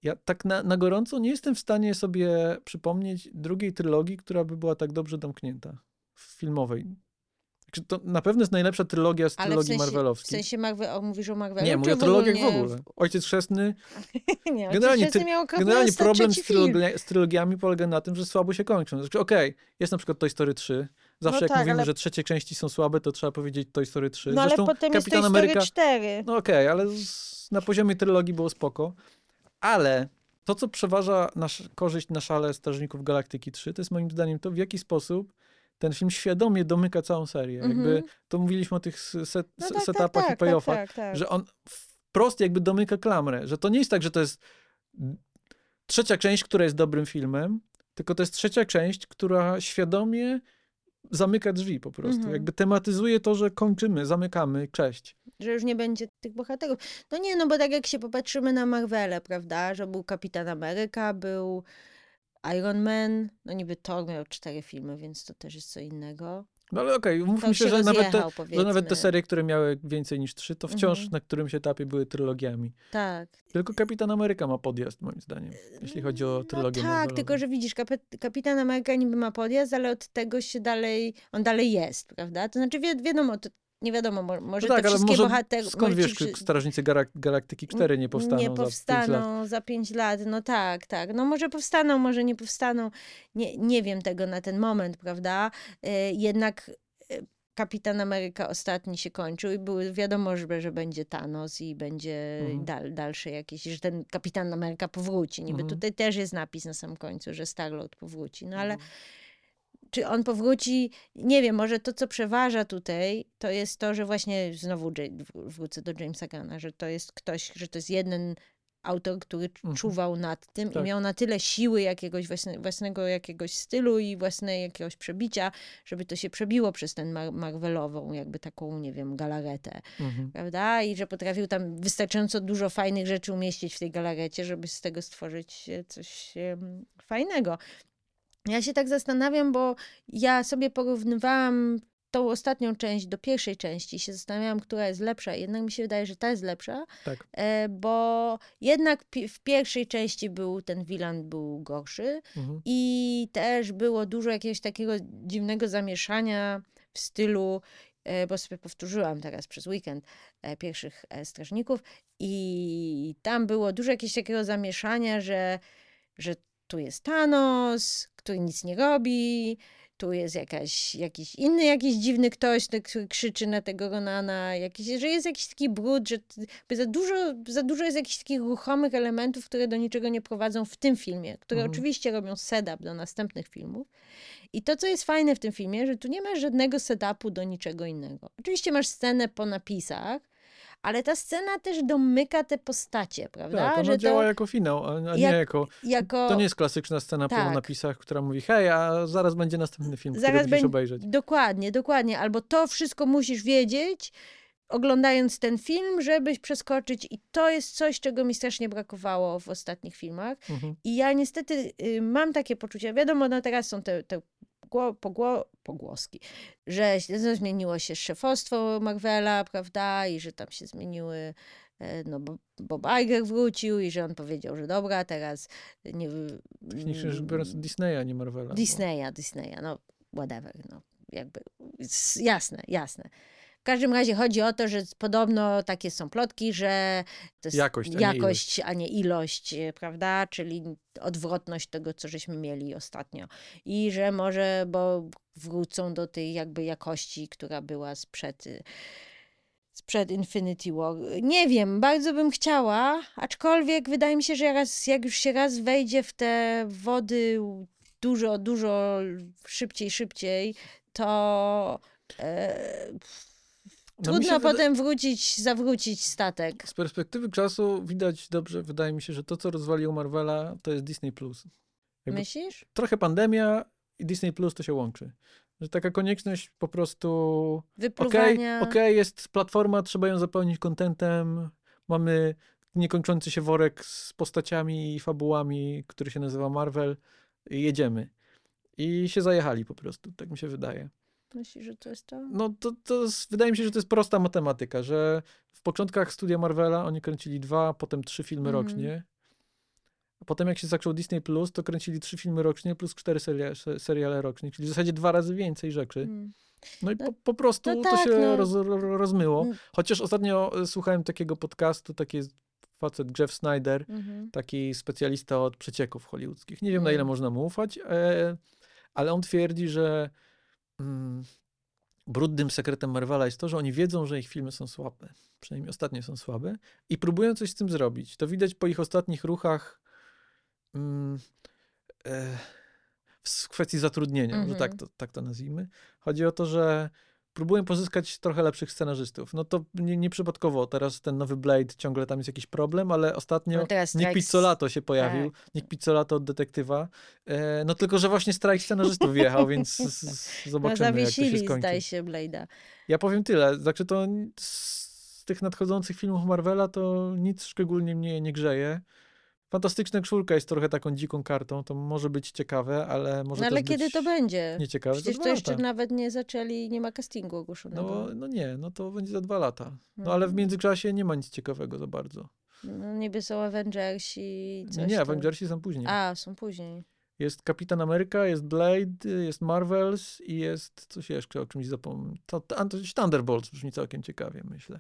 ja tak na, na gorąco nie jestem w stanie sobie przypomnieć drugiej trylogii, która by była tak dobrze domknięta. Filmowej. Znaczy, To na pewno jest najlepsza trylogia z Ale w trylogii sensie, w Marvelowskiej. sensie Marvel, o, mówisz o Marvelu? nie, mówię o trylogiach w ogóle. Ojciec Chrzestny. Nie, Generalnie, ty, ty, miał okropny generalnie problem z, trylogia, z trylogiami polega na tym, że słabo się kończą. Znaczy, okej, jest na przykład Toy Story 3. Zawsze No jak tak, mówimy, ale- że trzecie części są słabe, to trzeba powiedzieć Toy Story 3. No ale Zresztą potem jest Kapitan Toy Story Ameryka... 4. No okej, ale z, na poziomie trylogii było spoko. Ale to, co przeważa nasz, korzyść na szale Strażników Galaktyki 3, to jest moim zdaniem to, w jaki sposób ten film świadomie domyka całą serię. Mhm. Jakby to mówiliśmy o tych set, No se- tak, setupach tak, i tak, payoffach, tak, tak. że on wprost jakby domyka klamrę, że to nie jest tak, że to jest trzecia część, która jest dobrym filmem, tylko to jest trzecia część, która świadomie zamyka drzwi po prostu. Mhm. Jakby tematyzuje to, że kończymy, zamykamy, cześć. że już nie będzie tych bohaterów. No nie, no bo tak jak się popatrzymy na Marvele, prawda, że był Kapitan Ameryka, był Iron Man, no niby Thor miał cztery filmy, więc to też jest co innego. No ale okej, To mówmy się, się że nawet, te, że nawet te serie, które miały więcej niż trzy, to wciąż Mhm. na którymś etapie były trylogiami. Tak. Tylko Kapitan Ameryka ma podjazd, moim zdaniem, jeśli chodzi o trylogię No tak, tylko że widzisz, Kapitan Ameryka niby ma podjazd, ale od tego się dalej, on dalej jest, prawda? To znaczy wi wiadomo, to nie wiadomo, mo- może no tak, te wszystkie może bohaterowie... skąd wiesz, czy Strażnicy Galak- Galaktyki 4 nie powstaną nie za pięć lat? powstaną za pięć lat. No tak, tak. No może powstaną, może nie powstaną. Nie, nie wiem tego na ten moment, prawda? E, Jednak e, Kapitan Ameryka ostatni się kończył i było wiadomo, że, że będzie Thanos i będzie Mhm. dal, dalsze jakieś, że ten Kapitan Ameryka powróci. Niby Mhm. tutaj też jest napis na samym końcu, że Star-Lord powróci. No ale Mhm. Czy on powróci, nie wiem, może to, co przeważa tutaj, to jest to, że właśnie znowu wrócę do Jamesa Gana, że to jest ktoś, że to jest jeden autor, który Mhm. czuwał nad tym Tak. i miał na tyle siły jakiegoś własne, własnego jakiegoś stylu i własnej jakiegoś przebicia, żeby to się przebiło przez ten mar- Marvelową, jakby taką, nie wiem, galaretę, Mhm. prawda? I że potrafił tam wystarczająco dużo fajnych rzeczy umieścić w tej galarecie, żeby z tego stworzyć e, coś em, fajnego. Ja się tak zastanawiam, bo ja sobie porównywałam tą ostatnią część do pierwszej części się zastanawiałam, która jest lepsza. Jednak mi się wydaje, że ta jest lepsza, Tak. e, bo jednak w pierwszej części był ten Wilan był gorszy Mhm. i też było dużo jakiegoś takiego dziwnego zamieszania w stylu, e, bo sobie powtórzyłam teraz przez weekend e, pierwszych strażników i tam było dużo jakiegoś takiego zamieszania, że, że tu jest Thanos, który nic nie robi, tu jest jakaś, jakiś inny, jakiś dziwny ktoś, tak, który krzyczy na tego Ronana, jakiś, że jest jakiś taki brud, że za dużo, za dużo jest jakichś takich ruchomych elementów, które do niczego nie prowadzą w tym filmie, które Mhm. oczywiście robią setup do następnych filmów. I to, co jest fajne w tym filmie, że tu nie masz żadnego setupu do niczego innego. Oczywiście masz scenę po napisach, ale ta scena też domyka te postacie, prawda? Tak, ona że działa to jako finał, a, nie jak- jako... jako... To nie jest klasyczna scena po Tak. napisach, która mówi hej, a zaraz będzie następny film, który Zaraz musisz będzie- obejrzeć. Dokładnie, dokładnie. Albo to wszystko musisz wiedzieć, oglądając ten film, żebyś przeskoczyć. I to jest coś, czego mi strasznie brakowało w ostatnich filmach. Mhm. I ja niestety y, mam takie poczucie, wiadomo, no teraz są te, te gło, pogło, pogłoski, że zmieniło się szefostwo Marvela, prawda, i że tam się zmieniły, e, no bo Bob Iger wrócił i że on powiedział, że dobra, teraz nie... Technicznie rzecz biorąc Disneya, nie Marvela. bo- Disneya, Disneya, no whatever, no jakby jasne, jasne. W każdym razie chodzi o to, że podobno takie są plotki, że to jest Jakość, a nie jakość, a nie ilość, e, prawda? Czyli odwrotność tego, co żeśmy mieli ostatnio. I że może, bo wrócą do tej jakby jakości, która była sprzed, y, sprzed Infinity War. Nie wiem, bardzo bym chciała, aczkolwiek wydaje mi się, że raz, jak już się raz wejdzie w te wody dużo, dużo szybciej, szybciej, to e, No się trudno potem wrócić, zawrócić statek. Z perspektywy czasu widać dobrze, wydaje mi się, że to, co rozwaliło Marvela, to jest Disney+. Plus. Myślisz? trochę pandemia i Disney Plus to się łączy. Że taka konieczność po prostu okej, Wypluwania. okej, jest platforma, trzeba ją zapełnić contentem, mamy niekończący się worek z postaciami i fabułami, który się nazywa Marvel i jedziemy. I się zajechali po prostu, tak mi się wydaje. Myślisz, że to jest to? No to, to jest, wydaje mi się, że to jest prosta matematyka, że w początkach studia Marvela oni kręcili dwa, potem trzy filmy Mhm. rocznie. A potem jak się zaczął Disney Plus, to kręcili trzy filmy rocznie plus cztery seria, se- seriale rocznie, czyli w zasadzie dwa razy więcej rzeczy. Mm. No i No- po, po prostu no to tak, się no. roz, ro- rozmyło. Mm. Chociaż ostatnio e, słuchałem takiego podcastu, taki jest facet Jeff Snyder, Mhm. taki specjalista od przecieków hollywoodzkich. Nie wiem, na ile Mm. można mu ufać, e, ale on twierdzi, że mm, brudnym sekretem Marvela jest to, że oni wiedzą, że ich filmy są słabe. Przynajmniej ostatnie są słabe i próbują coś z tym zrobić. To widać po ich ostatnich ruchach mm, e, w kwestii zatrudnienia, może Mhm. tak to, tak to nazwijmy. Chodzi o to, że próbują pozyskać trochę lepszych scenarzystów. No to nie, nieprzypadkowo teraz ten nowy Blade ciągle tam jest jakiś problem, ale ostatnio No teraz Nick strajk- Pizzolato się pojawił. tak. Nick Pizzolato od detektywa. E, no tylko, że właśnie strajk scenarzystów wjechał, więc z, z, No, zobaczymy, jak to się skończy. zdaje się, Blade'a. Ja powiem tyle. Znaczy to z tych nadchodzących filmów Marvela to nic szczególnie mnie nie grzeje. Fantastyczna czwórka jest trochę taką dziką kartą, to może być ciekawe, ale może No ale kiedy to będzie? nieciekawe. Przecież za to dwa jeszcze lata. nawet nie zaczęli, nie ma castingu ogłoszonego. No, no nie, no to będzie za dwa lata. No ale w Mhm. międzyczasie nie ma nic ciekawego za bardzo. No, niby są Avengers i coś Nie, nie, tam. Avengersi są później. A, są później. Jest Kapitan Ameryka, jest Blade, jest Marvels i jest coś jeszcze, o czymś zapomniałem. To, to, to Thunderbolts brzmi całkiem ciekawie, myślę.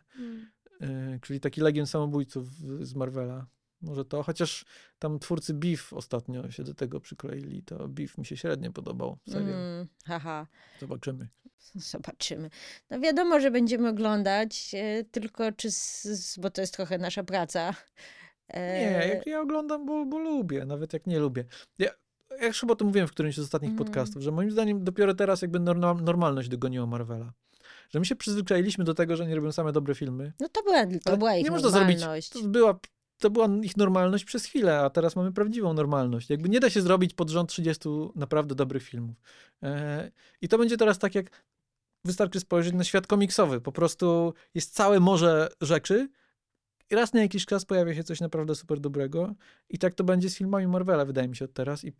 Yy, czyli taki legion samobójców z Marvela. Może to, chociaż tam twórcy Beef ostatnio się do tego przykleili, to Beef mi się średnio podobał. Serial. Mm, haha, Zobaczymy. zobaczymy. No wiadomo, że będziemy oglądać, e, tylko czy, z, bo to jest trochę nasza praca. E, Nie, jak ja oglądam, bo, bo lubię, nawet jak nie lubię. Ja, ja już chyba o tym mówiłem w którymś z ostatnich Mhm. podcastów, że moim zdaniem dopiero teraz jakby norma- normalność dogoniła Marvela. Że my się przyzwyczailiśmy do tego, że nie robią same dobre filmy. No to była, to była ich nie można zrobić-. To była, to była ich normalność przez chwilę, a teraz mamy prawdziwą normalność. Jakby nie da się zrobić pod rząd 30 naprawdę dobrych filmów. E, I to będzie teraz tak, jak wystarczy spojrzeć na świat komiksowy. Po prostu jest całe morze rzeczy i raz na jakiś czas pojawia się coś naprawdę super dobrego. I tak to będzie z filmami Marvela, wydaje mi się, od teraz. I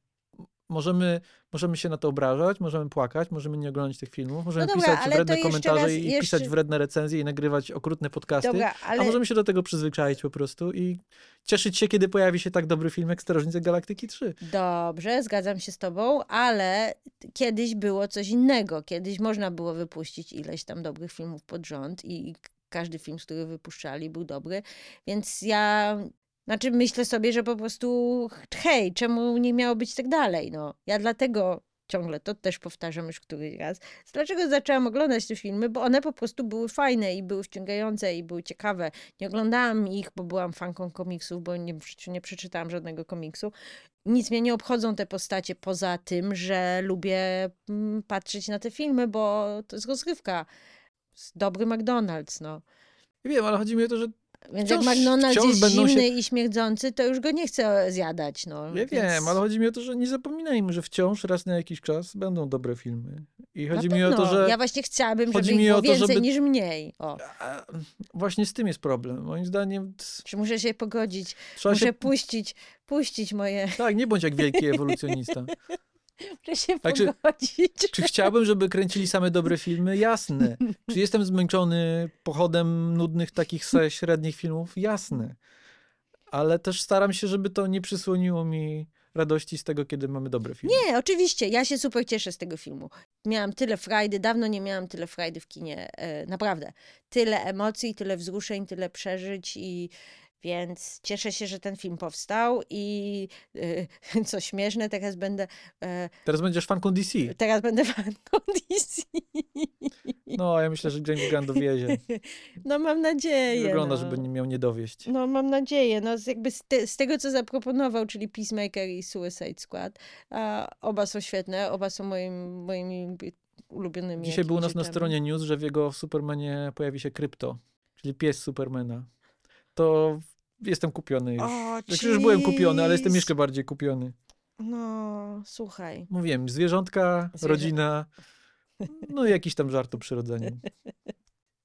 możemy, możemy się na to obrażać, możemy płakać, możemy nie oglądać tych filmów, możemy dobra, pisać wredne komentarze raz- i jeszcze- pisać wredne recenzje i nagrywać okrutne podcasty. Dobra, ale A możemy się do tego przyzwyczaić po prostu i cieszyć się, kiedy pojawi się tak dobry film jak Strażnicy Galaktyki 3. dobrze, zgadzam się z tobą, ale kiedyś było coś innego. Kiedyś można było wypuścić ileś tam dobrych filmów pod rząd i każdy film, z który wypuszczali, był dobry. Więc ja, znaczy myślę sobie, że po prostu hej, czemu nie miało być tak dalej? No, ja dlatego ciągle to też powtarzam już któryś raz. Dlaczego zaczęłam oglądać te filmy? Bo one po prostu były fajne i były wciągające i były ciekawe. Nie oglądałam ich, bo byłam fanką komiksów, bo nie, nie przeczytałam żadnego komiksu. Nic mnie nie obchodzą te postacie poza tym, że lubię mm, patrzeć na te filmy, bo to jest rozrywka. Dobry McDonald's, no. Wiem, ale chodzi mi o to, że Więc Wciąż- jak McDonald's jest będą się- zimny i śmierdzący, to już go nie chcę zjadać, no. ja Więc... wiem, ale chodzi mi o to, że nie zapominajmy, że wciąż raz na jakiś czas będą dobre filmy. I chodzi mi o to, że Ja właśnie chciałabym, żeby mi było to, więcej żeby- niż mniej. O, właśnie z tym jest problem. Moim zdaniem muszę się pogodzić, trzeba muszę się... puścić, puścić moje, Tak, nie bądź jak wielki ewolucjonista. muszę się czy- pogodzić. Czy chciałbym, żeby kręcili same dobre filmy? Jasne. Czy jestem zmęczony pochodem nudnych takich średnich filmów? Jasne. Ale też staram się, żeby to nie przysłoniło mi radości z tego, kiedy mamy dobre filmy. Nie, oczywiście, ja się super cieszę z tego filmu. Miałam tyle frajdy, dawno nie miałam tyle frajdy w kinie, e, naprawdę. Tyle emocji, tyle wzruszeń, tyle przeżyć i więc cieszę się, że ten film powstał i e, co śmieszne, teraz będę e, Teraz będziesz fanką DC. teraz będę fanką DC. No, ja myślę, że James Gunn dowiezie. No mam nadzieję. Wygląda, no. żeby nie miał nie dowieść. No mam nadzieję, no z, jakby z, te, z tego, co zaproponował, czyli Peacemaker i Suicide Squad, a oba są świetne, oba są moim, moimi ulubionymi. Dzisiaj był u nas na stronie news, że w jego Supermanie pojawi się Krypto, czyli pies Supermana. To jestem kupiony już. O, Znaczy, już byłem kupiony, ale jestem jeszcze bardziej kupiony. No, słuchaj. Mówiłem, zwierzątka, Zwierzę- rodzina, no i jakiś tam żart o przyrodzeniu.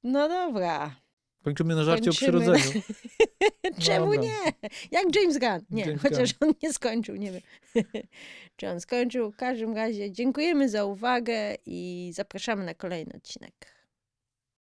No dobra. Kończymy na żarcie Kończymy o przyrodzeniu. Czemu Dobra. nie? Jak James Gunn. Nie, James chociaż on nie skończył, nie wiem. Czy on skończył? W każdym razie dziękujemy za uwagę i zapraszamy na kolejny odcinek.